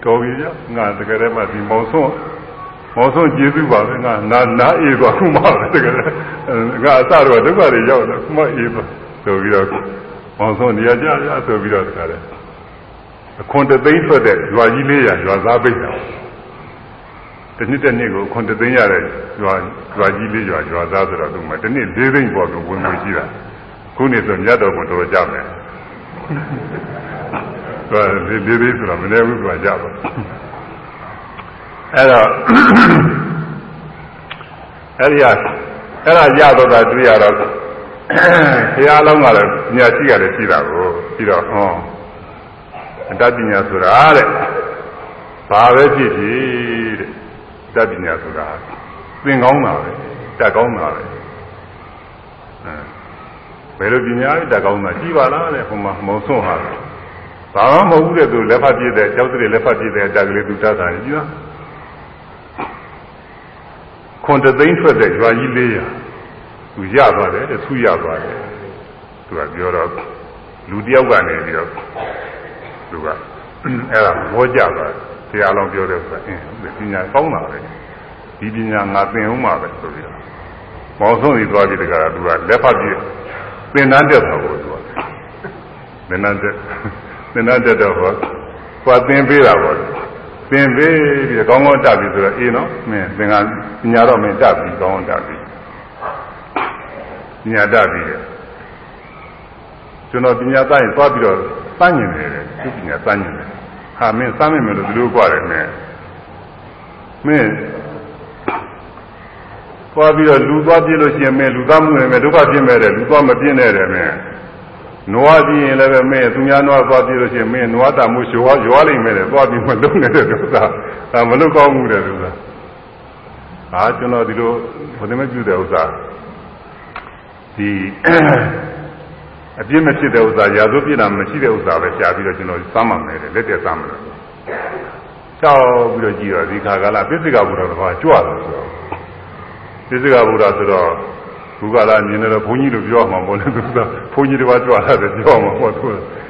တော်ပြီဗျငါတကယ်တည်းမှဒီမောင်ဆုံးမောင်ဆုံးကျေးဇူးပါပဲငါနာနာအေးသွားခုမှတကယ်ငါအစတော့ဒုက္ခတွေရောက်တော့ခုမှအေးသွားဆိုပြီးတော့မောင်ဆုံးနေရာကြရဆိုပြီးတော့တခါလည်းအခွန်တသိန်းထွက်တဲ့ရွာကြီးလေးရရွာသားပိတ်တာတစ်နှစ်တစ်နှစ်ကိုအခွန်တသိန်းရတဲ့ရွာရွာကြီးလေးရွာရွာသားဆိုတော့သူမှတစ်နှစ်၄သိန်းပေါ်ကဝင်ဝင်ရှိတာခုနှစ်ဆိုညတ်တော်ကိုတော်တော်ကြမယ် ဆိုဒီဒီဒီဆိုတော့မနေဘူးသူကကြပါအဲ့တော့အဲ့ဒီကအဲ့ဒါရတော့တာတွေ့ရတော့ဘုရားလုံးကလည်းညာရှိကလည်းရှိတာကိုပြီးတော့ဟောအတ္တပညာဆိုတာတဲ့ဘာပဲဖြစ်ဖြစ်တဲ့တတ်ပညာဆိုတာသင်ကောင်းတာပဲတတက်ကောင်းတာပဲအဲဘယ်လိုပညာတက်ကောင်းတာကြည်ပါလားတဲ့ဟိုမှာမုံဆွန့်ဟာ ဘာမှမဟုတ်ဘူးတဲ့သူလက်ဖက်ပြည့်တဲ့ကျောက်စရလက်ဖက်ပြည့်တဲ့တက်ကလေးသူတတ်တာကြီးလားခွန်တသိန်းထွက်တဲ့ရွာကြီးလေးရသူရသွားတယ်တဲ့သူရသွားတယ်သူကပြောတော့လူတယောက်ကနေပြီးတော့သူကအဲ့ဒါဘောကြသွားတယ်တရားလုံးပြောတယ်ဆိုတာအင်းပညာကောင်းတာပဲဒီပညာငါသင်အောင်ပါပဲဆိုပြီးတော့မောင်ဆုံးစီသွားပြီးတကယ်သူကလက်ဖက်ပြည့်သင်တန်းတက်တာကိုသူကသင်တန်းတက် သင်တန်းတက်တော့ဟောသွားသင်ပေးတာပေါ့သင်ပေးပြီးတော့ကောင်းကောင်းတက်ပြီဆိုတော့အေးနော်မင်းသင်ကပညာတော့မင်းတက်ပြီကောင်းကောင်းတက်ပြီပညာတက်ပြီတဲ့ကျွန်တော်ပညာသားရင်သွားပြီးတော့စမ်းကျင်တယ်သူပညာစမ်းကျင်တယ်ဟာမင်းစမ်းမိမယ်လို့ဒီလိုကြွတယ်မင်းမင်းသွားပြီးတော့လူသွားပြလို့ရှိရင်မင်းလူသားမှုနဲ့မင်းဒုက္ခပြင်းမဲ့တယ်လူသွားမပြင်းနဲ့တယ်မင်း နွားပြင်းရင်လည်းပဲမင်းသူများနွားသွားပြလို့ရှိရင်မင်းနွားတာမှုရွာရွာလိမ့်မယ်တဲ့သွားပြီးမလုံနေတဲ့ဒုက္ခဒါမလုံကောင်းမှုတဲ့ဒုက္ခဟာကျွန်တော်ဒီလိုဘုရားမပြုတဲ့ဥစ္စာဒီအပြစ်မဖြစ်တဲ့ဥစ္စာရာဇဝပြစ်တာမရှိတဲ့ဥစ္စာပဲရှားပြီးတော့ကျွန်တော်စမ်းမှမယ်တဲ့လက်တည်းစမ်းမယ်ကြောက်ပြီးတော့ကြည့်တော့ဒီခါကလာပစ္စည်းကဘုရားတော်ကကြွလာဆိုတော့ပစ္စည်းကဘုရားဆိုတော့ ဘုရားလာမြင်တယ်တော့ဘုန်းကြီးတို့ပြောမှာပေါ့လေသူကဘုန်းကြီးတွေပါကြွလာတယ်ပြောမှာပေါ့သူ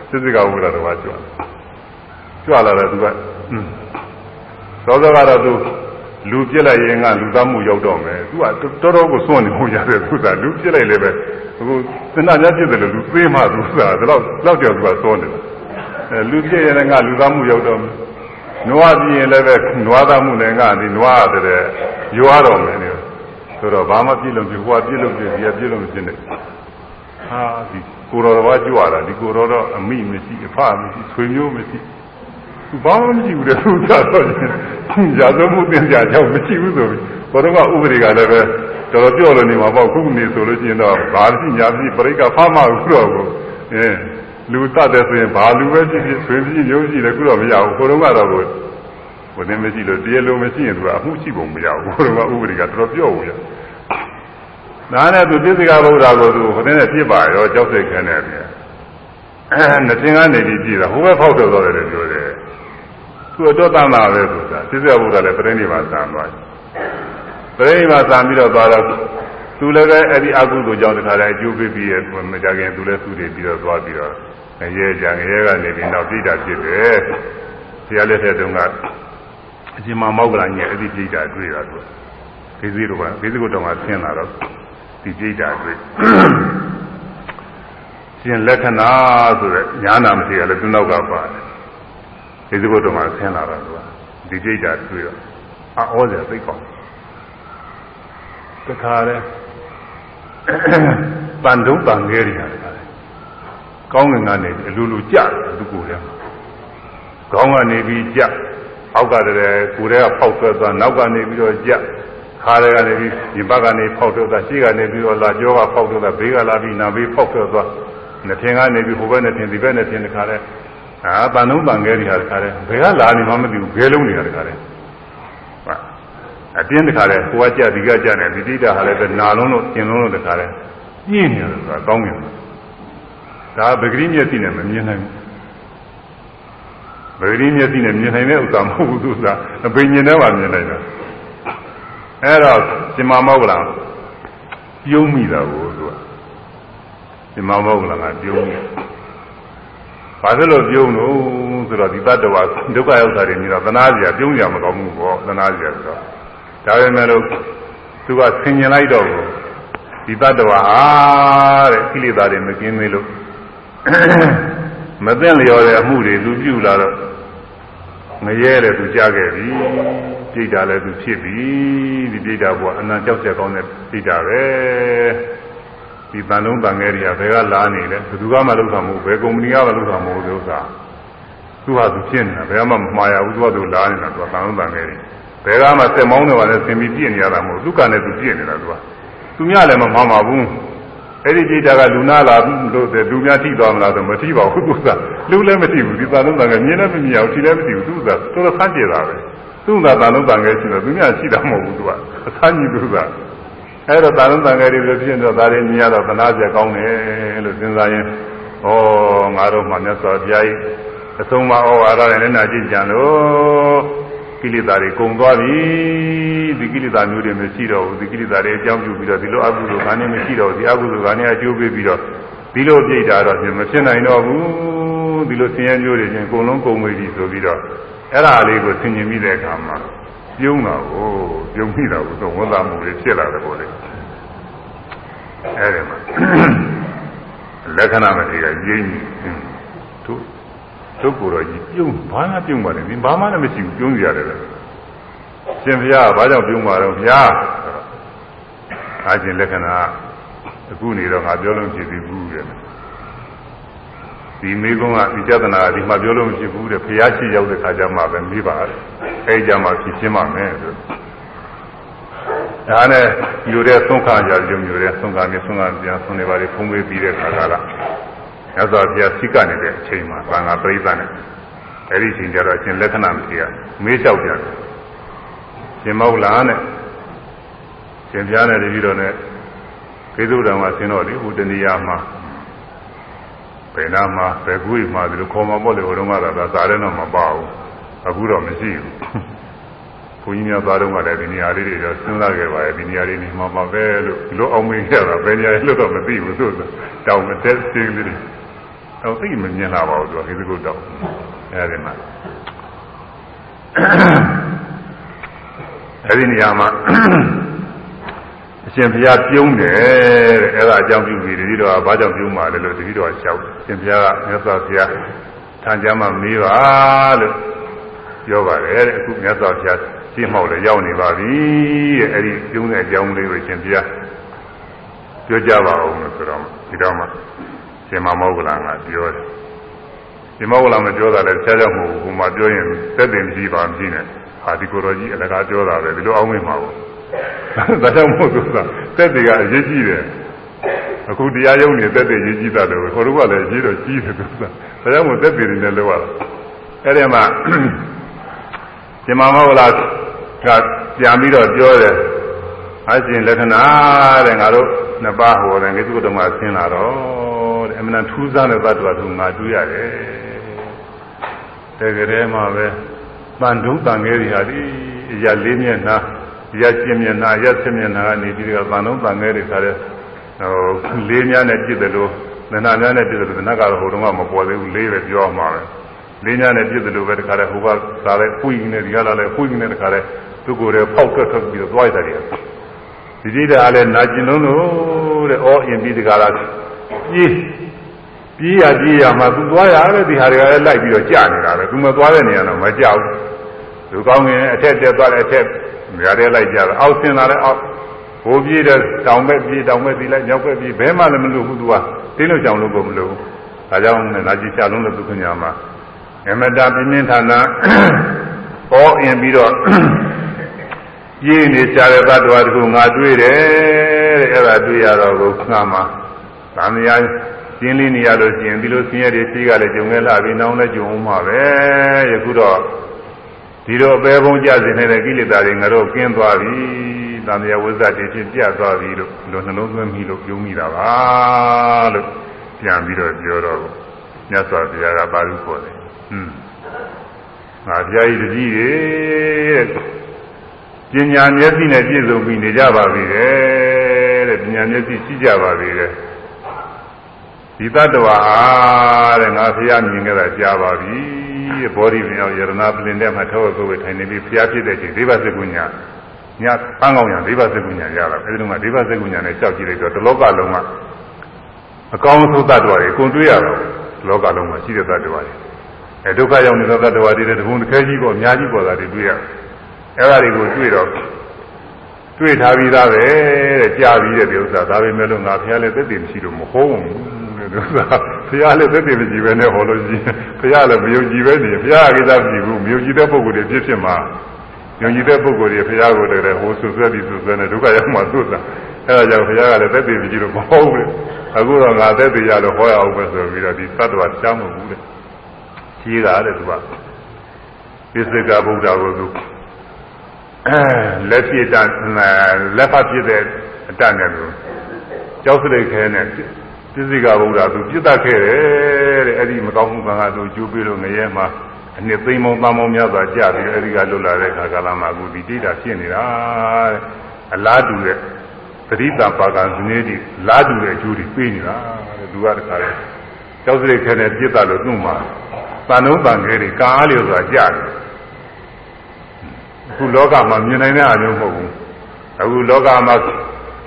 ပစ္စည်းကဘုရားတော်ကကြွကြွလာတယ်သူကသောသောကတော့သူလူပြစ်လိုက်ရင်ကလူသားမှုရောက်တော့မယ်သူကတော်တော်ကိုစွန့်နေမှုရတယ်သူကလူပြစ်လိုက်လည်းပဲအခုသင်္နာများပြစ်တယ်လို့လူသေးမှသူကဒါတော့လောက်ကြောက်သူကစွန့်တယ်အဲလူပြစ်ရင်ကလူသားမှုရောက်တော့မယ်နွားပြင်းရင်လည်းပဲနွားသားမှုနဲ့ကဒီနွားတဲ့ရွာတော့မယ်နေ ဆိုတော့ဘာမှပြည့်လို့ပြဟိုကပြည့်လို့ပြဒီကပြည့်လို့မဖြစ်နဲ့ဟာဒီကိုတော်တော်ကြွလာဒီကိုတော်တော့အမိမရှိအဖမရှိဆွေမျိုးမရှိသူဘာမှမရှိဘူးတဲ့သူသာတော့ရာဇဝမှုတင်ကြကြောက်မရှိဘူးဆိုပြီးဘောတော့ကဥပဒေကလည်းပဲတော်တော်ပြောလို့နေမှာပေါ့ခုနေဆိုလို့ရှိရင်တော့ဘာရှိညာရှိပြိကဖားမှခုတော့ကိုအဲလူတတ်တယ်ဆိုရင်ဘာလူပဲဖြစ်ဖြစ်ဆွေဖြစ်မျိုးရှိတယ်ခုတော့မရဘူးခိုးတော့ကတော့ ကိုဟိုတင်မရှိလို့တရားလုံးမရှိရင်သူကအမှုရှိပုံမရဘူးခိုးတော့ကဥပဒေကတော်တော်ပြောဘူးရဒါနဲ့သူပြစ္ဆကဗုဒ္ဓကိုသူဟိုတင်နဲ့ပြစ်ပါရောကြောက်စိတ်ခဲနေတယ်အဲနှစ်သင်္ကနေပြီးပြည်တာဟိုဘက်ဖောက်တော့တယ်လို့ပြောတယ်သူတော့တန်တာပဲဆိုတာပြစ္ဆကဗုဒ္ဓလည်းပြိဋိဘာသံသွားပြိဋိဘာသံပြီးတော့သွားတော့သူလည်းပဲအဲ့ဒီအကုသိုလ်ကြောင့်တခါတည်းအကျိုးပေးပြီးရမကြခင်သူလည်းသူတွေပြီးတော့သွားပြီးတော့ရဲကြငရဲကနေပြီးနောက်ပြိတာဖြစ်တယ်ဆရာလက်ထက်တုန်းက အရှင်မမောက္ကလကြီးအဲ့ဒီပြိတာတွေ့တာသူဒေသီတို့ကဒေသီကိုတော့မှဆင်းလာတော့ဒီပြိတာတွေ့ရှင်လက္ခဏာဆိုတဲ့ညာနာမရှိရလဲသူနောက်ကပါတယ်ဒေသီကိုတော့မှဆင်းလာတော့သူကဒီပြိတာတွေ့တော့အောစရာသိကောင်းတခါလဲပန်တုံးပန်ငယ်တွေရတယ်ကောင်းငင်ကနေအလူလူကြတယ်သူကိုယ်ထဲမှာခေါင်းကနေပြီးကြ အောက်ကတည်းကကိုယ်ထဲကဖောက်ထွက်သွားနောက်ကနေပြီးတော့ကြခါတွေကနေပြီးဒီဘက်ကနေဖောက်ထွက်သွားရှေ့ကနေပြီးတော့လာကြောကဖောက်ထွက်သွားဘေးကလာပြီးနာဘေးဖောက်ထွက်သွားနှစ်ထင်ကနေပြီးဟိုဘက်နဲ့ထင်ဒီဘက်နဲ့ထင်တခါလဲအာပန်တုံးပန်ငယ်တွေဟာတခါလဲဘယ်ကလာနေမှမသိဘူးဘယ်လုံးနေတာတခါလဲအတင်းတခါလဲဟိုကကြဒီကကြနေဒီတိတာဟာလည်းနာလုံးလို့ကျင်လုံးလို့တခါလဲပြင်းနေတယ်ဆိုတာကောင်းတယ်ဒါပဂရိမျက်စိနဲ့မမြင်နိုင်ဘူး ပဂရိမျက်စိနဲ့မြင်နိုင်တဲ့ဥစ္စာမဟုတ်ဘူးသူကအပင်မြင်တဲ့မှာမြင်နိုင်တာအဲ့တော့ရှင်မမောကလာပြုံးမိတာကိုသူကရှင်မမောကလာကပြုံးမိဘာဖြစ်လို့ပြုံးလို့ဆိုတော့ဒီတတ္တဝါဒုက္ခရောက်တာတွေမြင်တော့သနာစရာပြုံးရမကောင်းဘူးပေါ့သနာစရာဆိုတော့ဒါပေမဲ့လို့သူကဆင်ញင်လိုက်တော့ဒီတတ္တဝါဟာတဲ့ကိလေသာတွေမကင်းသေးလို့မသိလျော်တဲ့အမှုတွေသူပြုလာတော့ ငရဲတယ်သူကြားခဲ့ပြီပြိတ္တာလည်းသူဖြစ်ပြီဒီပြိတ္တာကအနံကြောက်ချက်ကောင်းတဲ့ပြိတ္တာပဲဒီတန်လုံးတန်ငယ်တွေကဘယ်ကလာနေလဲဘယ်သူကမှလုပ်တာမဟုတ်ဘယ်ကုမ္ပဏီကမှလုပ်တာမဟုတ်ဒီဥစ္စာသူဟာသူဖြစ်နေတာဘယ်မှမမှားရဘူးသူကသူလာနေတာသူကတန်လုံးတန်ငယ်တွေဘယ်ကမှစက်မောင်းတွေပါလဲဆင်ပြီးပြည့်နေရတာမဟုတ်သူကလည်းသူပြည့်နေတာသူကသူများလည်းမမှားပါဘူး အဲ့ဒီပြိတ္တာကလူနာလာလို့လူများထိသွားမလားဆိုမထိပါဘူးသူကလူလည်းမထိဘူးဒီသာလုံးတန်ကမြင်လည်းမမြင်အောင်ထိလည်းမထိဘူးသူကတော်တော်ဆန်းကျင်တာပဲသူကသာလုံးတန်ကရှိတော့သူများရှိတာမဟုတ်ဘူးသူကအဆန်းကြီးသူကအဲ့တော့တာလုံးတန်ငယ်တွေလိုဖြစ်တော့ဒါတွေမြင်ရတော့သနာစရာကောင်းတယ်လို့စဉ်းစားရင်ဩငါတို့မှမြတ်စွာဘုရားကြီးအဆုံးမဩဝါဒနဲ့လည်းနာကြည့်ကြလို့ ကိလေသာတွေကုန်သွားပြီဒီကိလေသာမျိုးတွေမရှိတော့ဘူးဒီကိလေသာတွေအကြောင်းပြုပြီးတော့ဒီလိုအကုသိုလ်ကနေမရှိတော့ဒီအကုသိုလ်ကနေအကျိုးပေးပြီးတော့ဒီလိုပြိတ္တာတော့မဖြစ်နိုင်တော့ဘူးဒီလိုဆင်းရဲမျိုးတွေချင်းအကုန်လုံးကုန်ပြီဆိုပြီးတော့အဲ့ဒါလေးကိုဆင်ញင်မိတဲ့အခါမှာပြုံးတာကိုပြုံးမိတာကိုတော့ဝန်သားမှုတွေဖြစ်လာတယ်ပေါ့လေအဲ့ဒီမှာလက္ခဏာမတွေကရင်းကြီးသူ သူကိုယ်တော်ကြီးပြုံးဘာမှပြုံးပါနဲ့ဒီဘာမှလည်းမရှိဘူးပြုံးရတယ်လေရှင်ဘုရားဘာကြောင့်ပြုံးပါတော့ဘုရားအားချင်းလက္ခဏာအခုနေတော့ငါပြောလို့ဖြစ်ပြီဘူးတဲ့ဒီမိကုန်းကဒီကြဒနာဒီမှာပြောလို့မဖြစ်ဘူးတဲ့ဘုရားရှိရောက်တဲ့ခါကျမှပဲမိပါအဲကြမှာဖြစ်ချင်းပါမယ်ဆိုဒါနဲ့ယူတဲ့သုံးခါကြရုံယူတဲ့သုံးခါမျိုးသုံးခါပြန်ဆုံးနေပါလေဖုံးပေးပြီးတဲ့ခါကလာ မြတ်စွာဘုရားစိတ်ကနေတဲ့အချိန်မှာသံဃာပရိသတ်နဲ့အဲဒီအချိန်ကျတော့အရှင်လက္ခဏာမရှိရမေးလျှောက်ကြတယ်ရှင်မောလာနဲ့ရှင်ဘုရားနဲ့တပည့်တော်နဲ့ကိသုဒ္ဓံမှာဆင်းတော့လေဟိုတဏှာမှာဘယ်နာမှာဘယ်ကူးမှာဒီလိုခေါ်မှာပေါ့လေဟိုတုန်းကတော့ဒါစားတယ်တော့မပါဘူးအခုတော့မရှိဘူးဘုန်းကြီးများသားတော့ကလည်းဒီနေရာလေးတွေတော့စဉ်းစားခဲ့ပါရဲ့ဒီနေရာလေးနေမှာပါပဲလို့ဒီလိုအောင်မင်းရတာဘယ်နေရာလို့တော့မသိဘူးဆိုတော့တောင်မတက်သေးလေးတွေ တော့သိမမြင်လာပါဘူးသူကဒီကုတ်တော့အဲဒီမှာအဲဒီနေရာမှာအရှင်ဘုရားပြုံးတယ်တဲ့အဲ့ဒါအကြောင်းပြုပြီးတတိတော်ကဘာကြောင့်ပြုံးမှာလဲလို့တတိတော်ကလျှောက်တယ်အရှင်ဘုရားကမြတ်စွာဘုရားထံကြမ်းမှမေးပါလို့ပြောပါတယ်တဲ့အခုမြတ်စွာဘုရားရှင်းမောက်လည်းရောက်နေပါပြီတဲ့အဲ့ဒီပြုံးတဲ့အကြောင်းလေးကိုရှင်ဘုရားပြောကြပါဦးလို့ဆိုတော့ဒီတော့မှ ရှင်မမောဂလန်ကပြောတယ်ရှင်မောဂလန်မပြောတာလည်းတခြားကြောင့်မဟုတ်ဘူးဟိုမှာပြောရင်သက်တင်မရှိပါမရှိနဲ့ဟာဒီကိုယ်တော်ကြီးအလကားပြောတာပဲဒီလိုအောင်းမင်းမှာပေါ့ဒါကြောင့်မို့သူကသက်တွေကအရေးကြီးတယ်အခုတရားရုံးနေသက်တွေရေးကြည့်တာလို့ခေါ်တော့ကလည်းရေးတော့ကြီးတယ်သူကဒါကြောင့်မို့သက်တွေနဲ့လောက်ရတာအဲ့ဒီမှာရှင်မမောဂလကပြန်ပြီးတော့ပြောတယ်အရှင်လက္ခဏာတဲ့ငါတို့နှစ်ပါးဟောတယ်ကိသုတ္တမဆင်းလာတော့ တဲ့အမှန်ထူးဆန်းတဲ့သတ္တဝါသူငါတွေ့ရတယ်တကယ်တည်းမှာပဲတန်တုံးတန်ငယ်တွေဟာဒီအရာလေးမျက်နှာရက်ကျင်မျက်နှာရက်ဆင်မျက်နှာကနေပြီးတော့တန်တုံးတန်ငယ်တွေခါတဲ့ဟိုလေးများနဲ့ပြည့်တယ်လို့နန္ဒများနဲ့ပြည့်တယ်လို့နတ်ကတော့ဟိုတုန်းကမပေါ်သေးဘူးလေးပဲပြောမှာပဲလေးများနဲ့ပြည့်တယ်လို့ပဲတခါတည်းဟိုကသာလဲပွင့်နေဒီကလာလဲပွင့်နေတခါတည်းသူ့ကိုယ်ရဲ့ဖောက်ထွက်ထွက်ပြီးတော့သွားရတယ်ဒီကြည့်တာလည်းနာကျင်လုံးလို့တဲ့အော်အင်ပြီးတခါလား ပြေးပြေးရပြေးရမှသူသွားရတယ်ဒီဟာတွေကလည်းလိုက်ပြီးတော့ကြာနေတာပဲသူမသွားတဲ့နေရာတော့မကြောက်ဘူးသူကောင်းရင်အထက်တက်သွားတယ်အထက်နေရာတွေလိုက်ကြတယ်အောက်ဆင်းလာတယ်အောက်ဟိုပြေးတဲ့တောင်ဘက်ပြေးတောင်ဘက်ပြေးလိုက်မြောက်ဘက်ပြေးဘဲမှလည်းမလို့ဘူးသူကတင်းလို့ကြောင်လို့ကိုမလို့ဘူးဒါကြောင့်လည်းလာကြည့်ချလုံးလို့သူခင်ညာမှာအမတာပြင်းပြင်းထန်ထန်ဟောအင်ပြီးတော့ပြေးနေကြတဲ့သတ္တဝါတခုငါတွေ့တယ်တဲ့အဲ့ဒါတွေ့ရတော့ကိုငါမှာ သံဃာကျင်းလေးနေရလို့ရှိရင်ဒီလိုဆင်းရဲတွေရှိကလည်းဂျုံခဲ့လာပြီးနောင်လည်းဂျုံမှာပဲယခုတော့ဒီလိုအပေပုံကြစေနေတဲ့ကိလေသာတွေငါတို့ကင်းသွားပြီသံဃာဝိဇ္ဇတွေဖြစ်ပြသွားပြီလို့လိုနှလုံးသွင်းပြီလို့ပြောမိတာပါလို့ပြန်ပြီးတော့ပြောတော့မြတ်စွာဘုရားကပါဠိခေါ်တယ်ဟွန်းငါဘုရားကြီးတကြီးတွေပညာမျက်စိနဲ့ပြည့်စုံပြီးနေကြပါပြီတဲ့ပညာမျက်စိရှိကြပါပြီတဲ့ ဒီတတ္တဝါအားတဲ့ငါဖះမြင်ခဲ့တာကြားပါပြီဘောဓိပင်အောင်ယရနာပလင်တဲ့မှာထောက်ကိုယ်ထိုင်နေပြီးဖះဖြစ်တဲ့ချိန်ဒိဗ္ဗစကုညာညပန်းကောင်းညာဒိဗ္ဗစကုညာရတာအဲဒီတော့ကဒိဗ္ဗစကုညာနဲ့ကြောက်ကြည့်လိုက်တော့တလောကလုံးကအကောင်းဆုံးတတ္တဝါတွေအကုန်တွေ့ရတော့လောကလုံးမှာရှိတဲ့တတ္တဝါတွေအဲဒုက္ခရောက်နေတဲ့တတ္တဝါတွေတဲ့တခုတစ်ခဲကြီးပေါ့အများကြီးပေါ်တာတွေတွေ့ရအဲဒါတွေကိုတွေ့တော့တွေ့ထားပြီးသားပဲတဲ့ကြားပြီးတဲ့ဒီဥစ္စာဒါပဲမဲ့လို့ငါဖះလည်းသက်တည်မရှိလို့မဟုတ်ဘူး ဥစ္စာဘုရားလည်းသက်တည်မကြည့်ပဲနဲ့ဟောလို့ရှိရင်ဘုရားလည်းမယုံကြည်ပဲနေဘုရားအကိစ္စမကြည့်ဘူးမယုံကြည်တဲ့ပုဂ္ဂိုလ်တွေဖြစ်ဖြစ်မှာယုံကြည်တဲ့ပုဂ္ဂိုလ်တွေဘုရားကိုတည်းဟိုဆွဆွဲပြီးဆွဆွဲနေဒုက္ခရောက်မှသုတ်တာအဲဒါကြောင့်ဘုရားကလည်းသက်တည်မကြည့်လို့မဟုတ်ဘူးအခုတော့ငါသက်တည်ရလို့ဟောရအောင်ပဲဆိုပြီးတော့ဒီသတ္တဝါချမ်းမဘူးတဲ့ကြီးတာတဲ့သူကပစ္စကဗုဒ္ဓကိုသူအဲလက်ပြတာလက်ဖတ်ဖြစ်တဲ့အတတ်နဲ့လို့ကြောက်စရိတ်ခဲနဲ့ ပြစ္ဆိကဗုဒ္ဓသူပြစ်တတ်ခဲ့တယ်တဲ့အဲ့ဒီမကောင်းမှုကံကသူကျိုးပြီးလို့ငရဲမှာအနှစ်သိမ်းမောင်းသားမောင်းများစွာကြာပြီးအဲ့ဒီကလွတ်လာတဲ့ခါကာလမှာအခုဒီတိတာဖြစ်နေတာတဲ့အလားတူတဲ့သတိတပါကံဇနေတိလားတူတဲ့အကျိုးတွေပေးနေတာတဲ့သူကတခါလေကြောက်စရိတ်ခဲနဲ့ပြစ်တတ်လို့သူ့မှာတန်လုံးတန်ခဲတွေကားလျော်စွာကြာတယ်အခုလောကမှာမြင်နိုင်တဲ့အမျိုးမဟုတ်ဘူးအခုလောကမှာ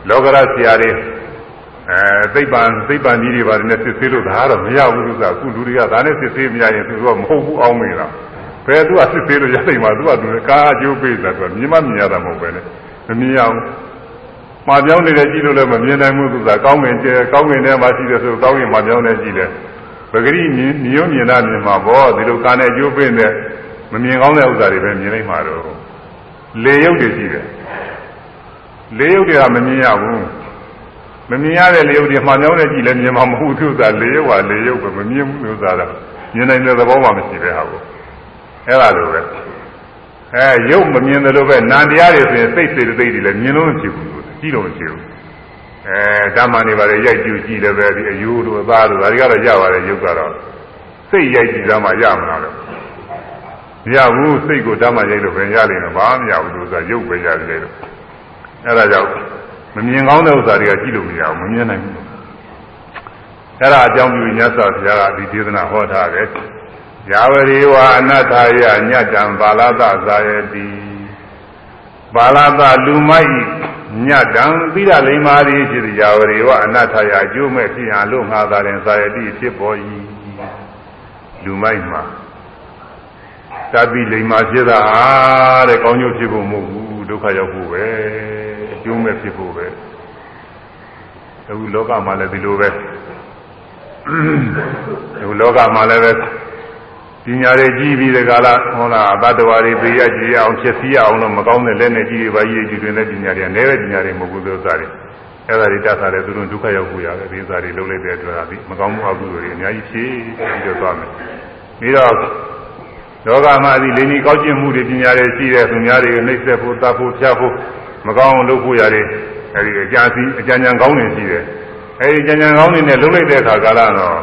လောကရဆရာတွေ အဲသိပ္ပံသိပ္ပံကြီးတွေပါတယ်နဲ့စစ်ဆေးလို့ဒါကတော့မရဘူးလို့ကအခုလူတွေကဒါနဲ့စစ်ဆေးမရရင်သူကမဟုတ်ဘူးအောင်းနေတာဘယ်သူကစစ်ဆေးလို့ရနိုင်မှာသူကသူကားအကျိုးပေးတာသူကမြင်မမြင်ရတာမဟုတ်ပဲနဲ့မမြင်အောင်မှာပြောင်းနေတယ်ကြည့်လို့လည်းမမြင်နိုင်ဘူးသူကကောင်းငင်ကျဲကောင်းငင်ထဲမှာရှိတယ်ဆိုကောင်းငင်မှာပြောင်းနေကြည့်တယ်ပဂရိမြင်မြင်မြင်တာမြင်မှာပေါ့ဒီလိုကာနဲ့အကျိုးပေးတဲ့မမြင်ကောင်းတဲ့ဥစ္စာတွေပဲမြင်လိုက်မှာတော့လေရုပ်တွေရှိတယ်လေရုပ်တွေကမမြင်ရဘူး မမြင်ရတဲ့လေရုပ်တွေမှောင်ကြောင်းနဲ့ကြည့်လဲမြင်မှာမဟုတ်သူကလေရုပ်ဟာလေရုပ်ပဲမမြင်ဘူးလို့သာတော့မြင်နိုင်တဲ့သဘောမှမရှိပဲဟာကိုအဲ့ဒါလိုပဲအဲရုပ်မမြင်တယ်လို့ပဲနာတရားတွေဆိုရင်စိတ်စေတသိက်တွေလည်းမြင်လို့မဖြစ်ဘူးကြည့်လို့မဖြစ်ဘူးအဲဓမ္မနေပါလေရိုက်ကြည့်ကြည့်လည်းပဲဒီအယိုးတို့အသားတို့ဒါတွေကတော့ရပါတယ်ရုပ်ကတော့စိတ်ရိုက်ကြည့်သားမှရမှာလို့မရဘူးစိတ်ကိုဓမ္မရိုက်လို့ပဲရလိမ့်မယ်ဘာမှမရဘူးလို့ဆိုတာရုပ်ပဲရတယ်လို့အဲ့ဒါကြောင့် မမြင်ကောင်းတဲ့ဥစ္စာတွေကကြည့်လို့မရဘူးမမြင်နိုင်ဘူးအဲ့ဒါအကြောင်းပြုညသောဘုရားကဒီဒေသနာဟောထားတယ်ယာဝရေဝအနတ္ထာယညတံပါဠသသာယတိပါဠသလူမိုက်ညတံသီရလိမ္မာရီဖြစ်သည်ယာဝရေဝအနတ္ထာယအကျိုးမဲ့ဖြစ်ရလို့ငါသာရင်သာယတိဖြစ်ပေါ်၏လူမိုက်မှာတတိလိမ္မာဖြစ်တာတဲ့ကောင်းကျိုးဖြစ်ဖို့မဟုတ်ဘူးဒုက္ခရောက်ဖို့ပဲအ ကျိုးမဲ့ဖြစ်ဖို့ပဲအခုလောကမှာလည်းဒီလိုပဲအခုလောကမှာလည်းပဲပညာတွေကြီးပြီးတဲ့ကာလဟောလားသတ္တဝါတွေသိရကြည်အောင်ဖြစ်စီရအောင်လို့မကောင်းတဲ့လက်နဲ့ကြီးတွေပါကြီးကြီးတွင်တဲ့ပညာတွေကလည်းပဲပညာတွေမဟုတ်ဘူးလို့စားတယ်အဲ့ဒါတွေတတ်တာလည်းသူတို့ဒုက္ခရောက်ဖို့ရတယ်ဒီဥစ္စာတွေလုံးလိုက်တဲ့အတွက်ဒီမကောင်းမှုအကုသိုလ်တွေအများကြီးဖြစ်ပြီးတော့သွားမယ်ပြီးတော့လောကမှာဒီလိင်ကြီးကောက်ကျင့်မှုတွေပညာတွေရှိတဲ့သူများတွေကိုနှိပ်စက်ဖို့တတ်ဖို့ဖြတ်ဖို့ မကောင်းအောင်လုပ်ဖို့ရတယ်အဲဒီအကြစီအကြံဉာဏ်ကောင်းနေရှိတယ်အဲဒီကြံဉာဏ်ကောင်းနေနဲ့လုံးလိုက်တဲ့အခါကာလတော့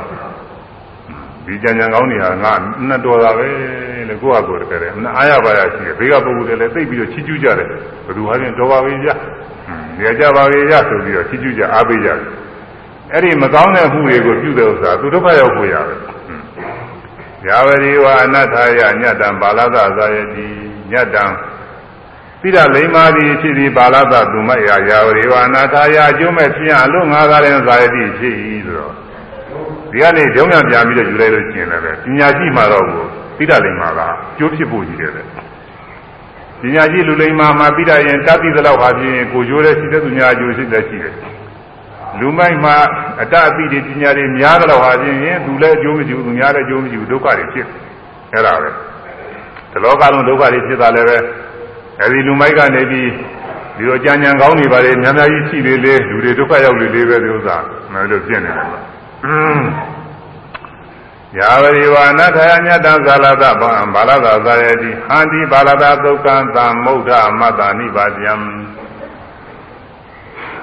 ဒီကြံဉာဏ်ကောင်းနေတာငါနှစ်တော်တာပဲလို့ကိုယ့်အကိုယ်တကယ်တယ်အားရပါရရှိတယ်ဘေးကပုဂ္ဂိုလ်တွေလည်းသိပြီးတော့ချီးကျူးကြတယ်ဘယ်သူဟာချင်းတော်ပါပြီဗျာနေကြပါပြီဗျာဆိုပြီးတော့ချီးကျူးကြအားပေးကြတယ်အဲ့ဒီမကောင်းတဲ့မှုတွေကိုပြုတဲ့ဥစ္စာသူဒုက္ခရောက်ကိုရတယ်ယာဝတိဝအနတ္ထာယညတံဘာလသသာယတိညတံ သီရလိမ္မာတိဖြစ်ပြီးဘာလသသူမယယာဝတိဝအနတ္ထာယအကျိုးမဲ့ဖြစ်အလို့ငါးကားတဲ့သာယတိဖြစ်၏ဆိုတော့ဒီကနေ့ကြောင်းပြန်ပြန်ပြီးတော့ယူလိုက်လို့ကျင်တယ်ပဲပညာရှိမှတော့ကိုသီရလိမ္မာကကျိုးဖြစ်ဖို့ကြီးတယ်ပဲပညာရှိလူလိမ္မာမှာပြီးတာရင်တတ်သိသလောက်ဟာဖြင့်ကိုကျိုးတဲ့ရှိတဲ့သူများအကျိုးရှိတဲ့ရှိတယ်လူမိုက်မှာအတ္တအပိတွေပညာတွေများတော့ဟာချင်းရင်သူလည်းအကျိုးမရှိဘူးသူများလည်းအကျိုးမရှိဘူးဒုက္ခတွေဖြစ်အဲ့ဒါပဲဒီလောကလုံးဒုက္ခတွေဖြစ်တာလည်းပဲ အဲဒီလူမိုက်ကနေပြီးဒီလိုကြံကြံကောင်းနေပါလေများများကြီးရှိလေလေလူတွေဒုက္ခရောက်လေလေပဲဒီဥစ္စာမလို့ဖြစ်နေတယ်ယာဝရိဝါနထာယညတံဇာလသဗံဘာလသာသာယတိဟန္တိဘာလသာသုက္ကံသံမုဒ္ဓမတ္တာနိပါတယံ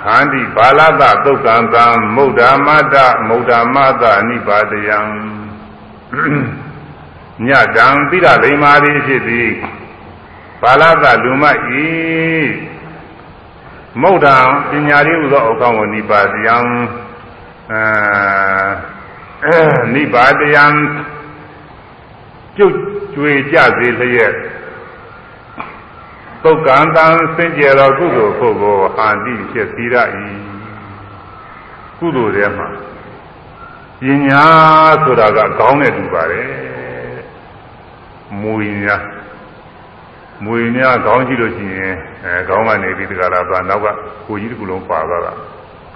ဟန္တိဘာလသသုတ်ကံသံမုဒ္ဓမတ္တမုဒ္ဓမတ္တအနိပါတယံညတံသီရလိမ္မာတိဖြစ်သည် ဘာလသလူမဤမုဒ္ဓံပညာရည်ဟူသောအကောင်းကိုနိပါတယံအဲနိပါတယံပြုတ်ကျွေကြစေလျက်သုတ်ကံတံစင်ကြယ်သောကုသိုလ်ဖို့ကိုဟာတိဖြစ်သီရ၏ကုသိုလ်ထဲမှာပညာဆိုတာကခေါင်းနဲ့တူပါတယ်မူရင် များမူရင်များခေါင်းကြည့်လို့ရှိရင်အဲခေါင်းကနေပြီးဒီကလာသွားနောက်ကကိုကြီးတစ်ခုလုံးပါသွားတာ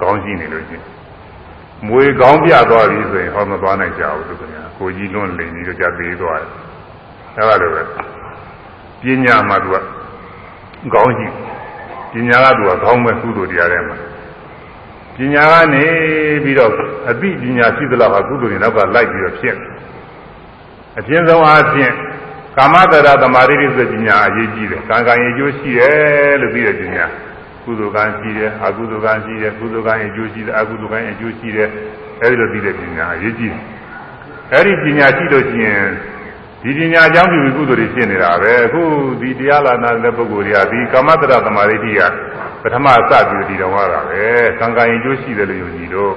ခေါင်းကြည့်နေလို့ရှိရင်မွေခေါင်းပြသွားပြီဆိုရင်ဟောမသွားနိုင်ကြဘူးသူကကိုကြီးလွန်းလိန်ပြီးတော့ကြသေးသွားတယ်အဲလိုပဲပညာမှာသူကကောင်းကြီးပညာကသူကကောင်းမဲ့ကုသိုလ်တရားတွေမှာပညာကနေပြီးတော့အသိပညာရှိသလောက်ဟာကုသိုလ်တွေနောက်ကလိုက်ပြီးတော့ဖြစ်အကျဉ်းဆုံးအားဖြင့် ကာမတရာသမာဓိတွေဆိုပညာအရေးကြီးတယ်ကံကံရေးကျိုးရှိတယ်လို့ပြီးတဲ့ပညာကုသိုလ်ကံရှိတယ်အကုသိုလ်ကံရှိတယ်ကုသိုလ်ကံအကျိုးရှိတယ်အကုသိုလ်ကံအကျိုးရှိတယ်အဲဒီလိုသိတဲ့ပညာအရေးကြီးတယ်အဲဒီပညာရှိလို့ရှိရင်ဒီပညာအကြောင်းပြုပြီးကုသိုလ်တွေဖြစ်နေတာပဲအခုဒီတရားလာနာတဲ့ပုဂ္ဂိုလ်တွေကဒီကာမတ္တရသမာဓိတိကပထမစပြီးဒီတော်ရတာပဲကံကံအကျိုးရှိတယ်လို့ယုံကြည်တော့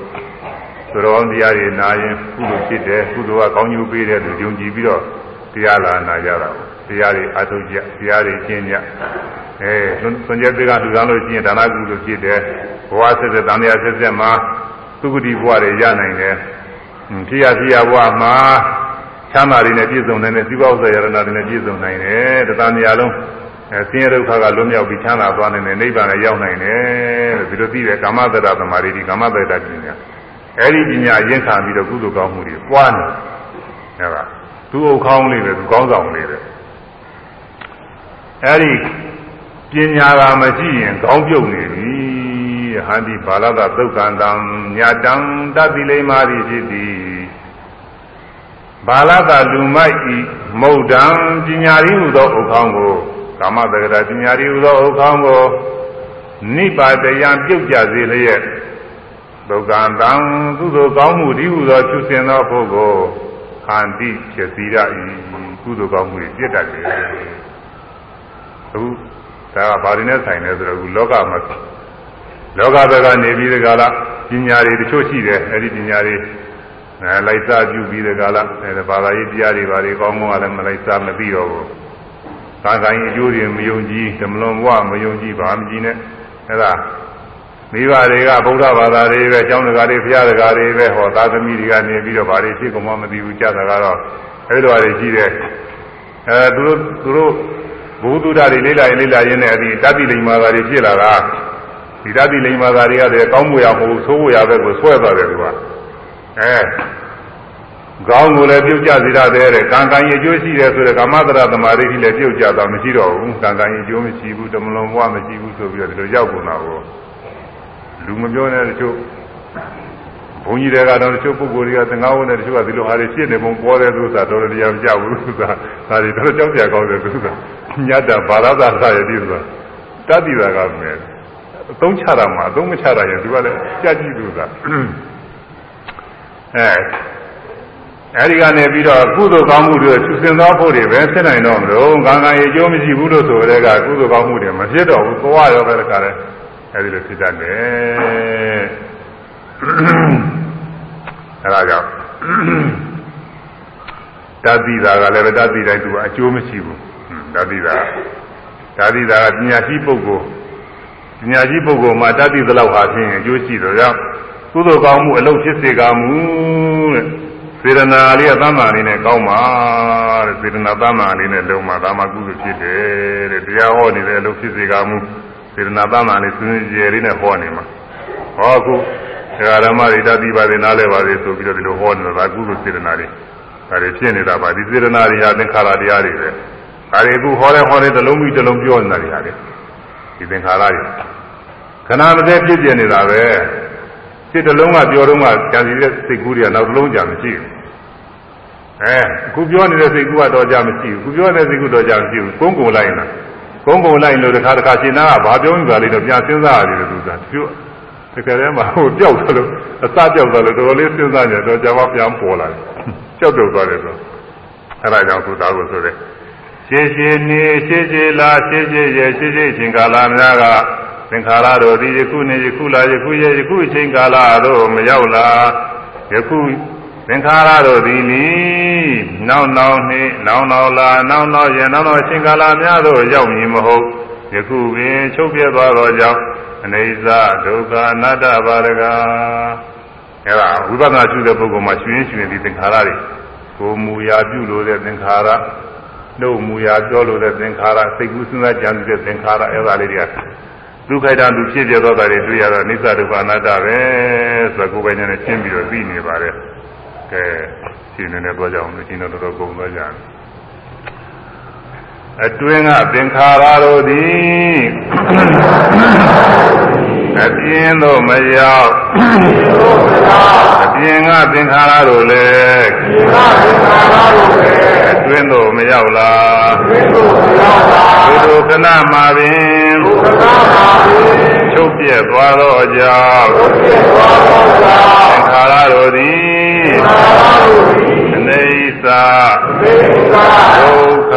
သရောတရားတွေနာရင်ကုသိုလ်ဖြစ်တယ်ကုသိုလ်ကကောင်းကျိုးပေးတယ်လို့ယုံကြည်ပြီးတော့ တရားလာနာကြတာတရားတွေအထုတ်ကြတရားတွေကျင့်ကြအဲသွန်ကျက်တွေကလူသားလို့ကျင့်ဒါနကုလို့ဖြစ်တယ်ဘဝဆက်ဆက်တန်တရားဆက်ဆက်မှာသုဂတိဘဝတွေရနိုင်တယ်ဖြစ်ရဖြစ်ရဘဝမှာချမ်းသာတွေနဲ့ပြည့်စုံနိုင်တဲ့သီဘောဇေယရဏတွေနဲ့ပြည့်စုံနိုင်တယ်တဏှာလုံးအဲဆင်းရဲဒုက္ခကလွတ်မြောက်ပြီးချမ်းသာသွားနိုင်တယ်နိဗ္ဗာန်လည်းရောက်နိုင်တယ်လို့ဒီလိုသိတဲ့ကာမတ္တရသမာဓိဒီကာမတ္တရပညာအဲဒီပညာရင့်ခံပြီးတော့ကုသိုလ်ကောင်းမှုတွေပွားနေအဲဒါ သူ့အုပ်ခေါင်းလေးပဲသူကောင်းဆောင်လေးပဲအဲဒီပညာကမရှိရင်ကောင်းပြုတ်နေပြီဟန္တိဘာလကသုတ်ကံတံညာတံတတိလိမ္မာတိဖြစ်သည်ဘာလကလူမိုက်ဤမုတ်တံပညာရည်ဟူသောဥခေါင်းကိုကာမတက္ကရာပညာရည်ဟူသောဥခေါင်းကိုနိပါတယံပြုတ်ကြစေလျက်သုတ်ကံတံသူသို့ကောင်းမှုဒီဟူသောချွတ်စင်သောပုဂ္ဂိုလ် ခန္တိဖြစ်စီရ၏ကုသိုလ်ကောင်းမှုတွေပြည့်တတ်တယ်အခုဒါကဘာတွေနဲ့ဆိုင်လဲဆိုတော့အခုလောကမှာလောကဘက်ကနေပြီးဒီကလာပညာတွေတချို့ရှိတယ်အဲ့ဒီပညာတွေအဲလိုက်စားပြုပြီးဒီကလာအဲဘာသာရေးတရားတွေဘာတွေကောင်းကောင်းကလည်းမလိုက်စားမပြီးတော့ဘူး။သာကိုင်းအကျိုးတွေမယုံကြည်ဓမ္မလွန်ဘဝမယုံကြည်ဘာမကြည်နဲ့အဲ့ဒါ မိဘတွေကဗုဒ္ဓဘာသာတွေပဲကျောင်းတကာတွေဘုရားတကာတွေပဲဟောသာသမီတွေကနေပြီးတော့ဘာတွေဖြစ်ကုန်မှမသိဘူးကြားတာကတော့အဲ့လိုဟာတွေရှိတယ်။အဲသူတို့သူတို့ဘုသူဒ္ဓတွေလေးလာရင်လေးလာရင်းနဲ့အဒီတတိလိမ္မာသာတွေဖြစ်လာတာဒီတတိလိမ္မာသာတွေကတည်းကောင်းမှုရမဟုတ်ဆိုးမှုရပဲကိုဆွဲသွားတယ်သူကအဲကောင်းကိုလည်းပြုတ်ကြစေရတယ်တဲ့ကံကံရဲ့အကျိုးရှိတယ်ဆိုတဲ့ကာမတရသမာဓိကြီးလည်းပြုတ်ကြတာမရှိတော့ဘူးကံကံရဲ့အကျိုးမရှိဘူးတမလွန်ဘဝမရှိဘူးဆိုပြီးတော့ဒီလိုရောက်ကုန်တာကို လူမပြောနဲ့တချို့ဘုန်းကြီးတွေကတော့တချို့ပုဂ္ဂိုလ်တွေကသင်္ဃဝတ်နဲ့တချို့ကဒီလိုဟာတွေဖြစ်နေပုံပေါ်တယ်သူဆိုတာတော်တော်တရားမကြဘူးသူကဒါတွေတော့ကြောက်ကြကောင်းတယ်သူကညတ်တာဘာသာသာဆရည်သူကတတ္တိတာကမယ်အသုံးချတာမှာအသုံးမချတာရင်သူကလည်းကြက်ကြည့်သူကအဲအဲဒီကနေပြီးတော့ကုသိုလ်ကောင်းမှုတွေသူစင်သောဖို့တွေပဲဖြစ်နိုင်တော့မလို့ကံကံရေကျိုးမရှိဘူးလို့ဆိုတဲ့ကကုသိုလ်ကောင်းမှုတွေမဖြစ်တော့ဘူးသွားရောပဲတခါလဲ အဲဒီလိုဖြစ်တတ်တယ်အဲဒါကြောင့်တတိတာကလည်းပဲတတိတိုင်းသူကအကျိုးမရှိဘူးတတိတာတတိတာကပညာရှိပုဂ္ဂိုလ်ပညာရှိပုဂ္ဂိုလ်မှာတတိသလောက်ဟာဖြင့်အကျိုးရှိတော့ကြောင့်ကုသိုလ်ကောင်းမှုအလုပ်ဖြစ်စေကမူတဲ့စေရနာလေးအသမ္မာလေးနဲ့ကောင်းပါတဲ့စေရနာသမ္မာလေးနဲ့လုံးမှာဒါမှကုသိုလ်ဖြစ်တယ်တဲ့တရားဟောနေတဲ့အလုပ်ဖြစ်စေကမူ စေရနာသမ္မာလေးစဉ်းကြယ်လေးနဲ့ဟောနေမှာဟောအခုဒကာဓမ္မတွေတတိပါးတွေနားလဲပါလေဆိုပြီးတော့ဒီလိုဟောနေတာကုသိုလ်စေရနာတွေဒါတွေဖြစ်နေတာပါဒီစေရနာတွေဟာသင်္ခါရတရားတွေပဲဒါတွေအခုဟောတဲ့ဟောတဲ့တစ်လုံးပြီးတစ်လုံးပြောနေတာတွေဟာလေဒီသင်္ခါရတွေခဏမစဲဖြစ်ပြနေတာပဲစိတ်တစ်လုံးကပြောတော့မှကြံစီတဲ့စိတ်ကူးတွေကနောက်တစ်လုံးကြာမရှိဘူးအဲအခုပြောနေတဲ့စိတ်ကူးကတော့ကြာမရှိဘူးအခုပြောနေတဲ့စိတ်ကူးတော့ကြာမရှိဘူးကုန်းကုန်လိုက်လား ကုန်းကုန်လိုက်လို့တစ်ခါတစ်ခါရှင်းသားကဘာပြောမိပါလိမ့်တော့ပြန်စဉ်းစားရတယ်သူကသူတကယ်တည်းမှာဟိုကြောက်တယ်လို့အစကြောက်တယ်လို့တော်တော်လေးစဉ်းစားကြတော့ကြာမှပြန်ပေါ်လာတယ်ကြောက်တော့သွားတယ်ဆိုအဲဒါကြောင့်သူသားကိုဆိုတဲ့ရှင်းရှင်းနေရှင်းရှင်းလားရှင်းရှင်းရဲ့ရှင်းရှင်းချင်းကာလများကသင်္ခါရတို့ဒီယခုနေယခုလာယခုရဲ့ယခုအချိန်ကာလတို့မရောက်လာယခု သင်္ခါရတို့ဒီနီနောက်နောက်နှင့်နောက်နောက်လာနောက်နောက်ရဲ့နောက်နောက်အချိန်ကာလများတို့ရောက်မည်မဟုတ်ယခုပင်ချုပ်ပြသွားသောကြောင့်အနေစာဒုက္ခအနတ္တဘာရကအဲဒါဝိပဿနာရှုတဲ့ပုဂ္ဂိုလ်မှာရှင်ရင်ရှင်ဒီသင်္ခါရတွေကိုမူရာပြုလို့တဲ့သင်္ခါရနှုတ်မူရာပြောလို့တဲ့သင်္ခါရစိတ်ကူးစဉ်းစားကြံတဲ့သင်္ခါရအဲဒါလေးတွေကဒုက္ခိတလူဖြစ်ပြတော့တာတွေတွေ့ရတော့နိစ္စဒုက္ခအနတ္တပဲဆိုတော့ကိုယ်ပိုင်နဲ့ရှင်းပြီးတော့သိနေပါတယ် ကဲရှင်းနေနေတော့ကြအောင်လို့ရှင်းတော့တော်ကုန်သွားကြတယ်အတွင်းကသင်္ခါရတို့သည်အပြင်းတို့မရောက်အပြင်းကသင်္ခါရတို့လည်းအတွင်းတို့မရောက်လားဘုဒ္ဓခဏမှာပင်သွားသောကြောင့်ဘုဖြစ်သွားသောကြောင့်သင်္ခါရတို့သည်သာရုသည် အနေသသေသာဒုက္ခ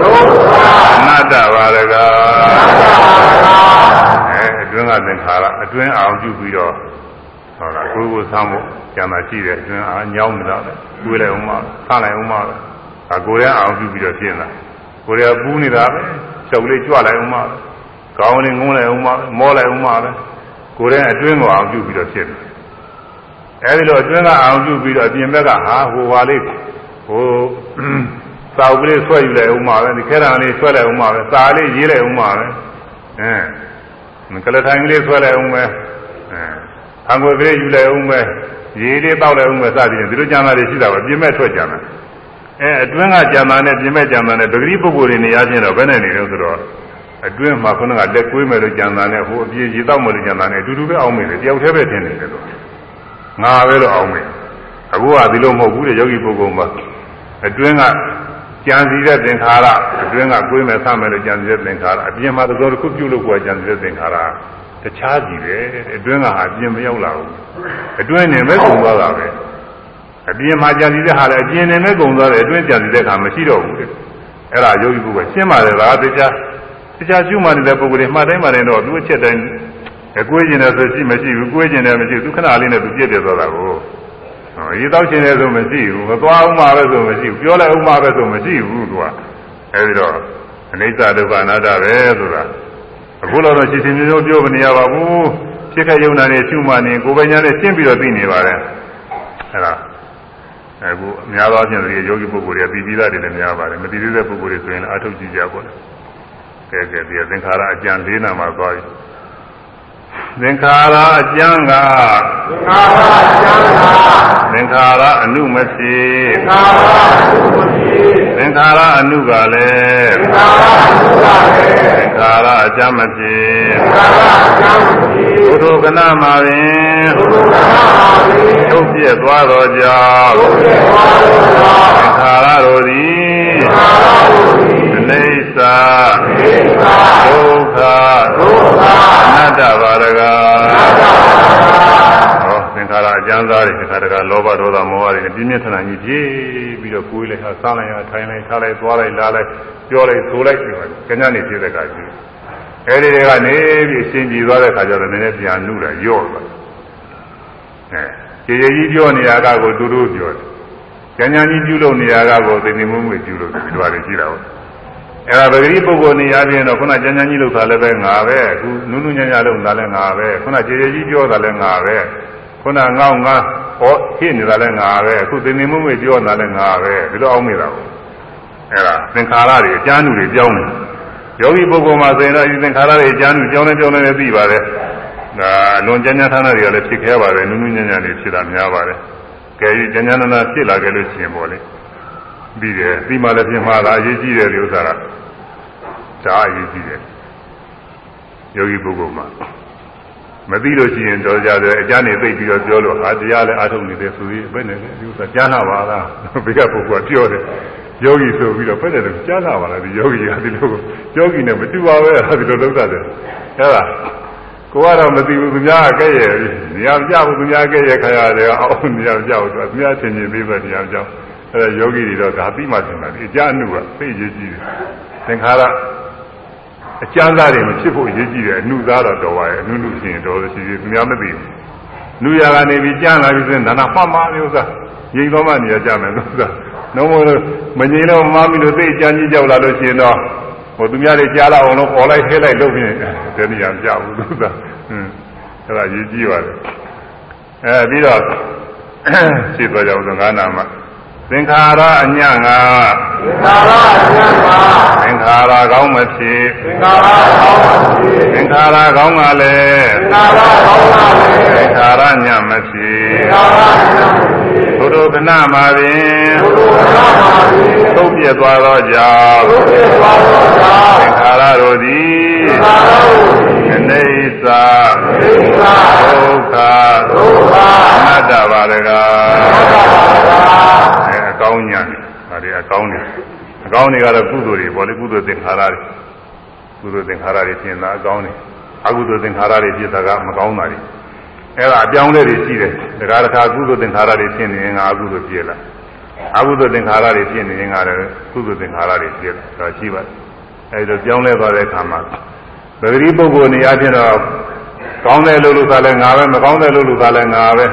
ဒုက္ခအနတ္တပါရကသာအဲအတွင်းကသင်္ခါရအတွင်းအောင်ပြုပြီးတော့ဟုတ်လားကိုယ်ကိုဆောင်းဖို့ကျန်တာရှိတယ်အတွင်းအာညောင်းနေတာပဲတွေးလိုက်အောင်မဆန်းလိုက်အောင်မပဲဒါကိုယ်ရဲ့အောင်ပြုပြီးတော့ပြင်လာကိုယ်ရဲ့ပူးနေတာပဲချုပ်လေးကြွလိုက်အောင်မပဲကောင်းလေးငုံးလိုက်အောင်မပဲမောလိုက်အောင်မပဲကိုယ်ရဲ့အတွင်းကိုအောင်ပြုပြီးတော့ဖြစ်တယ် အဲဒီလိုအတွင်းကအောင်ပြုပြီးတော့အပြင်ဘက်ကဟာဟိုပါလေးဟိုစာအုပ်ကလေးဆွဲယူလိုက်အောင်မပဲဒီခဲတံလေးဆွဲလိုက်အောင်မပဲစာလေးရေးလိုက်အောင်မပဲအဲကလထိုင်ကလေးဆွဲလိုက်အောင်ပဲအဲဟန်ကိုကလေးယူလိုက်အောင်ပဲရေးလေးတောက်လိုက်အောင်ပဲစသည်ဖြင့်ဒီလိုကြံတာတွေရှိတာပဲပြင်မဲ့ထွက်ကြတာအဲအတွင်းကကြံတာနဲ့ပြင်မဲ့ကြံတာနဲ့ပဂတိပုဂ္ဂိုလ်တွေနေရာချင်းတော့ဘယ်နဲ့နေလို့ဆိုတော့အတွင်းမှာခုနကလက်ကွေးမဲ့လို့ကြံတာနဲ့ဟိုအပြေရေတောက်မဲ့လို့ကြံတာနဲ့အတူတူပဲအောင်မယ်တယောက်တည်းပဲထင်နေတယ်လို့ ငါပဲလို့အောင်မယ်အခုကဒီလိုမဟုတ်ဘူးတဲ့ယောဂီပုဂ္ဂိုလ်မှာအတွင်းကကြံစီတဲ့သင်္ခါရအတွင်းကကွေးမဲ့ဆမယ်လို့ကြံစီတဲ့သင်္ခါရအပြင်မှာသောတစ်ခုပြုလို့ကိုယ်ကြံစီတဲ့သင်္ခါရတခြားစီပဲအတွင်းကဟာအပြင်မရောက်လာဘူးအတွင်းနေမဲ့ကုန်သွားတာပဲအပြင်မှာကြံစီတဲ့ဟာလည်းအပြင်နေမဲ့ကုန်သွားတယ်အတွင်းကြံစီတဲ့ခါမရှိတော့ဘူးတဲ့အဲ့ဒါယောဂီပုဂ္ဂိုလ်ရှင်းပါတယ်လားတရားတရားကျူးမှနေတဲ့ပုဂ္ဂိုလ်တွေမှတ်တိုင်းမှတိုင်းတော့သူ့အချက်တိုင်း အကွေးကျင်တယ်ဆိုရှိမရှိဘူးကွေးကျင်တယ်မရှိဘူးသူခဏလေးနဲ့သူပြည့်ပြည့်သွားတာကိုရေတောက်ချင်တယ်ဆိုမရှိဘူးမသွားအောင်မှပဲဆိုမရှိဘူးပြောလိုက်အောင်မှပဲဆိုမရှိဘူးသူကအဲဒီတော့အနိစ္စဒုက္ခအနတ္တပဲဆိုတာအခုတော့ရှင်းရှင်းမျိုးမျိုးပြောမနေရပါဘူးဖြစ်ခဲ့ယုံနာနေရှုမှနေကိုယ်ပိုင်ညာနဲ့ရှင်းပြီးတော့သိနေပါတယ်အဲဒါအခုအများသောအားဖြင့်ဒီယောဂီပုဂ္ဂိုလ်တွေပြီးပြီးသားတွေလည်းများပါတယ်မသိသေးတဲ့ပုဂ္ဂိုလ်တွေဆိုရင်အထုတ်ကြည့်ကြပါလားကဲကဲဒီသင်္ခါရအကျံ၄နာမှာသွားပြီ သင်္ခါရအကျံကသာသာကျမ်းသာသင်္ခါရအနုမဖြစ်သာသာသုမတိသင်္ခါရအနုကလည်းသာသာသုလာလေသင်္ခါရအကျံမဖြစ်သာသာကျမ်းတိဘုဒ္ဓကနာမှာပင်ဘုရားပါလေထုတ်ပြည့်သွားတော်ကြောင့်ဘုရားပါလေသာသင်္ခါရတို့သည်သာသုတိအနေစာသေသာဒုက္ခဒုက္ခအနတ္တပါရကသာသာဟောသင်္ခါရအကျမ်းသားတွေသင်္ခါရကလောဘဒေါသမောဟတွေနဲ့ပြင်းပြထန်ထန်ကြီးပြေးပြီးတော့ကိုယ်လိုက်ဟာစားလိုက်ဟာထိုင်လိုက်ထားလိုက်သွားလိုက်လာလိုက်ပြောလိုက်ဆိုလိုက်ပြီးတော့ကျန်ကျန်နေပြည့်တဲ့အခါကျအဲဒီတွေကနေပြီးအရှင်ကြည်သွားတဲ့အခါကျတော့နည်းနည်းပြန်နှုတာရော့သွားအဲကြေကြေကြီးပြောနေရတာကိုသူတို့ပြောတယ်ကျန်ကျန်ကြီးပြုလုပ်နေရတာကိုသိနေမှုမှုပြုလုပ်တယ်ဒီလိုပါလေရှိတာပေါ့ အဲ့ဒါပဂတိပုဂ္ဂိုလ်နေရာပြင်တော့ခုနကျန်ကျန်ကြီးလောက်တာလည်းပဲငါပဲအခုနုနုညံ့ညံ့လောက်တာလည်းငါပဲခုနကြေကြေကြီးပြောတာလည်းငါပဲခုနငောင်းငါဟောဖြစ်နေတာလည်းငါပဲအခုသိနေမှုမှုပြောတာလည်းငါပဲဒီလိုအောင်မိတာပေါ့အဲ့ဒါသင်္ခါရတွေအကျမ်းလူတွေပြောင်းတယ်ယောဂီပုဂ္ဂိုလ်မှာဆိုရင်တော့ဒီသင်္ခါရတွေအကျမ်းလူပြောင်းနေပြောင်းနေသိပါတယ်ဒါလွန်ကျမ်းကျမ်းဌာနတွေကလည်းဖြစ်ခဲပါတယ်နုနုညံ့ညံ့တွေဖြစ်တာများပါတယ်ကဲကျမ်းကျမ်းနာဖြစ်လာကြလို့ရှိရင်ပေါ့လေ ပြီးတယ်ပြီးမှလည်းပြင်မှာလာအရေးကြီးတယ်ဒီဥစ္စာကဒါအရေးကြီးတယ်ယောဂီပုဂ္ဂိုလ်မှာမသိလို့ရှိရင်တော့ကြတယ်အကျမ်းနေသိပြီးတော့ပြောလို့ဟာတရားလည်းအားထုတ်နေတယ်ဆိုပြီးဘယ်နဲ့လဲဒီဥစ္စာကြားနာပါလားဘေကပုဂ္ဂိုလ်ကပြောတယ်ယောဂီဆိုပြီးတော့ဘယ်နဲ့လဲကြားနာပါလားဒီယောဂီကဒီလိုယောဂီနဲ့မတူပါပဲဟာဒီလိုလုပ်တတ်တယ်အဲ့ဒါကိုကတော့မသိဘူးသူများကဲ့ရဲ့နေရာပြဘူးသူများကဲ့ရဲ့ခါရတယ်အောင်နေရာပြဘူးသူများသင်ခြင်းပြီးပဲနေရာကြောင်း အဲဒါယောဂီတွေတော့ဒါပြီးမှသင်တာဒီအကြအနုကသိရေးကြည့်တယ်သင်္ခါရအကျမ်းသားတွေမဖြစ်ဖို့အရေးကြီးတယ်အနုသားတော့တော်ပါရဲ့အနုနုဖြစ်ရင်တော်လို့ရှိသေးသူများမသိဘူးနုရကနေပြီးကြမ်းလာပြီးဆိုရင်ဒါနာမှတ်မှားမျိုးစားငြိမ်သောမှနေရာကြမယ်လို့ဆိုတာလုံးဝမငြိမ်တော့မှားပြီလို့သိအကြမ်းကြီးကြောက်လာလို့ရှိရင်တော့ဟိုသူများတွေကြားလာအောင်လို့ပေါ်လိုက်ထဲလိုက်လုပ်ပြီးတည်းနေရာကြဘူးလို့ဆိုတာဟင်းအဲ့ဒါရေးကြည့်ပါလေအဲပြီးတော့ရှိသွားကြအောင်ဆိုငါးနာမှာ သင်္ခါရအညံ့ငါသင်္ခါရဉာဏ်မှာသင်္ခါရကောင်းမဖြစ်သင်္ခါရကောင်းပါစေသင်္ခါရကောင်းကလည်းသင်္ခါရကောင်းပါစေသင်္ခါရညံ့မဖြစ်သင်္ခါရဉာဏ်မှာဘုဒ္ဓခဏမှာပင်ဘုရားပါစေသုတ်ပြတ်သွားသောကြောင့်ဘုရားပါတော်သာသင်္ခါရတို့သည်သင်္ခါရကို အနေစာသင်္ခါဒုက္ခဒုက္ခအနတ္တပါရကသံဃာအဲအကောင်းညာတယ်ဒါတွေအကောင်းတွေအကောင်းတွေကတော့ကုသိုလ်တွေပေါ့လေကုသိုလ်သင်္ခါရတွေကုသိုလ်သင်္ခါရတွေပြင်လာအကောင်းတွေအကုသိုလ်သင်္ခါရတွေဖြစ်တာကမကောင်းတာတွေအဲ့ဒါအပြောင်းလဲတွေရှိတယ်တခါတခါကုသိုလ်သင်္ခါရတွေဖြစ်နေရင်ငါအကုသိုလ်ဖြစ်လာအကုသိုလ်သင်္ခါရတွေဖြစ်နေရင်ငါလည်းကုသိုလ်သင်္ခါရတွေဖြစ်လာဒါရှိပါတယ်အဲ့ဒါပြောင်းလဲသွားတဲ့အခါမှာ ပဂတိပုဂ္ဂိုလ်နေရာဖြစ်တော့ကောင်းတယ်လို့လို့သာလဲငါပဲမကောင်းတယ်လို့လို့သာလဲငါပဲ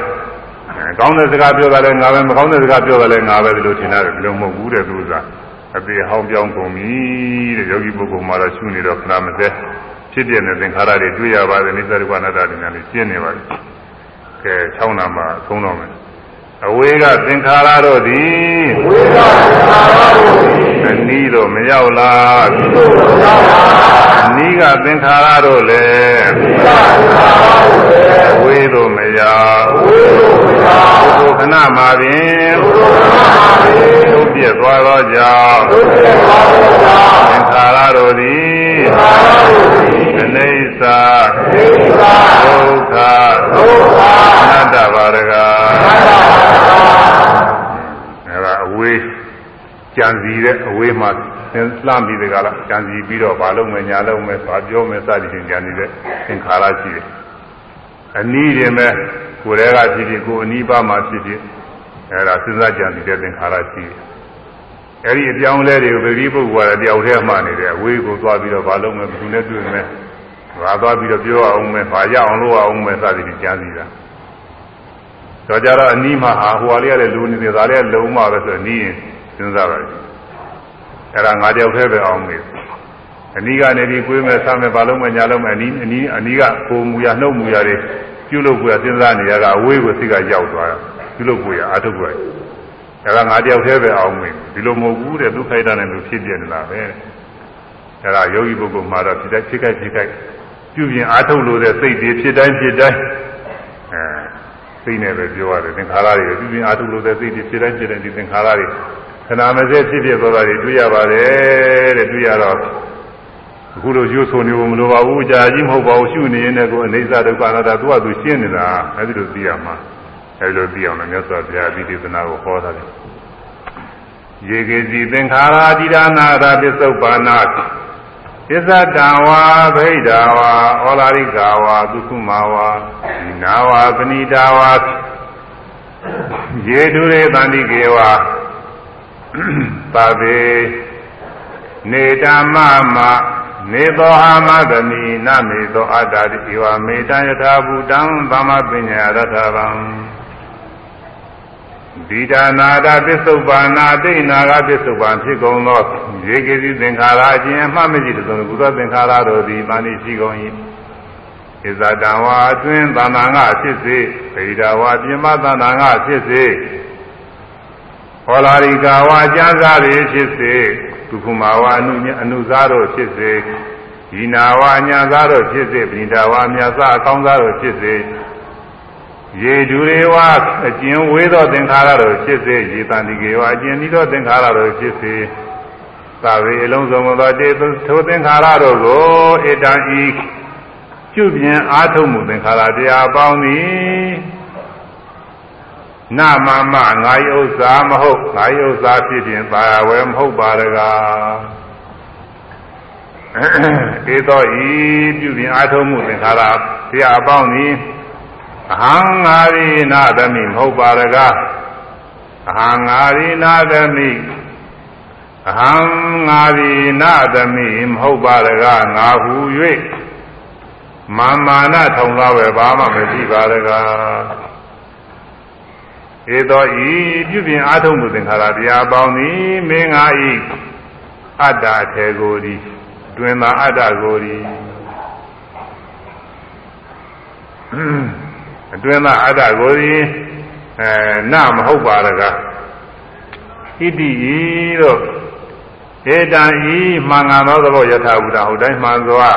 ကောင်းတဲ့စကားပြောတာလဲငါပဲမကောင်းတဲ့စကားပြောတာလဲငါပဲဒီလိုထင်တာဘယ်လိုမဟုတ်ဘူးတဲ့သူကအသေးဟောင်းပြောင်းကုန်ပြီတဲ့ယောဂီပုဂ္ဂိုလ်မှာတော့ရှုနေတော့ခဏမစဲဖြစ်ပြတဲ့သင်္ခါရတွေတွေ့ရပါတယ်နိစ္စရူပနာတ္တတွေနဲ့ရှင်းနေပါပြီကဲ6နာမှာသုံးတော့မယ် အဝေးကသင်္ခါရတို့သည်ဝေကသင်္ခါရတို့သည်အနီးတော့မရောက်လာဒီလိုမရောက်လာအနီးကသင်္ခါရတို့လည်းဒီကသင်္ခါရတို့လည်းဝေးတော့မရောက်ဝေလို့မရောက်ဘုခဏမှာပင်ဘုရားမှာပင်သုပြည့်သွားသောကြောင့်သုပြည့်သွားသောကြောင့်သင်္ခါရတို့သည်သင်္ခါရတို့သည်အနေစာအိသဒုက္ခဒုက္ခ အနတ္တပါရကသတ္တပါအဲဒါအဝေးကြံစီတဲ့အဝေးမှာသင်လှမ်းပြီးတကလားကြံစီပြီးတော့ဘာလုပ်မယ်ညာလုပ်မယ်ဘာပြောမယ်စသည်ဖြင့်ကြံစီတဲ့သင်္ခါရရှိတယ်အနည်းရင်ပဲကိုယ်တည်းကဖြစ်ဖြစ်ကိုယ်အနီးပါးမှာဖြစ်ဖြစ်အဲဒါစဉ်းစားကြံစီတဲ့သင်္ခါရရှိတယ်အဲဒီအပြောင်းလဲတွေကိုပရိပုဂ္ဂိုလ်ကတယောက်တည်းမှနေတယ်အဝေးကိုသွားပြီးတော့ဘာလုပ်မယ်ဘယ်သူနဲ့တွေ့မယ်ဘာသွားပြီးတော့ပြောအောင်မယ်ဘာရအောင်လုပ်အောင်မယ်စသည်ဖြင့်ကြံစီတာ တော့ကြတော့အနီးမှာဟာဟိုဟာလေးကလည်းလူနေတယ်ဒါလေးကလုံမှပဲဆိုနီးရင်စဉ်းစားပါလိမ့်အဲ့ဒါငါတယောက်တည်းပဲအောင်မေးအနီးကနေပြီးကိုယ်မဲ့ဆမ်းမဲ့ဘာလုံးမဲ့ညာလုံးမဲ့အနီးအနီးအနီးကကိုမူရနှုတ်မူရတွေပြုလုပ်ကိုစဉ်းစားနေရတာအဝေးကိုစိတ်ကရောက်သွားတာပြုလုပ်ကိုရအထုတ်ကိုရအဲ့ဒါငါတယောက်တည်းပဲအောင်မေးဒီလိုမဟုတ်ဘူးတဲ့သူခိုက်တာနဲ့သူဖြစ်ပြနေတာပဲအဲ့ဒါယောဂီပုဂ္ဂိုလ်မှာတော့ဖြစ်တဲ့ဖြစ်ခိုက်ဖြစ်ခိုက်ပြုပြင်အားထုတ်လို့တဲ့စိတ်တွေဖြစ်တိုင်းဖြစ်တိုင်းအဲ စိတ်နဲ့ပဲပြောရတယ်သင်္ခါရတွေပြုပြင်အားထုတ်လို့တဲ့စိတ်တွေဖြစ်တိုင်းဖြစ်တိုင်းဒီသင်္ခါရတွေခဏမစဲဖြစ်ဖြစ်သွားတာတွေတွေ့ရပါတယ်တဲ့တွေ့ရတော့အခုလိုရွှဆိုနေဖို့မလိုပါဘူးကြာကြီးမဟုတ်ပါဘူးရှုနေရင်လည်းကိုအနေစာဒုက္ခနာတာသူကသူရှင်းနေတာအဲဒီလိုသိရမှာအဲဒီလိုသိအောင်လည်းမြတ်စွာဘုရားဒီဒေသနာကိုဟောတာလေရေကေစီသင်္ခါရအတိဒါနာတာပစ္စုပ္ပန္နာ ပစ္စတံဝါဗိဒာဝါဩလာရိကာဝါသုခုမာဝါနာဝါပဏိတာဝါယေတုရေတန္တိကေဝါသဗ္ဗေနေတမမနေသောအာမသမိနမေသောအတ္တတိဝမေတံယထာဘူတံသမပညာရထဗံ ဒီဒါနာတာပစ္စုပန်နာတိနာကပစ္စုပန်ဖြစ်ကုန်သောရေကိစီသင်္ခါရအခြင်းအမှတ်မရှိတဲ့ကုသောသင်္ခါရတို့သည်မာနိရှိကုန်၏ဣဇတံဝါအတွင်းသဏ္ဍာန်ကဖြစ်စေဗေဒဝါပြမသဏ္ဍာန်ကဖြစ်စေဟောလာရိကာဝါကျမ်းစာတွေဖြစ်စေဒုက္ခမဝါအနုအနုစားတို့ဖြစ်စေဒီနာဝါညာစားတို့ဖြစ်စေပိဏဝါမြတ်စားအကောင်းစားတို့ဖြစ်စေ ရေဒူရေဝအကျဉ်ဝေးသောသင်္ခါရတို့ဖြစ်စေရေတန်တိကေဝအကျဉ်ဤသောသင်္ခါရတို့ဖြစ်စေသာဝေအလုံးစုံသောတေထိုသင်္ခါရတို့ကိုဧတံဤပြုပြင်အားထုတ်မှုသင်္ခါရတရားပေါင်းသည်နမမငါယဥစ္စာမဟုတ်ငါယဥစ္စာဖြစ်ခြင်းသာဝဲမဟုတ်ပါတကားဧသောဤပြုပြင်အားထုတ်မှုသင်္ခါရတရားပေါင်းသည် အဟံငါရိနာသမိမဟုတ်ပါတကားအဟံငါရိနာသမိအဟံငါရိနာသမိမဟုတ်ပါတကားငါဟု၍မာမာနထုံသားပဲဘာမှမရှိပါတကားဧသောဤပြုပြင်အားထုတ်မှုသင်္ခါရတရားပေါင်းသည်မင်းငါဤအတ္တထေကိုယ်သည်တွင်သာအတ္တကိုယ်သည် အတွင်သာအတ္တကိုယ်သည်အဲနမဟုတ်ပါတကားဣတိဤတို့ဧတံဤမှန်ကန်သောသဘောယထာဘုဒ္ဓဟုတ်တိုင်းမှန်စွာ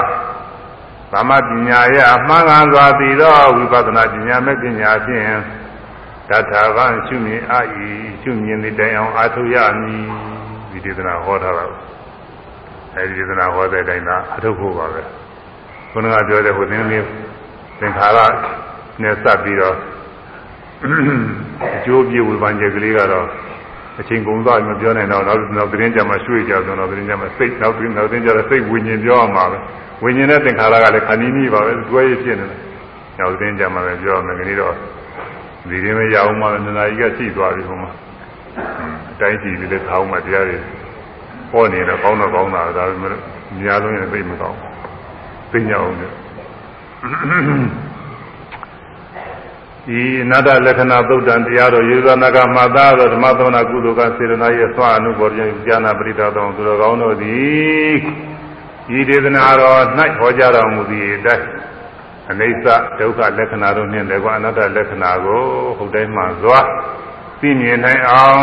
သမပညာရမှန်ကန်စွာသိသောဝိပဿနာပညာမဲ့ပညာဖြင့်တထာဗံရှုမြင်အာဤရှုမြင်တဲ့တိုင်အောင်အာထုရမည်ဒီဒေသနာဟောထားတာအဲဒီဒေသနာဟောတဲ့အတိုင်းသာအထုဖို့ပါပဲခုနကပြောတဲ့ဟိုသင်္ကေတသင်္ခါရ နဲ့စပ်ပြီးတော့အကျိုးပြေဝေဖန်ချက်ကလေးကတော့အချိန်ကုန်သွားမပြောနိုင်တော့နောက်နောက်သတင်းကြမှာရွှေ့ကြဆိုတော့သတင်းကြမှာစိတ်နောက်သတင်းနောက်သတင်းကြတော့စိတ်ဝิญဉ်ပြောရမှာပဲဝိညာဉ်နဲ့သင်္ခါရကလည်းခန္ဒီနည်းပါပဲတွဲရဖြစ်နေတယ်။ညောင်သိင်းကြမှာပဲပြောမယ်ခဏတော့ဒီရင်မရအောင်မှနန္ဒာကြီးကရှိသွားပြီဟိုမှာအတိုင်းကြည့်ပြီးလည်းထားအောင်မှတရားတွေဟောနေတော့ကောင်းတော့ကောင်းတာဒါပေမဲ့အများဆုံးရင်သိမကောင်းသိညအောင်တ ယ်ဤအနတ္တလက္ခဏာသုတ်တံတရားတော်ယေဇနာကမာသာတော်ဓမ္မသမနာကုသိုလ်ကစေရနာရဲ့သွားအနုဘောပြန်ဉာဏပရိသတော်သူတော်ကောင်းတို့သည်ဤဒေသနာတော်၌ဟောကြားတော်မူသည့်အတိုင်းအနိစ္စဒုက္ခလက္ခဏာတို့နှင့်လည်းကွာအနတ္တလက္ခဏာကိုဟုတ်တိုင်းမှစွာသိမြင်နိုင်အောင်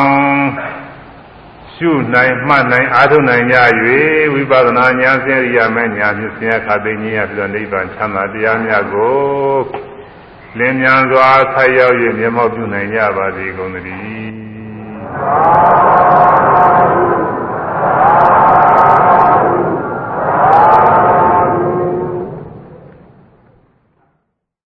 ရှုနိုင်မှတ်နိုင်အားထုတ်နိုင်ကြ၍ဝိပဿနာဉာဏ်ဆင်းရဲရမယ်ဉာဏ်ဖြင့်ဆင်းရဲခါသိဉာဏ်ပြီးတော့နိဗ္ဗာန်ချမ်းသာတရားများကို လင်းမြန်စွာဆက်ရောက်၍မျက်မှောက်ပြုနိုင်ကြပါစေကုန်သတည်းသာ